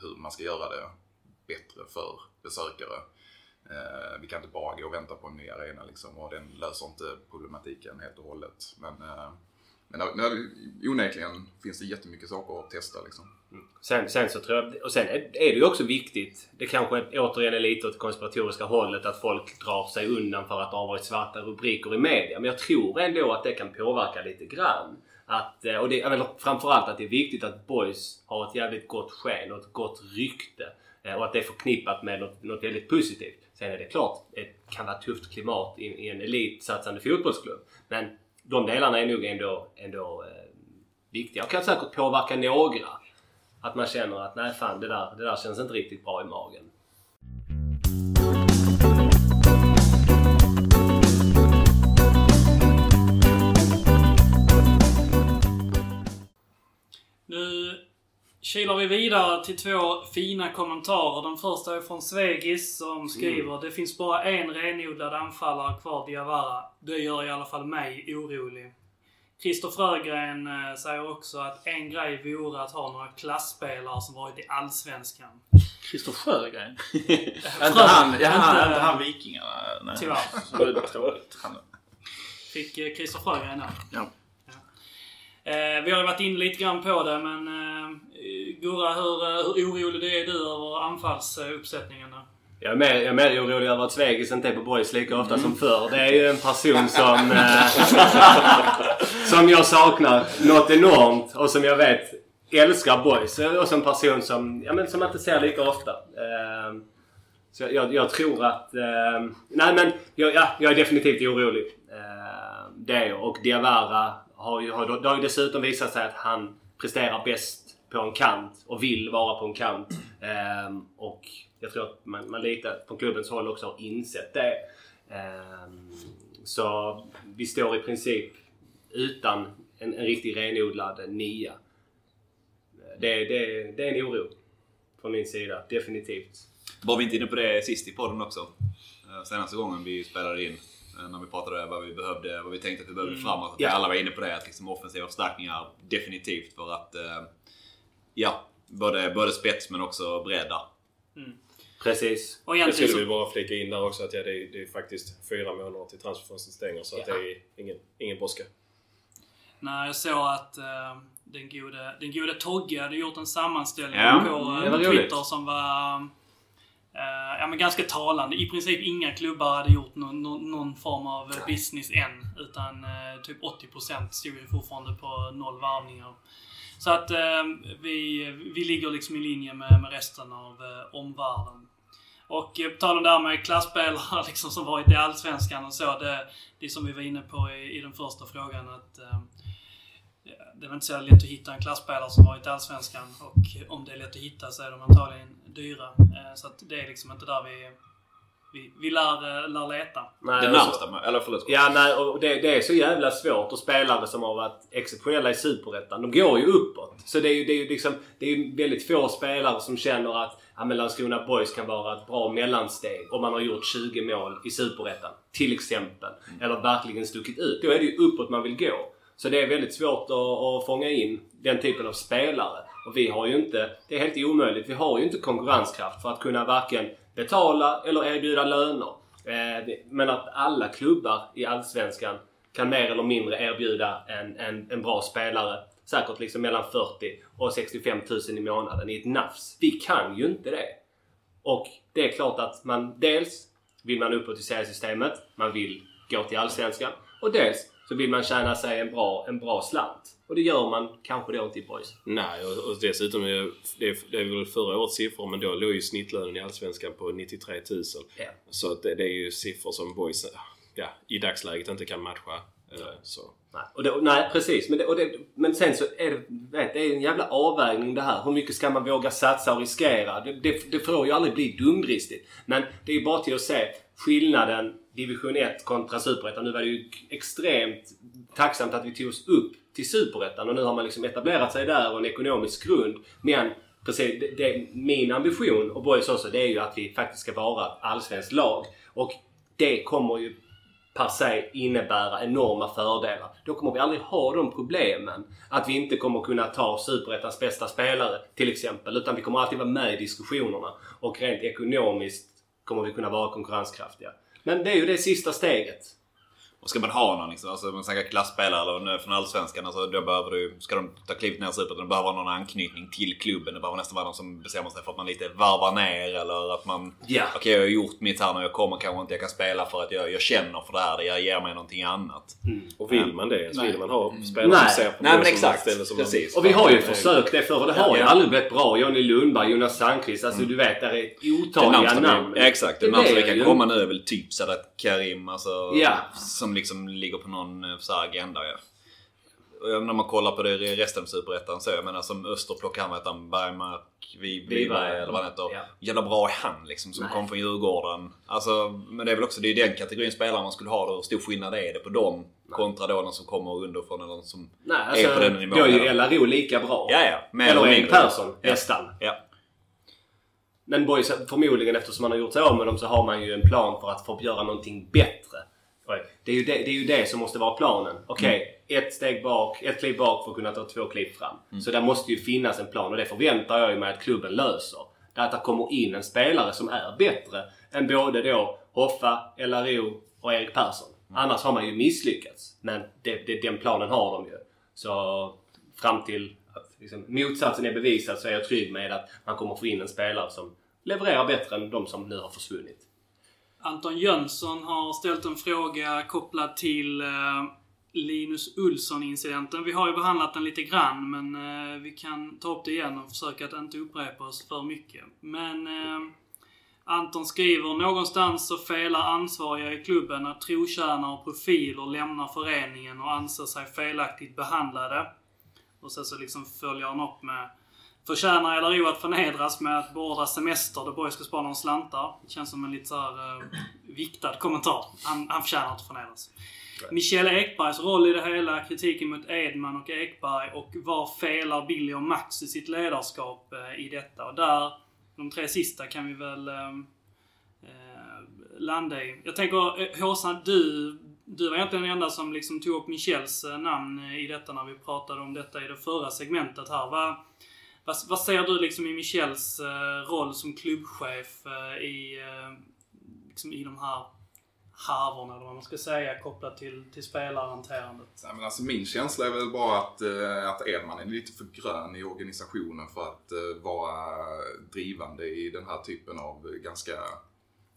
hur man ska göra det bättre för besökare. Eh, vi kan inte bara gå och vänta på en ny arena liksom, och den löser inte problematiken helt och hållet. Men, eh, men där, onekligen finns det jättemycket saker att testa. Liksom. Mm. Sen, sen så tror jag, och sen är, det ju också viktigt. Det kanske återigen är lite åt det konspiratoriska hållet att folk drar sig undan för att det har varit svarta rubriker i media. Men jag tror ändå att det kan påverka lite grann. Att, eh, och det, eller framförallt att det är viktigt att boys har ett jävligt gott sken och ett gott rykte. Eh, och att det är förknippat med något, något väldigt positivt. Sen är det klart, det kan vara tufft klimat i, i en elitsatsande fotbollsklubb. Men de delarna är nog ändå, ändå eh, viktiga och kan säkert påverka några. Att man känner att nej fan det där, det där känns inte riktigt bra i magen. Nu kilar vi vidare till två fina kommentarer. Den första är från Svegis som skriver Det finns bara en renodlad anfallare kvar, Diawara. Det gör i alla fall mig orolig. Christer Frögren eh, säger också att en grej vore att ha några klassspelare som varit i Allsvenskan. Christer Sjögren? *laughs* inte han, ja, han, inte han Vikingarna? Nej. Tyvärr. Fick eh, Christer Frögren där. Ja. Eh, vi har ju varit inne lite grann på det men eh, Gurra, hur, eh, hur orolig är du över anfallsuppsättningen? där? Jag är mer, jag är mer orolig över att Svegis inte är på boys lika ofta som förr. Det är ju en person som... *laughs* Som jag saknar något enormt och som jag vet älskar boys. Och som en person som, ja, men som man inte ser lika ofta. Så jag, jag tror att... Eh, nej men jag, ja, jag är definitivt orolig. Eh, det är jag. Och Diawara har ju, har, det har ju dessutom visat sig att han presterar bäst på en kant och vill vara på en kant. Ehm, och jag tror att man, man lite från klubbens håll också har insett det. Ehm, så vi står i princip utan en, en riktig renodlad nia. Det, det, det är en oro från min sida, definitivt. Var vi inte inne på det sist i podden också? Eh, senaste gången vi spelade in eh, När vi pratade vad vi behövde, vad vi tänkte att vi behövde framåt. Att Ja. alla var inne på det. Att liksom offensiva förstärkningar definitivt för att... eh, Ja, både, både spets men också bredda. Precis. Och Jag skulle så, bara flika in där också att ja, det, är, det är faktiskt fyra månader till transferfönstret stänger så att Ja. det är ingen, ingen brådska. när jag såg att eh, den, gode, den gode Togge hade gjort en sammanställning Ja, på eh, var Twitter roligt. som var eh, ja, men ganska talande. I princip inga klubbar hade gjort någon, någon, någon form av eh, business än. Utan eh, typ 80% stod ju fortfarande på noll varvningar. Så att eh, vi, vi ligger liksom i linje med, med resten av omvärlden. Och på tal om det här med klasspelare *laughs* liksom, som varit i Allsvenskan och så. Det, det som vi var inne på i, i den första frågan att det väl inte så lätt att hitta en klasspelare som varit i Allsvenskan och om det är lätt att hitta så är de antagligen dyra. Eh, Så att det är liksom inte där vi, vi, vi lär, eh, lär leta. Nej, Det närmsta, med- eller förlåt. Ja, nej, och det, det är så jävla svårt. Och spelare som har varit exceptionella i Superettan, de går ju uppåt. Så det är ju, det är ju liksom, det är väldigt få spelare som känner att ja, men Landskrona Boys kan vara ett bra mellansteg om man har gjort 20 mål i Superettan. Till exempel. Eller verkligen stuckit ut. Då är det ju uppåt man vill gå. Så det är väldigt svårt att, att fånga in den typen av spelare. Och vi har ju inte, det är helt omöjligt, vi har ju inte konkurrenskraft för att kunna varken betala eller erbjuda löner. Eh, men att alla klubbar i Allsvenskan kan mer eller mindre erbjuda en, en, en bra spelare. Säkert liksom mellan 40 och 65 000 i månaden i ett nafs. Vi kan ju inte det. Och det är klart att man dels vill man uppåt i seriesystemet, man vill gå till Allsvenskan och dels så vill man tjäna sig en bra, en bra slant. Och det gör man kanske då inte i boys. Nej, och, och dessutom är det, är, det är väl förra årets siffror men då låg ju snittlönen i Allsvenskan på 93 000. Ja. Så det, det är ju siffror som boys ja, i dagsläget inte kan matcha. Eh, Så. Nej, och det, nej precis. Men, det, och det, men sen så är det, vet, det är en jävla avvägning det här. Hur mycket ska man våga satsa och riskera? Det, det, det får ju aldrig bli dumdristigt. Men det är ju bara till att se skillnaden division 1 kontra superettan. Nu var det ju extremt tacksamt att vi tog oss upp till superettan och nu har man liksom etablerat sig där och en ekonomisk grund. Men precis, det, det, min ambition och Boys också det är ju att vi faktiskt ska vara ett allsvenskt lag. Och det kommer ju per se innebära enorma fördelar. Då kommer vi aldrig ha de problemen. Att vi inte kommer kunna ta Superettans bästa spelare till exempel. Utan vi kommer alltid vara med i diskussionerna. Och rent ekonomiskt kommer vi kunna vara konkurrenskraftiga. Men det är ju det sista steget. Och ska man ha någon liksom, alltså man snackar klassspelare eller någon från Allsvenskan. Alltså då behöver du, ska de ta klivet ner i Superettan, då behöver ha någon anknytning till klubben. Det behöver nästan vara någon som bestämmer sig för att man lite varvar ner eller att man... Ja. Okej, jag har gjort mitt här nu. Jag kommer kanske inte, jag kan spela för att jag, jag känner för det här. Det ger mig någonting annat. Och vill man det så vill man ha spelare Nej. som ser på Nej, men som exakt. ställe som Precis. Och vi har ju Ja. försökt det förr. Det har ju Ja. aldrig blivit bra. Johnny Lundberg, Jonas Sandqvist. Alltså du vet, där är Det otaliga namn. ja, exakt. Det Det närmsta vi kan ju- komma nu är väl typ Sadat Karim. Alltså, Ja. Som liksom ligger på någon eh, så här agenda. Ja. Och när man kollar på det i resten av Superettan så jag menar som Öster plockar han, heter han, Bergmark, Vi- Viberg eller vad han heter. Ja. Jävla bra är han liksom som Nej. kom från Djurgården. Alltså, men det är väl också det är den kategorin spelare man skulle ha då. Hur stor skillnad är det på dem kontra då någon som kommer underifrån eller någon som Nej, är alltså, på den nivån. då är ju LRO lika bra. Ja, ja. Mer Eller Erik. Persson, Ja. nästan. Ja. Men boys, förmodligen eftersom man har gjort sig av med dem så har man ju en plan för att få göra någonting bättre. Det är ju det, det, är ju det som måste vara planen. Okej, ett steg bak, ett kliv bak för att kunna ta två kliv fram. Så där måste ju finnas en plan och det förväntar jag mig att klubben löser. Det är att det kommer in en spelare som är bättre än både då Hoffa, LRO och Erik Persson. Annars har man ju misslyckats. Men det, det, den planen har de ju. Så fram till att liksom, motsatsen är bevisad så är jag trygg med att man kommer få in en spelare som levererar bättre än de som nu har försvunnit. Anton Jönsson har ställt en fråga kopplad till eh, Linus Ulsson-incidenten. Vi har ju behandlat den lite grann, men eh, vi kan ta upp det igen och försöka att inte upprepa oss för mycket. Men eh, Anton skriver någonstans så felar ansvariga i klubben att trotjänare och profiler lämnar föreningen och anser sig felaktigt behandlade. Och sen så liksom följer han upp med Förtjänar LRO att förnedras med att beordra semester där Borg ska spara någon slantar? Känns som en lite så här eh, viktad kommentar. Han, han förtjänar inte förnedras. Michel Ekbergs roll i det hela, kritiken mot Edman och Ekberg och var felar Billy och Max i sitt ledarskap eh, i detta? Och där, de tre sista kan vi väl eh, eh, landa i. Jag tänker, eh, Håsan, du, du var egentligen den enda som liksom tog upp Michels eh, namn i detta när vi pratade om detta i det förra segmentet här. Vad, vad, vad ser du liksom i Michels eh, roll som klubbchef eh, i, eh, liksom i de här harvorna, eller vad man ska säga, kopplat till, till spelarhanterandet? Nej, men alltså min känsla är väl bara att, att Edman är lite för grön i organisationen för att vara drivande i den här typen av ganska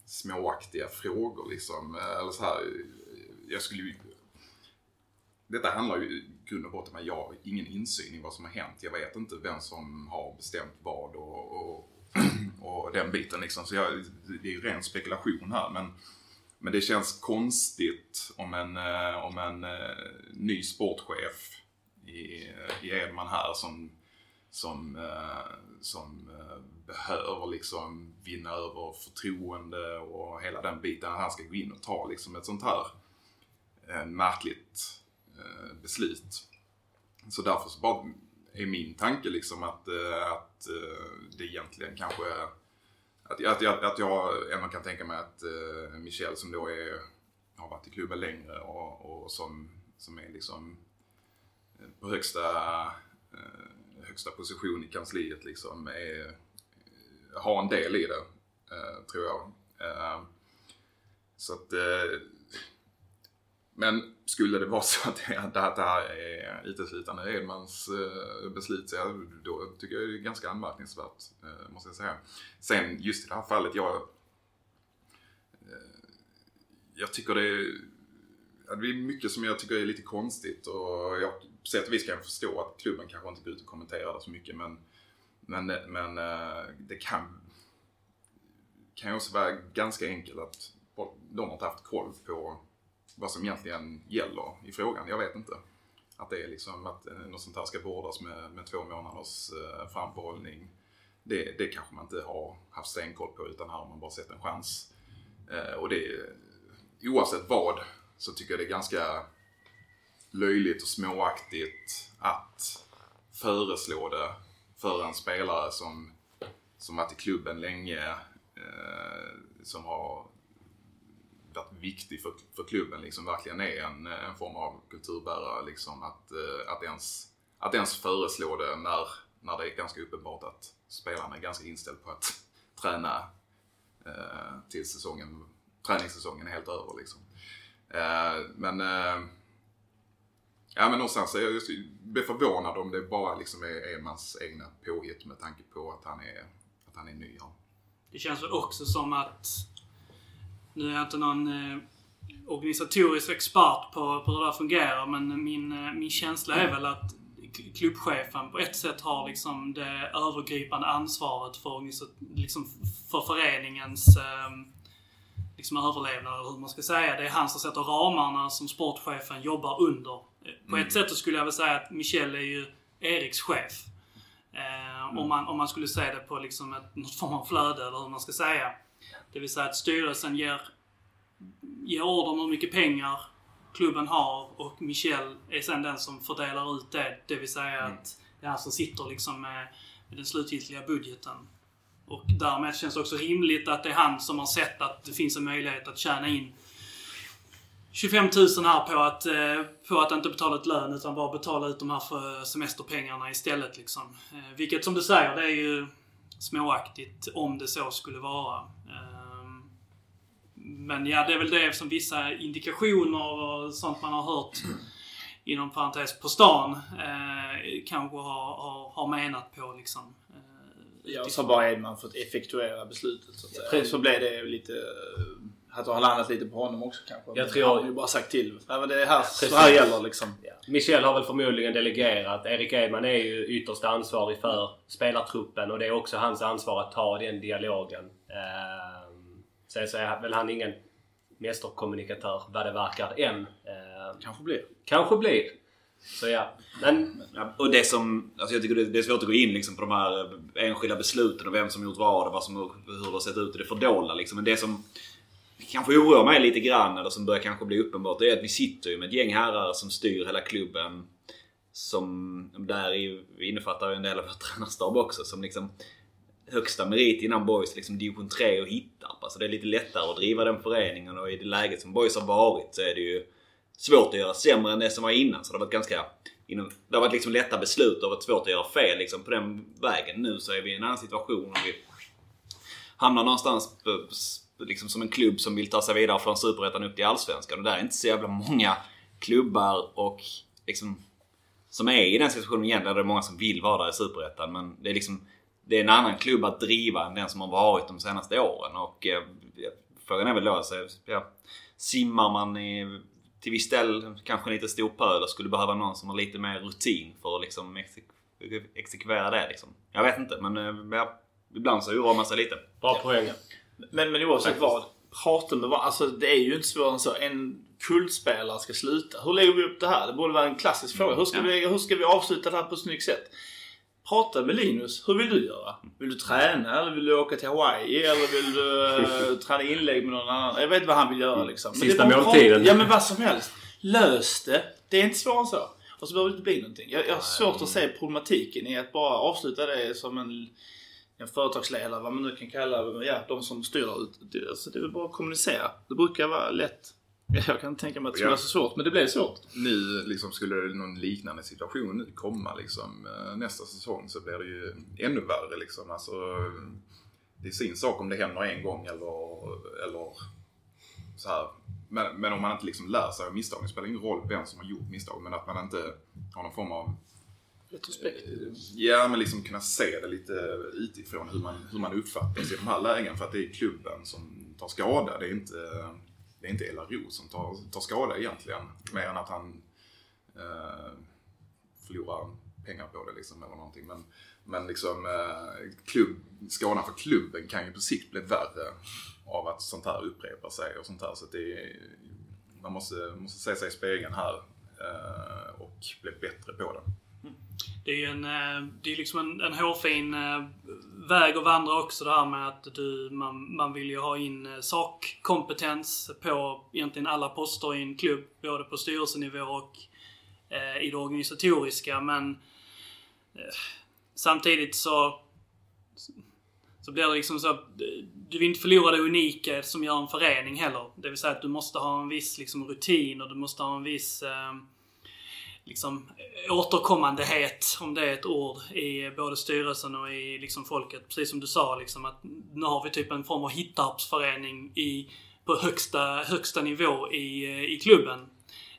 småaktiga frågor liksom. Eller så här, jag skulle ju... Detta handlar ju grund och botten men jag har ingen insyn i vad som har hänt. Jag vet inte vem som har bestämt vad och, och, *clears throat* och den biten liksom. Så jag, det är ju ren spekulation här men men det känns konstigt om en, eh, om en eh, ny sportchef i, i Edman här som, som, eh, som behöver liksom vinna över förtroende och hela den biten. Han ska gå in och ta liksom ett sånt här märkligt Eh, beslut. Så därför så bara är min tanke liksom att, eh, att eh, det egentligen kanske att, att, jag, att jag ändå kan tänka mig att uh, Michel som då är, har varit i klubben längre och, och som, som är liksom på högsta, uh, högsta position i kansliet liksom är, har en del i det, uh, tror jag. Uh, så att, men skulle det vara så att det, att det här är uteslutande Edmans eh, beslut så då tycker jag det är ganska anmärkningsvärt, eh, måste jag säga. Sen just i det här fallet, jag, eh, jag tycker det är, det är mycket som jag tycker är lite konstigt och jag på sätt och vis kan jag förstå att klubben kanske inte går ut och kommenterar det så mycket men, men, men det kan, kan ju också vara ganska enkelt att de har inte haft koll på vad som egentligen gäller i frågan. Jag vet inte. Att det är liksom att eh, något sånt här ska vårdas med, med två månaders eh, framförhållning. Det, det kanske man inte har haft stenkoll på utan här har man bara sett en chans. Eh, och det, oavsett vad så tycker jag det är ganska löjligt och småaktigt att föreslå det för en spelare som, som varit i klubben länge, eh, som har varit viktig för, för klubben, liksom verkligen är en, en form av kulturbärare. Liksom, att, eh, att, ens, att ens föreslå det när, när det är ganska uppenbart att spelarna är ganska inställda på att *laughs* träna eh, tills säsongen, träningssäsongen är helt över. Liksom. Eh, men eh, Ja men någonstans är jag just, blir förvånad om det bara liksom är Emans egna påhitt med tanke på att han är, att han är ny. här. Det känns väl också som att, nu är jag inte någon eh, organisatorisk expert på, på hur det där fungerar, men min, eh, min känsla är väl att klubbchefen på ett sätt har liksom det övergripande ansvaret för, liksom för föreningens eh, liksom överlevnad, eller hur man ska säga. Det är han som sätter ramarna som sportchefen jobbar under. På ett sätt så skulle jag väl säga att Michel är ju Eriks chef. Eh, om, man, om man skulle säga det på liksom ett, något form av flöde, eller hur man ska säga. Det vill säga att styrelsen ger, ger order om hur mycket pengar klubben har och Michel är sen den som fördelar ut det. Det vill säga att det är han som sitter liksom med, med den slutgiltiga budgeten. Och därmed känns det också rimligt att det är han som har sett att det finns en möjlighet att tjäna in 25 000 här på att, eh, på att inte betala ut lön utan bara betala ut de här för semesterpengarna istället. Liksom. Eh, vilket som du säger, det är ju småaktigt om det så skulle vara. Ehm, men ja, det är väl det som vissa indikationer och sånt man har hört inom parentes på stan eh, kanske har, har, har menat på liksom. Eh, Ja, och så bara Edman fått effektuera beslutet så att säga. Så blev det lite... Att det har landat lite på honom också kanske. Jag tror- Han har ju bara sagt till. Nej men det är här, så Precis. här gäller liksom. Michel har väl förmodligen delegerat. Erik Edman är ju ytterst ansvarig för spelartruppen och det är också hans ansvar att ta den dialogen. Ehm, Sen så är väl han ingen mästerkommunikatör vad det verkar än. Ehm, Kanske blir. Kanske blir. Så ja. Men Ja, och det som, alltså jag tycker det är svårt att gå in liksom på de här eh, enskilda besluten och vem som gjort vad och vad som, hur det har sett ut i det fördolda. Liksom. Men det som kanske oroar mig lite grann, eller som börjar kanske bli uppenbart, det är att vi sitter ju med ett gäng herrar som styr hela klubben. Som, där innefattar en del av vår tränarstab också, som liksom högsta merit innan Boys liksom division 3 och Hittarp. Alltså det är lite lättare att driva den föreningen och i det läget som Boys har varit så är det ju svårt att göra sämre än det som var innan. Så det har varit ganska... Det har varit liksom lätta beslut och varit svårt att göra fel liksom på den vägen. Nu så är vi i en annan situation och vi hamnar någonstans på, liksom som en klubb som vill ta sig vidare från Superettan upp till Allsvenskan. Och där är inte så jävla många klubbar och liksom som är i den situationen egentligen. Det är många som vill vara där i Superettan men det är liksom det är en annan klubb att driva än den som har varit de senaste åren. Och eh, frågan är väl då, så, ja, simmar man i, till viss del kanske en lite stor pöl och skulle behöva någon som har lite mer rutin för att liksom exek- exekvera det liksom. Jag vet inte men eh, ja, ibland så oroar man sig lite. bra poäng. Men, men oavsett vad. Prata med vad. Alltså det är ju inte svårare än så. En kullspelare ska sluta. Hur lägger vi upp det här? Det borde vara en klassisk fråga. Hur ska, vi, hur ska vi avsluta det här på ett snyggt sätt? Prata med Linus. Hur vill du göra? Vill du träna eller vill du åka till Hawaii? Eller vill du eh, träna inlägg med någon annan? Jag vet inte vad han vill göra liksom. Men Sista måltiden. Ja men vad som helst. Lös det. Det är inte svårare än så. Och så behöver det inte bli någonting. Jag, jag har svårt att se problematiken i att bara avsluta det som en en företagsledare, vad man nu kan kalla ja, de som styr. Det, alltså, det är väl bara att kommunicera. Det brukar vara lätt. Ja, *laughs* Jag kan tänka mig att det skulle vara så svårt, men det blev svårt. Nu liksom skulle någon liknande situation nu komma liksom eh, nästa säsong så blir det ju ännu värre liksom. Alltså, det är sin sak om det händer en gång eller, eller så här. Men, men om man inte liksom lär sig av misstagen, det spelar ingen roll vem som har gjort misstag, men att man inte har någon form av Retrospekt. Eh, ja, men liksom kunna se det lite utifrån hur man, hur man uppfattas i de här lägen. För att det är klubben som tar skada. Det är inte, det är inte Ella Ro som tar, tar skada egentligen. Mer än att han eh, förlorar pengar på det liksom, eller någonting. Men, men liksom eh, klubb, skadan för klubben kan ju på sikt bli värre av att sånt här upprepar sig och sånt här. Så att det är, man måste, måste se sig i spegeln här eh, och bli bättre på det. Det är ju en, eh, det är liksom en, en hårfin eh, väg att vandra också det här med att du, man, man vill ju ha in eh, sakkompetens på egentligen alla poster i en klubb. Både på styrelsenivå och eh, i det organisatoriska. Men eh, samtidigt så så blir det liksom så att du vill inte förlora det unika som gör en förening heller. Det vill säga att du måste ha en viss liksom, rutin och du måste ha en viss eh, liksom, eh, återkommandehet, om det är ett ord, i både styrelsen och i liksom, folket. Precis som du sa, liksom, att nu har vi typ en form av hittarpsförening i, på högsta, högsta nivå i, eh, i klubben.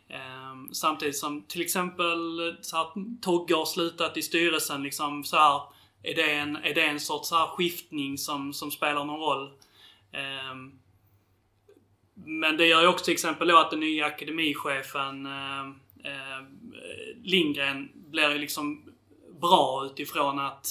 Eh, samtidigt som till exempel så här, Togge har slutat i styrelsen liksom så här är det en, är det en sorts så här skiftning som, som spelar någon roll? Um, men det gör ju också till exempel då att den nya akademichefen uh, uh, Lindgren blir ju liksom bra utifrån att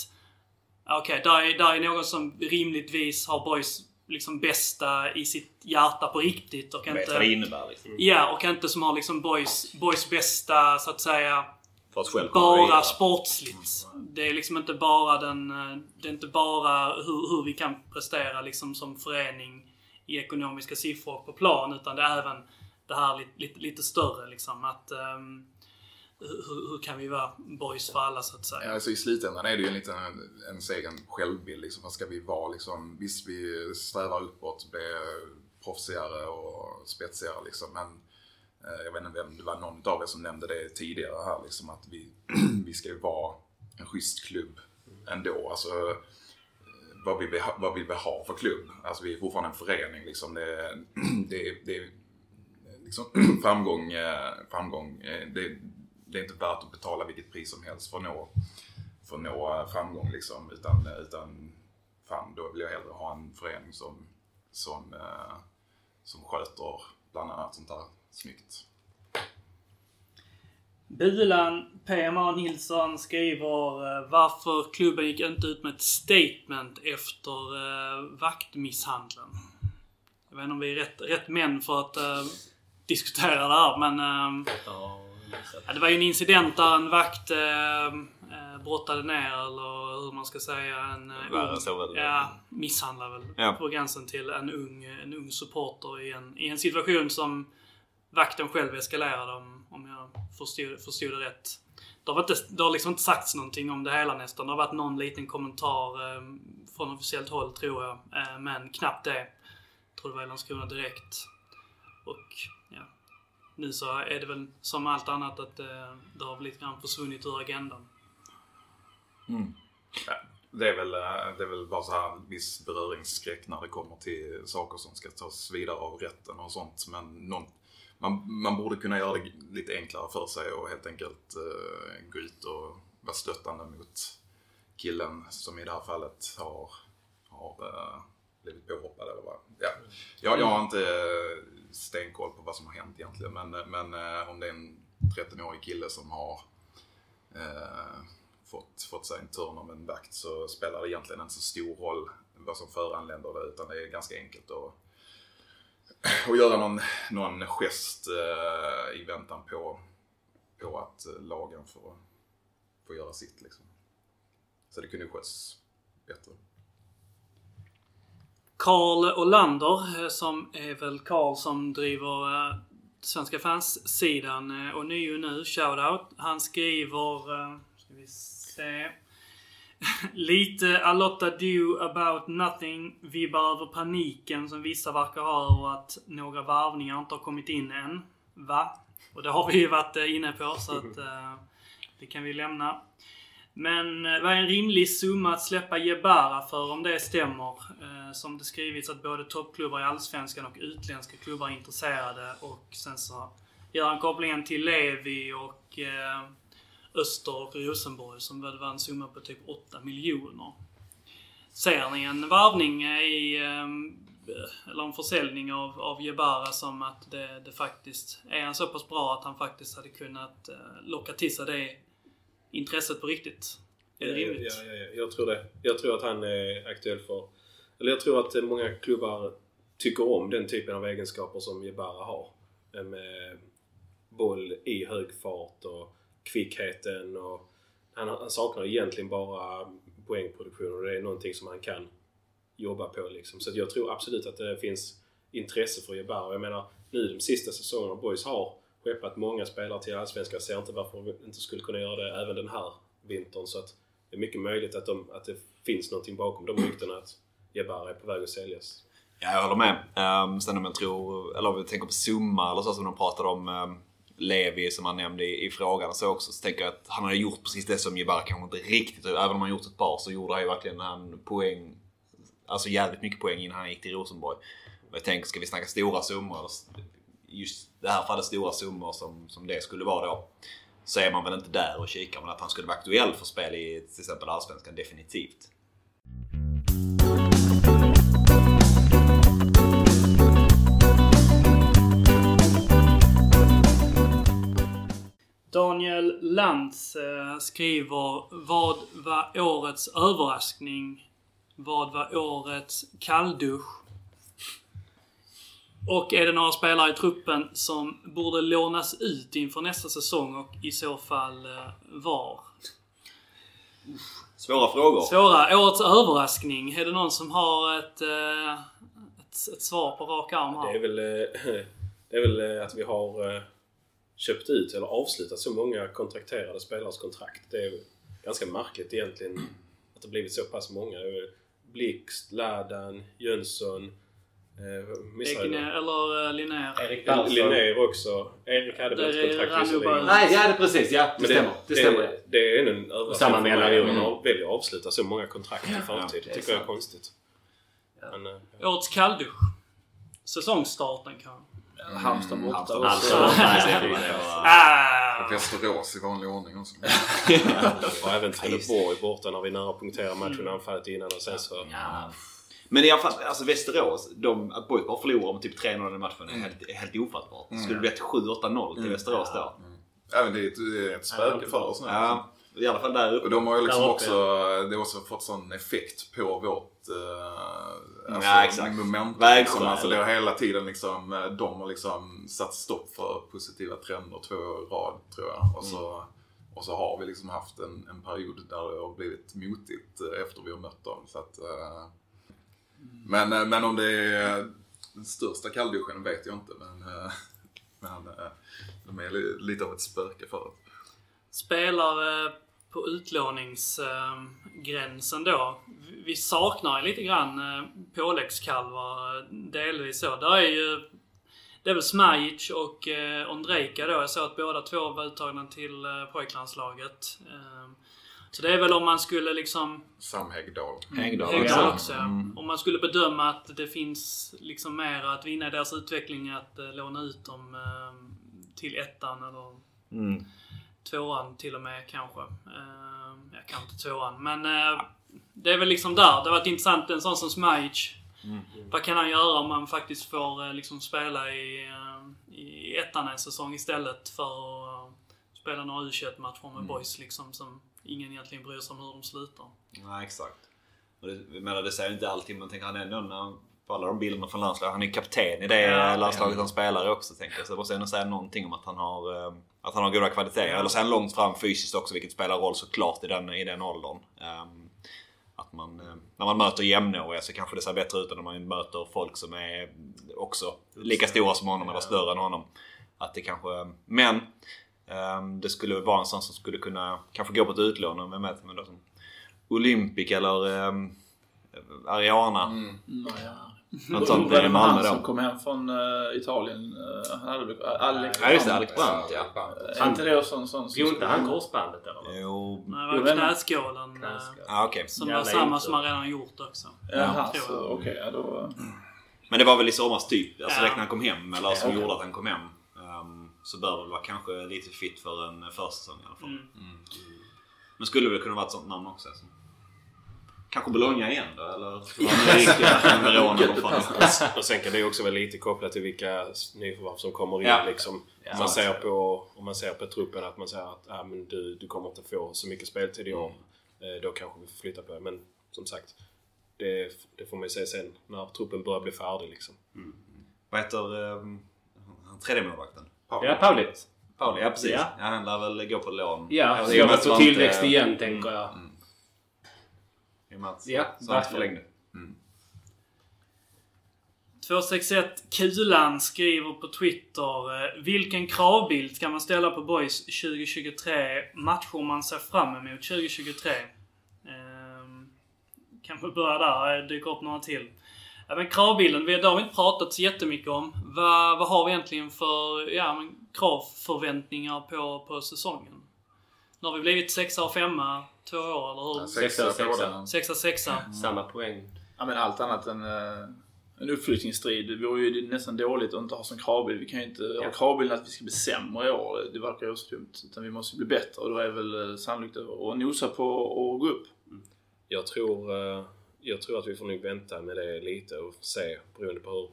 okej, okay, där, är, där är någon som rimligtvis har boys liksom bästa i sitt hjärta på riktigt. Och Vet inte, vad det innebär liksom. Ja, och inte som har liksom boys, boys bästa så att säga bara sportsligt. Det är liksom inte bara den... eh, Det är inte bara hur, hur vi kan prestera liksom som förening i ekonomiska siffror på plan. Utan det är även det här lite, lite, lite större liksom. Att, ehm, um, hur, hur kan vi vara boys för alla så att säga? Ja, alltså I slutändan är det ju en liten ens egen självbild. Liksom. Vad ska vi vara? Liksom, visst, vi strävar uppåt, bli proffsigare och spetsigare. Liksom. Men eh, jag vet inte vem, det var någon av er som nämnde det tidigare här. Liksom, att vi, *clears throat* vi ska ju vara en schysst klubb ändå. Alltså, vad vill, vi ha, vad vill vi ha för klubb? Alltså vi är fortfarande en förening. Liksom. Det, *clears throat* det, det, liksom, *clears throat* framgång, eh, framgång eh, det, det är inte värt att betala vilket pris som helst för att nå, för att nå eh, framgång. Liksom. Utan, eh, utan fan, då vill jag hellre ha en förening som, som, eh, som sköter bland annat sånt där snyggt. Bulan PMA Nilsson skriver eh, varför klubben gick inte ut med ett statement efter eh, vaktmisshandeln. Jag vet inte om vi är rätt, rätt män för att eh, diskutera det här men eh, ja, det var ju en incident där en vakt eh, eh, brottade ner eller hur man ska säga en eh, Värre så väl. Ja, misshandlar väl Ja. på gränsen till en ung, en ung supporter i en, i en situation som vakten själv eskalerade om, om jag förstod, förstod det rätt. Det har, inte, det har liksom inte sagts någonting om det hela nästan. Det har varit någon liten kommentar eh, från officiellt håll tror jag. Eh, men knappt det. Jag tror det var i Landskrona direkt. Och nu så är det väl som allt annat att eh, det har lite grann försvunnit ur agendan. Mm. Det är, väl, eh, det är väl bara så här viss beröringsskräck när det kommer till saker som ska tas vidare av rätten och sånt. Men någon, man, man borde kunna göra det lite enklare för sig och helt enkelt eh, gå ut och vara stöttande mot killen som i det här fallet har, har eh, blivit påhoppad eller vad. Ja. Jag, jag har inte eh, stenkoll på vad som har hänt egentligen men, eh, men eh, om det är en 13-årig kille som har eh, fått, fått sig en törn av en vakt så spelar det egentligen inte så stor roll vad som föranleder det utan det är ganska enkelt att, *clears throat* att göra någon, någon gest eh, i väntan på, på att eh, lagen får, får göra sitt. Liksom. Så det kunde sköts bättre. Karl Olander, eh, som är väl Karl som driver eh, Svenska fans-sidan eh, och nio nu, shoutout. Han skriver, eh, ska vi se. *laughs* Lite a lot do about nothing. Vibbar över paniken som vissa verkar ha över att några varvningar inte har kommit in än. Va? Och det har vi ju varit inne på så att *laughs* det kan vi lämna. Men eh, vad är en rimlig summa att släppa Jebara för om det stämmer? Eh, som det skrivits att både toppklubbar i Allsvenskan och utländska klubbar är intresserade. Och sen så gör han kopplingen till Levi och eh, Öster och Rosenborg som väl var en summa på typ 8 miljoner. Ser ni en varvning i, eller en försäljning av, av Jebara som att det, det faktiskt är han så pass bra att han faktiskt hade kunnat locka till sig det intresset på riktigt? Är det rimligt? Ja, ja, ja. Jag tror det. Jag tror att han är aktuell för... Eller jag tror att många klubbar tycker om den typen av egenskaper som Jebara har. eh, med boll i hög fart och kvickheten och han, han saknar egentligen bara poängproduktion och det är någonting som han kan jobba på liksom. Så jag tror absolut att det finns intresse för Jebbar. Jag menar nu de sista säsongerna Boys har skeppat många spelare till Allsvenskan. Ser inte varför de inte skulle kunna göra det även den här vintern. Så att det är mycket möjligt att, de, att det finns någonting bakom de ryktena att Jebara är på väg att säljas. Ja, jag håller med. Um, sen om jag tror, eller om vi tänker på summa eller så som de pratade om um, Levi som han nämnde i, i frågan och så också. Så tänker jag att han har gjort precis det som Jebara kanske inte riktigt, även om han gjort ett par så gjorde han ju verkligen han poäng, alltså jävligt mycket poäng innan han gick till Rosenborg. Men jag tänker, ska vi snacka stora summor, just det här fallet stora summor som, som det skulle vara då. Så är man väl inte där och kikar, men att han skulle vara aktuell för spel i till exempel Allsvenskan, definitivt. Daniel Lantz eh, skriver Vad var årets överraskning? Vad var årets kalldusch? Och är det några spelare i truppen som borde lånas ut inför nästa säsong och i så fall eh, var? Svåra frågor. Svåra. Årets överraskning. Är det någon som har ett, eh, ett, ett svar på rak arm här? Det är väl, eh, det är väl att vi har köpt ut eller avslutat så många kontrakterade spelares kontrakt. Det är ganska märkligt egentligen att det blivit så pass många. Blixt, Ladan, Jönsson, Egne, någon? eller uh, Linnér. Erik Ja. Linnér också. Erik hade väl ett är kontrakt visserligen. Nej, ja det är precis. Ja, det, Men stämmer. Det, det, stämmer. det, det är en överraskning Samma för mig att man mm. väljer att avsluta så många kontrakt i förtid. det är Det tycker jag är konstigt. Men, eh, Årets kalldusch. Säsongstarten kanske. Halmstad borta. Halmstad. och så- Alltså, Ah! Västerås i vanlig ordning också. *laughs* och även Trelleborg borta när vi nära punkterar matchen anfallet innan och sen så... Men i alla fall, alltså Västerås, de, att Boys bara förlorar med typ 3-0 i matchen är helt, helt ofattbart. Skulle det blivit 7-8-0 till Västerås då? Även det är ett, det är ett spöke för oss nu. Ja, i alla fall där Och uppe. de har ju liksom också, det har också fått sån effekt på vårt eh, alltså, Ja, exakt. momentum. Liksom. Alltså, det har hela tiden liksom, eh, de har liksom satt stopp för positiva trender två år i rad tror jag. Och så, och så har vi liksom haft en, en period där det har blivit motigt eh, efter vi har mött dem. Så att, eh, men, eh, men om det är den största kallduschen vet jag inte. Men, eh, *laughs* men eh, de är lite av ett spöke för det. Spelare på utlåningsgränsen då. Vi saknar lite grann påläggskalvar, delvis så. Där är ju... Det är väl Smajic och eh, Ondrejka då. Jag såg att båda två var uttagna till eh, pojklandslaget. Eh, så det är väl om man skulle liksom... Sam Häggdahl. Häggdahl Högdal också. Mm. Om man skulle bedöma att det finns liksom mer att vinna i deras utveckling att eh, låna ut dem eh, till ettan eller Mm. tvåan till och med kanske. Eh, ja, kanske inte tvåan. Men eh, det är väl liksom där. Det har varit intressant. En sån som Smajic. Vad kan han göra om man faktiskt får eh, liksom spela i, eh, i ettan en säsong istället för spela några u matcher med boys liksom som ingen egentligen bryr sig om hur de slutar. Nej, exakt. Och det, menar, det säger inte alltid, men tänk han ändå när, på alla de bilderna från landslaget. Han är kapten i det Ja. landslaget han spelar i också tänker jag. Så det måste ändå säga någonting om att han har, eh, att han har goda kvaliteter. Eller han långt fram fysiskt också, vilket spelar roll såklart i den, i den åldern. Ehm, att man, eh, när man möter jämnåriga så kanske det ser bättre ut än när man möter folk som är också lika stora som honom eller större än honom. Att det kanske, men det skulle vara en sån som skulle kunna kanske gå på ett utlån. Vem vet, men då som Olympic eller um, Ariana. Något sånt i Malmö han som då. kom hem från eh, Italien? Uh, han hade väl- Alex Ja just det, Alex Brandt ja. Är inte det sån, sån Drog inte han korsbandet eller? Jo, Nej, det var knäskålen. eh, Knäskål. ja, okej. Som Jävla var samma som han redan gjort också. Jaha, okej. ja, då... Men det var väl i somras typ, alltså Ja. direkt när han kom hem, eller som gjorde att han kom hem. Så bör väl vara kanske lite fit för en försäsong i alla fall. Mm. Men skulle väl kunna vara ett sånt namn också. Alltså. Kanske Bologna igen då, eller? Verona. Och sen kan det ju också vara lite kopplat till vilka nyförvärv som kommer in. Ja. Liksom. Om, Ja. man ser på, om man ser på truppen att man säger att ah, men du, du kommer inte få så mycket speltid i år. Eh, Då kanske vi får flytta på det. Men som sagt, det, det får man ju se sen när truppen börjar bli färdig. Liksom. Vad heter ehm, tredje målvakten. Ja, Pauli. Pauli, ja precis. Ja. Ja. han lär väl gå på lån. Ja, så jag Svante- tillväxt igen tänker jag. I och med att Ja, verkligen. förlängde. 261 Kulan skriver på Twitter. eh, Vilken kravbild ska man ställa på Boys 2023? Matcher man ser fram emot 2023? Ehm, kan vi börja där? Dyker upp några till. Ja, men kravbilden, vi- det har vi inte pratat så jättemycket om. Vad, vad har vi egentligen för ja, men kravförväntningar på, på säsongen? Nu har vi blivit sexa och femma två år, eller hur? Sexa, sexa. båda. Sexa, sexa. Samma poäng. Ja men allt annat än uh, en uppflyttningsstrid. Det vore ju nästan dåligt att inte ha som kravbild. Vi kan ju inte ha kravbilden att vi ska bli sämre i år. Det verkar ju så dumt. Utan vi måste bli bättre och då är väl eh, sannolikt att nosa på och gå upp. Jag tror, eh, jag tror att vi får nog vänta med det lite och se beroende på hur,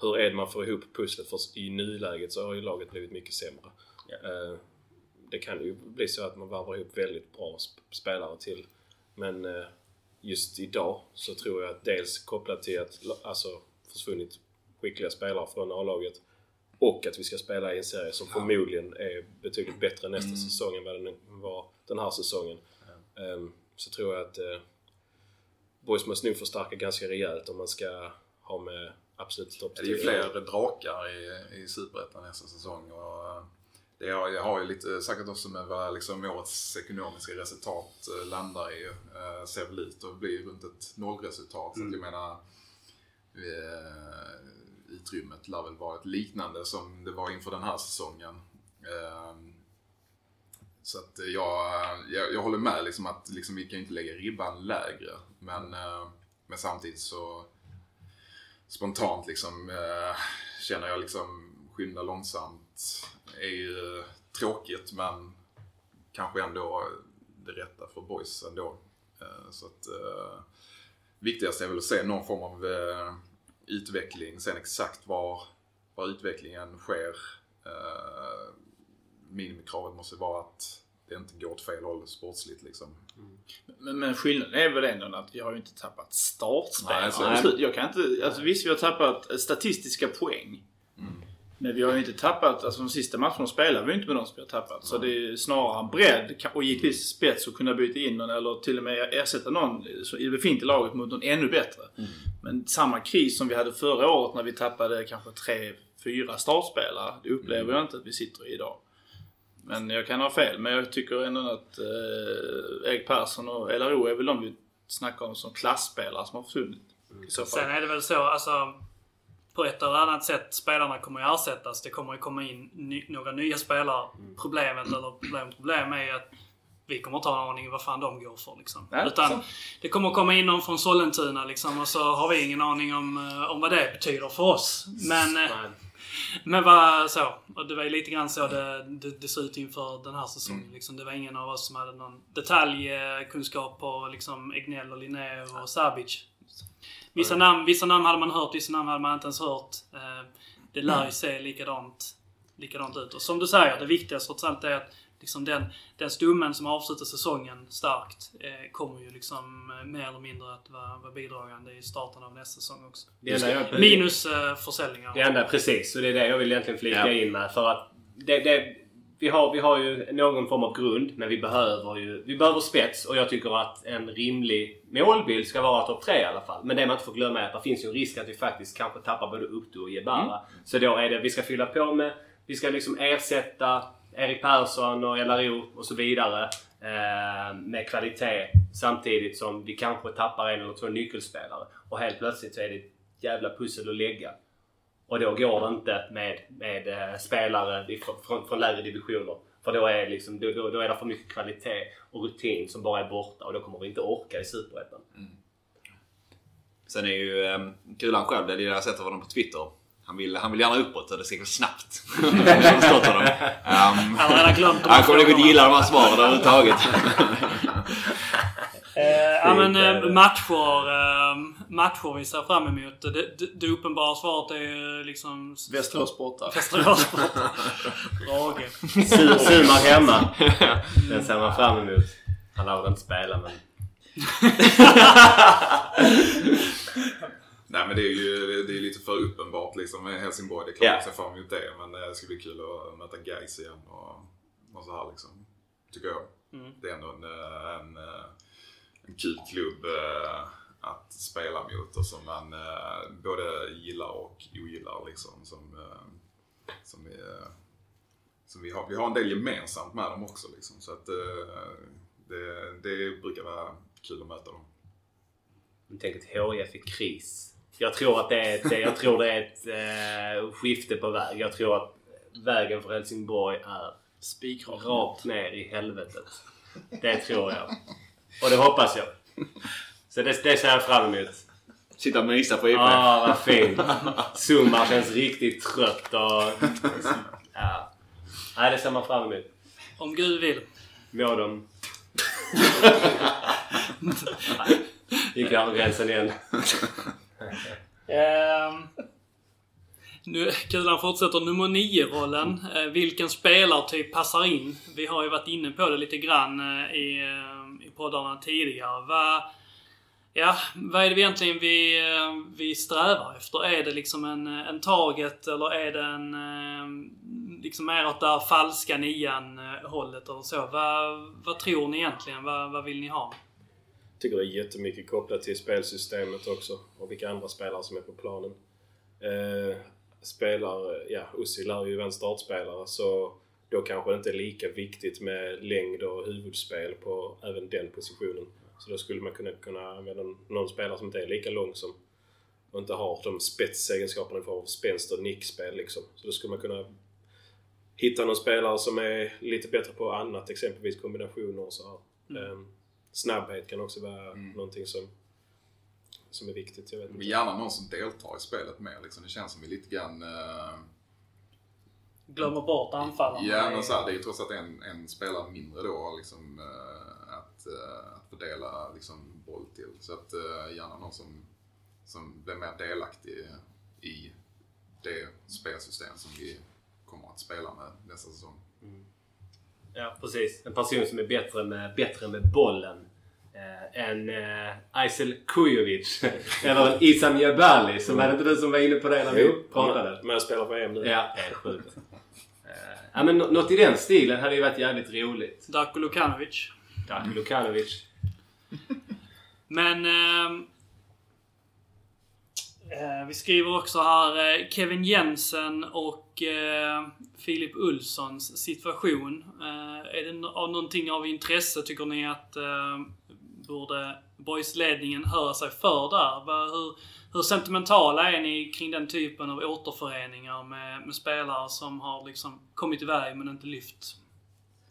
hur Edman får ihop pusslet. För i nuläget så har ju laget blivit mycket sämre. Eh, Det kan ju bli så att man varvar ihop väldigt bra sp- spelare till. Men eh, just idag så tror jag att dels kopplat till att alltså försvunnit skickliga spelare från A-laget och att vi ska spela i en serie som förmodligen är betydligt bättre nästa säsong än vad den var den här säsongen. Ehm, så tror jag att eh, Boys måste nog förstärka ganska rejält om man ska ha med absolut topp Det är ju fler drakar i, i Superettan nästa säsong. Och eh, det har, jag har ju lite säkert också med vad liksom årets ekonomiska resultat eh, landar i. Eh, ser väl ut att bli runt ett nollresultat. Så att jag menar, eh, utrymmet lär väl vara ett liknande som det var inför den här säsongen. Eh, så att jag, jag, jag håller med liksom att liksom, vi kan inte lägga ribban lägre. Men, eh, men samtidigt så spontant liksom eh, känner jag liksom skynda långsamt är ju tråkigt men kanske ändå det rätta för boys ändå. Eh, så att viktigast är väl att se någon form av utveckling. Sen exakt var, var utvecklingen sker. Minimikravet måste vara att det inte går åt fel håll sportsligt liksom. Men, men skillnaden är väl ändå att vi har ju inte tappat startspelare. Jag kan inte, alltså visst vi har tappat statistiska poäng. Men vi har ju inte tappat, alltså de sista matcherna spelar vi inte med de som vi har tappat. Så det är snarare en bredd och givetvis spets att kunna byta in någon eller till och med ersätta någon i det befintliga laget mot någon ännu bättre. Men samma kris som vi hade förra året när vi tappade kanske tre, fyra startspelare. Det upplever jag inte att vi sitter i idag. Men jag kan ha fel. Men jag tycker ändå att eh, Erik Persson och LRO är väl de vi snackar om som klassspelare som har försvunnit. Fall. Sen är det väl så, alltså på ett eller annat sätt, spelarna kommer ju ersättas. Det kommer ju komma in ny, några nya spelare. Problemet, eller problem, problem är ju att vi kommer inte ha en aning vad fan de går för liksom. Nej, Utan så. det kommer komma in någon från Sollentuna liksom och så har vi ingen aning om, eh, om vad det betyder för oss. Men, eh, men vad så. Och det var ju lite grann så det, det, det såg ut inför den här säsongen. Liksom. Det var ingen av oss som hade någon detaljkunskap på liksom Egnell och Linnér och Sabic. Vissa namn, vissa namn hade man hört, vissa namn hade man inte ens hört. Eh, Det lär ju se likadant, likadant ut. Och som du säger, det viktigaste trots allt är att liksom den, den stummen som avslutar säsongen starkt eh, kommer ju liksom eh, mer eller mindre att vara, vara bidragande i starten av nästa säsong också. Det enda jag- Minus eh, försäljningar. Det enda, precis. Och det är det jag vill egentligen flika Ja. in med. För att det, det, vi, har, vi har ju någon form av grund, men vi behöver ju vi behöver spets. Och jag tycker att en rimlig målbild ska vara topp tre i alla fall. Men det man inte får glömma är att det finns ju en risk att vi faktiskt kanske tappar både Uttu och Jebara. Så då är det vi ska fylla på med, vi ska liksom ersätta Erik Persson och LRO och så vidare eh, med kvalitet samtidigt som vi kanske tappar en eller två nyckelspelare. Och helt plötsligt så är det ett jävla pussel att lägga. Och då går det inte med, med eh, spelare ifrån- från, från lägre divisioner. För då är, liksom, då, då, då är det för mycket kvalitet och rutin som bara är borta och då kommer vi inte orka i Superettan. Mm. Sen är ju eh, Kulan själv, det är det jag sett av honom på Twitter. Han vill, han vill gärna uppåt och det ska gå snabbt. *laughs* Har honom. Um, Han har redan glömt han kommer nog inte gilla de här svaren överhuvudtaget. *laughs* Eh, ja men eh, det. matcher, eh, matcher vi ser fram emot. Det, det, det uppenbara svaret är ju liksom... Västerås borta. Västerås. *laughs* Su- Sumar hemma. Den ser man fram emot. Han lär väl inte spela men... Nej men det är ju det är lite för uppenbart liksom Helsingborg. Det är Ja. man ser fram emot det. Men eh, det ska bli kul att möta Gais igen och, och så här liksom. Tycker jag. Mm. Det är ändå en, eh, en, eh, en kul klubb att spela mot och som man både gillar och ogillar liksom. Som, som vi, som vi, har, vi har en del gemensamt med dem också liksom. Så att det, det brukar vara kul att möta dem. Tänk ett HIF i kris. Jag tror att det är ett, jag tror det är ett eh, skifte på väg. Jag tror att vägen för Helsingborg är Spikrak. rakt ner i helvetet. Det tror jag. Och det hoppas jag. Så det, det ser jag fram emot. Sitta och mysa på IP. Ah, vad fint. Zuma känns riktigt trött och... Ja. Nej, det ser man fram emot. Om Gud vill. Må de... *laughs* Gick jag över gränsen igen. Ehm, nu, kulan fortsätter nummer 9-rollen. Eh, vilken spelartyp passar in? Vi har ju varit inne på det lite grann eh, i, eh, i poddarna tidigare. Vad, ja, vad är det egentligen vi, eh, vi strävar efter? Är det liksom en, eh, en target eller är det en eh, liksom mer åt där falska nian hållet eller så? Vad, vad tror ni egentligen? Vad, vad vill ni ha? Tycker det är jättemycket kopplat till spelsystemet också och vilka andra spelare som är på planen. Eh, spelar, ja, Ussil är ju en startspelare så då kanske det inte är lika viktigt med längd och huvudspel på även den positionen. Så då skulle man kunna, kunna använda någon spelare som inte är lika lång som och inte har de spetsegenskaperna i form av spänst och nickspel liksom. Så då skulle man kunna hitta någon spelare som är lite bättre på annat, exempelvis kombinationer och så här. Ehm, snabbhet kan också vara någonting som, som är viktigt. Jag vet Men inte. gärna någon som deltar i spelet mer. Liksom. Det känns som vi lite grann... Eh, Glömmer bort anfallarna. ja, men så här, det är ju trots allt en, en spelare mindre då liksom, eh, att, eh, att fördela liksom, boll till. Så att eh, gärna någon som, som blir mer delaktig i det spelsystem som vi kommer att spela med nästa säsong. Ja, precis. En person som är bättre med, bättre med bollen eh, än eh, Aysel Kujovic. *laughs* Eller en Isam Jabali. Som var det inte du som var inne på det när vi pratade? Men jag spelar på EM nu. Ja, helt sjukt. Eh, ja, men nå- något i den stilen hade ju varit jävligt roligt. Darko Lukanovic. Darko Lukanovic. Men... eh, Eh, vi skriver också här eh, Kevin Jensen och eh, Filip Ulssons situation. Eh, är det av någonting av intresse tycker ni att eh, borde boysledningen höra sig för där? Hur, hur sentimentala är ni kring den typen av återföreningar med, med spelare som har liksom kommit iväg men inte lyft?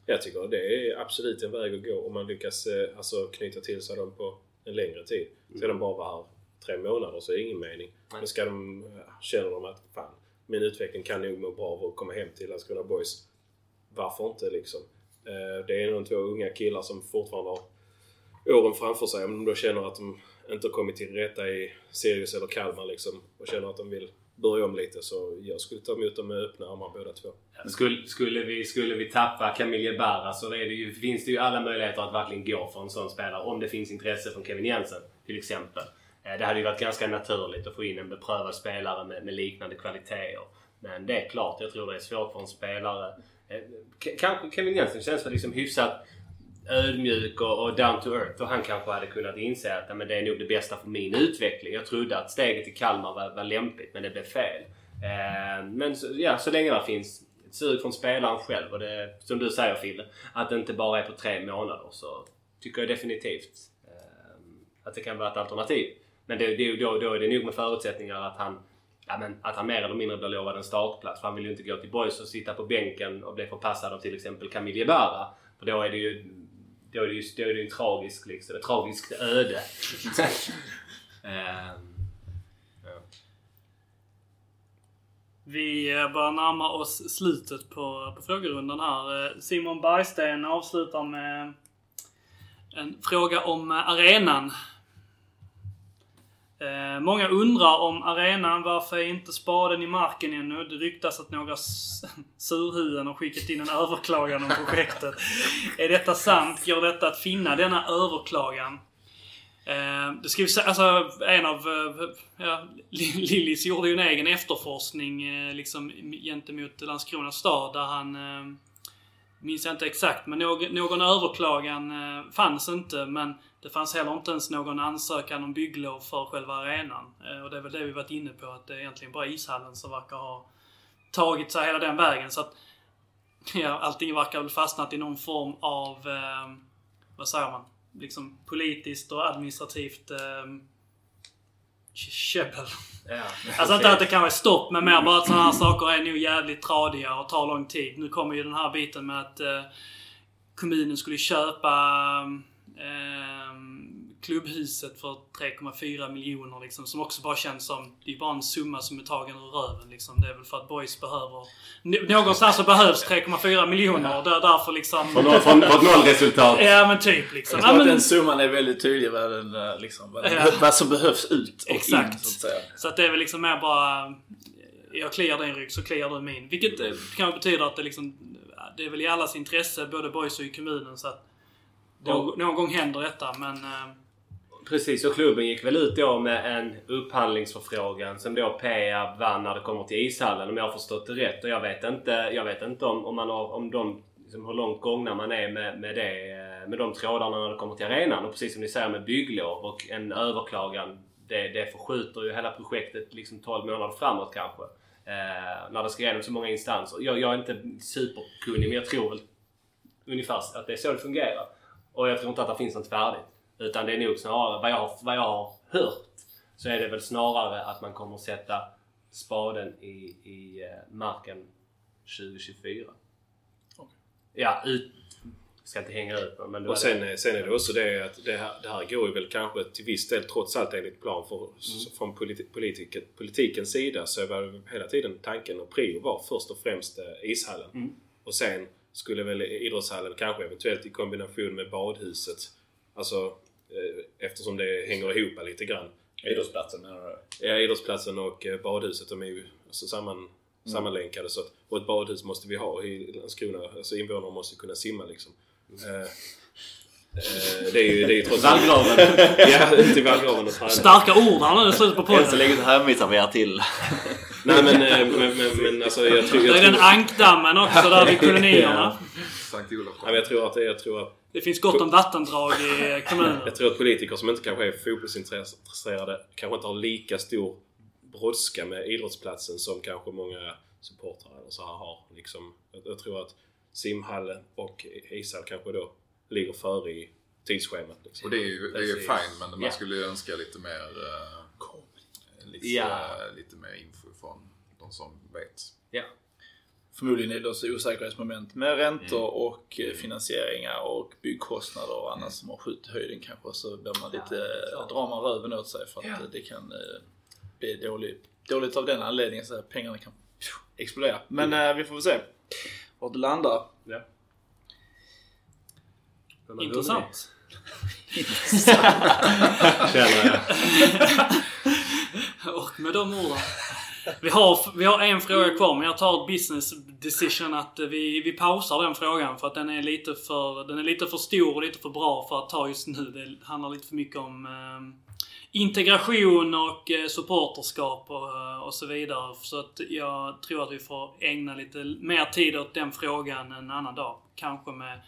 Jag tycker det är absolut en väg att gå om man lyckas eh, alltså, knyta till sig dem på en längre tid. Ska de bara vara här tre månader så är det ingen mening. Men ska de, eh, känner de att fan, min utveckling kan nog må bra av att komma hem till Landskrona Boys. Varför inte liksom? Eh, Det är nog två unga killar som fortfarande har åren framför sig. Om de då känner att de inte har kommit till rätta i Sirius eller Kalmar liksom och känner att de vill börja om lite så jag skulle ta emot dem med öppna armar båda två. Skulle, skulle, vi, skulle vi tappa Camille Barra så det ju, finns det ju alla möjligheter att verkligen gå för en sån spelare. Om det finns intresse från Kevin Jensen till exempel. Eh, det hade ju varit ganska naturligt att få in en beprövad spelare med, med liknande kvaliteter. Men det är klart, jag tror det är svårt för en spelare. Eh, kanske Kevin Jensen känns väl liksom hyfsat ödmjuk och, och down to earth och han kanske hade kunnat inse att men det är nog det bästa för min utveckling. Jag trodde att steget till Kalmar var, var lämpligt men det blev fel. Eh, men så, ja, så länge det finns ett sug från spelaren själv och det, som du säger Fille, att det inte bara är på tre månader så tycker jag definitivt eh, att det kan vara ett alternativ. Men det, det, då, då är det nog med förutsättningar att han Ja, men att han mer eller mindre blir lovad en startplats. För han vill ju inte gå till Boys och sitta på bänken och bli förpassad av till exempel Camille Barra. För då är det ju då är det ju, då är det ju en tragisk, liksom, ett tragiskt öde. *laughs* Ehm, Vi eh, börjar närma oss slutet på, på frågerundan här. Eh, Simon Bergsten avslutar med en fråga om eh, arenan. Eh, många undrar om arenan. Varför är inte spaden i marken ännu? Det ryktas att några *laughs* surhuvuden har skickat in en överklagan om projektet. är detta sant? Går detta att finna denna överklagan? Eh, det ska vi säga, alltså en av... Eh, ja, Lillis gjorde ju en egen efterforskning eh, liksom gentemot Landskrona stad där han... Eh, minns jag inte exakt, men någon, någon överklagan eh, fanns inte. Men det fanns heller inte ens någon ansökan om bygglov för själva arenan. Eh, och det är väl det vi varit inne på, att det är egentligen bara ishallen som verkar ha tagit sig hela den vägen. Så att *laughs* ja, allting verkar väl fastnat i någon form av, eh, vad säger man, liksom politiskt och administrativt eh, käbbel. Ja. *laughs* Alltså inte att det kan vara stopp, men mer bara att sådana här saker är nog jävligt tradiga och tar lång tid. Nu kommer ju den här biten med att eh, kommunen skulle köpa klubbhuset för 3,4 miljoner liksom. Som också bara känns som, det är bara en summa som är tagen ur röven liksom. Det är väl för att boys behöver... Någonstans så behövs 3,4 miljoner och det är därför liksom... Från, noll- från, från ett nollresultat. Ja men typ liksom. Jag Ja, tror att men, den summan är väldigt tydlig vad, den, liksom, vad, den, Ja. vad som behövs ut och Exakt. in så att säga. Så att det är väl liksom mer bara... Jag kliar din rygg så kliar du min. Vilket eh, kanske betyder att det liksom... Det är väl i allas intresse, både boys och i kommunen. Så att någon, någon gång händer detta men... eh, Precis, och klubben gick väl ut då med en upphandlingsförfrågan som då Peab vann när det kommer till ishallen om jag har förstått det rätt. Och jag vet inte, jag vet inte om, om, man har, om de, liksom, hur långt gångna man är med, med, det, eh, med de trådarna när det kommer till arenan. Och precis som ni säger med bygglov och en överklagan. Det, det förskjuter ju hela projektet liksom 12 månader framåt kanske. Eh, när det ska igenom så många instanser. Jag, jag är inte superkunnig men jag tror väl ungefär att det är så det fungerar. Och jag tror inte att det finns något färdigt. Utan det är nog snarare, vad jag, har, vad jag har hört, så är det väl snarare att man kommer sätta spaden i, i eh, marken 2024. Ja, ut... Ska inte hänga ut mig, men... Och är det- sen, sen är det också det att det här, det här går ju väl kanske till viss del trots allt enligt plan. För, s- Från politi politiken, politikens sida så var det hela tiden tanken och prio var först och främst eh, ishallen. Och sen skulle väl idrottshallen kanske eventuellt i kombination med badhuset. Alltså eh, eftersom det hänger ihop lite grann. Idrottsplatsen menar du? Ja, idrottsplatsen och eh, badhuset de är ju alltså samman, sammanlänkade. Så att, och ett badhus måste vi ha i Landskrona. Alltså invånarna måste kunna simma liksom. Eh, eh, det är ju, det är ju trots allt... Vallgraven! *laughs* Ja, i vallgraven och träna. Starka ord här nu i slutet på Än så podden. länge så hänvisar vi er till... Nej men, eh, men, men, men alltså jag tror... Det Jag är den ankdammen också där vid kolonierna. Sankt Olof. nej, men jag tror att, jag tror att Det finns gott om vattendrag i kommunen. Jag tror att politiker som inte kanske är fotbollsintresserade kanske inte har lika stor brådska med idrottsplatsen som kanske många supportrar eller så här har. Liksom, jag, jag tror att simhallen och ishall kanske då ligger före i tidsschemat. Liksom. Och det är ju det är fine men man Ja. skulle ju önska lite mer eh, lite, Ja. eh, lite mer info de som vet. Ja. Förmodligen är det också osäkerhetsmoment med räntor och eh, finansieringar och byggkostnader och annat som har skjutit i höjden kanske. Så blir man lite, drar man röven åt sig för att eh, det kan eh, bli dåligt, dåligt av den anledningen så att pengarna kan explodera. Men eh, vi får väl se vart det landar. Ja. Intressant. vunnit? *laughs* Känner jag. Och med de orden. Vi har, vi har en fråga kvar men jag tar ett business decision att eh, vi, vi pausar den frågan för att den är, lite för, den är lite för stor och lite för bra för att ta just nu. Det handlar lite för mycket om eh, integration och eh, supporterskap och, eh, och så vidare. Så att jag tror att vi får ägna lite mer tid åt den frågan en annan dag. Kanske med,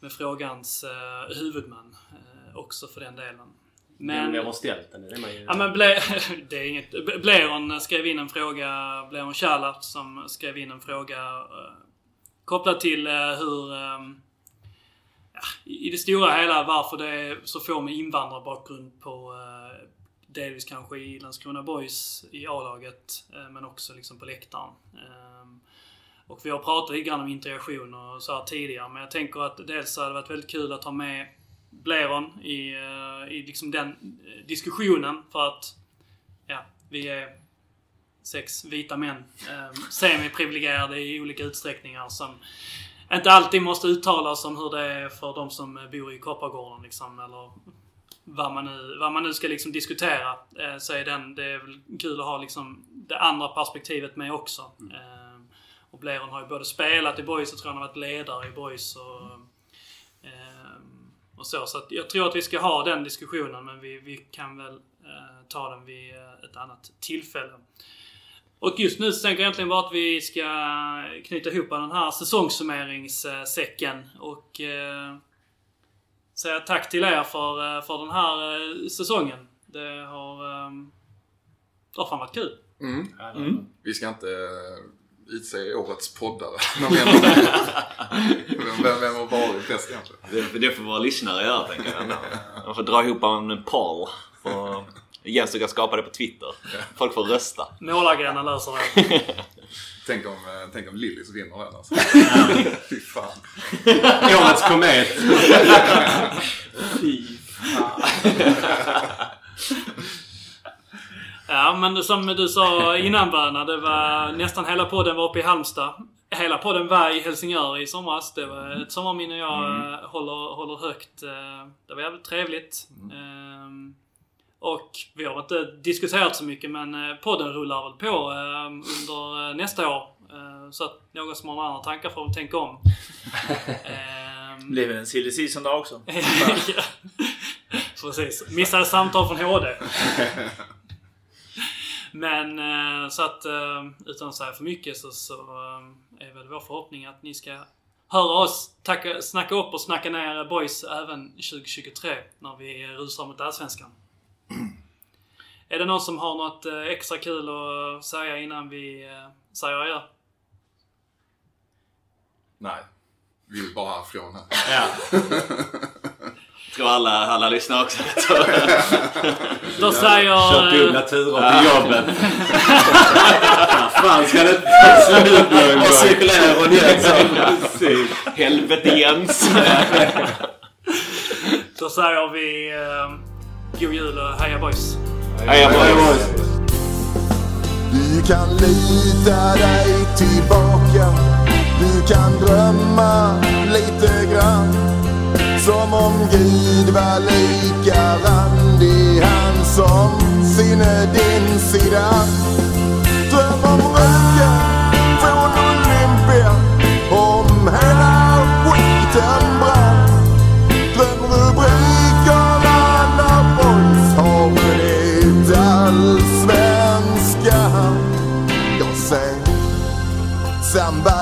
med frågans eh, huvudman eh, också för den delen. Men jag har ställt den. Det är man ju... Ja men Ble *laughs* det är inget. Bleron skrev in en fråga, Bleron Charlat som skrev in en fråga eh, kopplad till eh, hur ja, i det stora hela varför det är så få med invandrarbakgrund på eh, delvis kanske i Landskrona Boys i A-laget eh, men också liksom på läktaren. Ehm, och vi har pratat lite grann om integration och så här tidigare men jag tänker att dels hade det varit väldigt kul att ha med Bleron i, eh, i liksom den eh, diskussionen för att ja, vi är sex vita män. Eh, semiprivilegierade i olika utsträckningar som inte alltid måste uttalas om hur det är för de som bor i Koppargården liksom, eller vad man nu, vad man nu ska liksom diskutera. Eh, så är den, det är väl kul att ha liksom det andra perspektivet med också. Eh, och Bleron har ju både spelat i Boys, jag tror han har varit ledare i Boys och, eh, och så. Så att jag tror att vi ska ha den diskussionen men vi, vi kan väl eh, ta den vid eh, ett annat tillfälle. Och just nu så tänker jag egentligen bara att vi ska knyta ihop den här säsongssummeringssäcken och eh, säga tack till er för, eh, för den här eh, säsongen. Det har, eh, det har fan varit kul. Mm. Vi ska inte utse årets poddare. *laughs* Vem, vem, vem har varit bäst egentligen? Det, det får våra lyssnare göra tänker jag. De får dra ihop en poll. Och Jens, du kan skapa det på Twitter. Folk får rösta. Målargrenen löser det. *laughs* Tänk om, eh, tänk om Lillis vinner den alltså. *laughs* Fy fan. Årets komet. Fy Ja, men som du sa innan Berna, det var nästan hela podden var uppe i Halmstad. Hela podden var i Helsingör i somras. Det var ett sommarminne jag eh, håller, håller högt. Eh, Det var jävligt trevligt. Ehm, Och vi har inte diskuterat så mycket men eh, podden rullar väl på under eh, nästa år. Eh, Så att någon som har andra tankar får väl tänka om. *laughs* Blev en silly season där också? *laughs* ja. Precis. Missade samtal från HD. *laughs* Men eh, så att eh, utan att säga för mycket så, så eh, är väl vår förhoppning att ni ska höra oss tacka, snacka upp och snacka ner boys även 2023 när vi rusar mot Allsvenskan. Är det någon som har något extra kul att säga innan vi säger adjö? Nej. Vi vill bara härifrån här. Ja. *laughs* Tror alla, alla lyssnar också. Då säger... Kört dubbla turer till jobbet. Fan ska det inte ta slut någon gång? Och cirkulär och Precis. Helvete Jens. Då säger vi eh, God Jul och Heja Boys! Heja boys. Du kan lita dig tillbaka Du kan drömma lite grann som om Gud var lika randig Han som sinne din sida. Dröm om röken från Olympia. Om hela skiten brann Drömrubrikerna när boys har vunnit allsvenskan Jag säger samba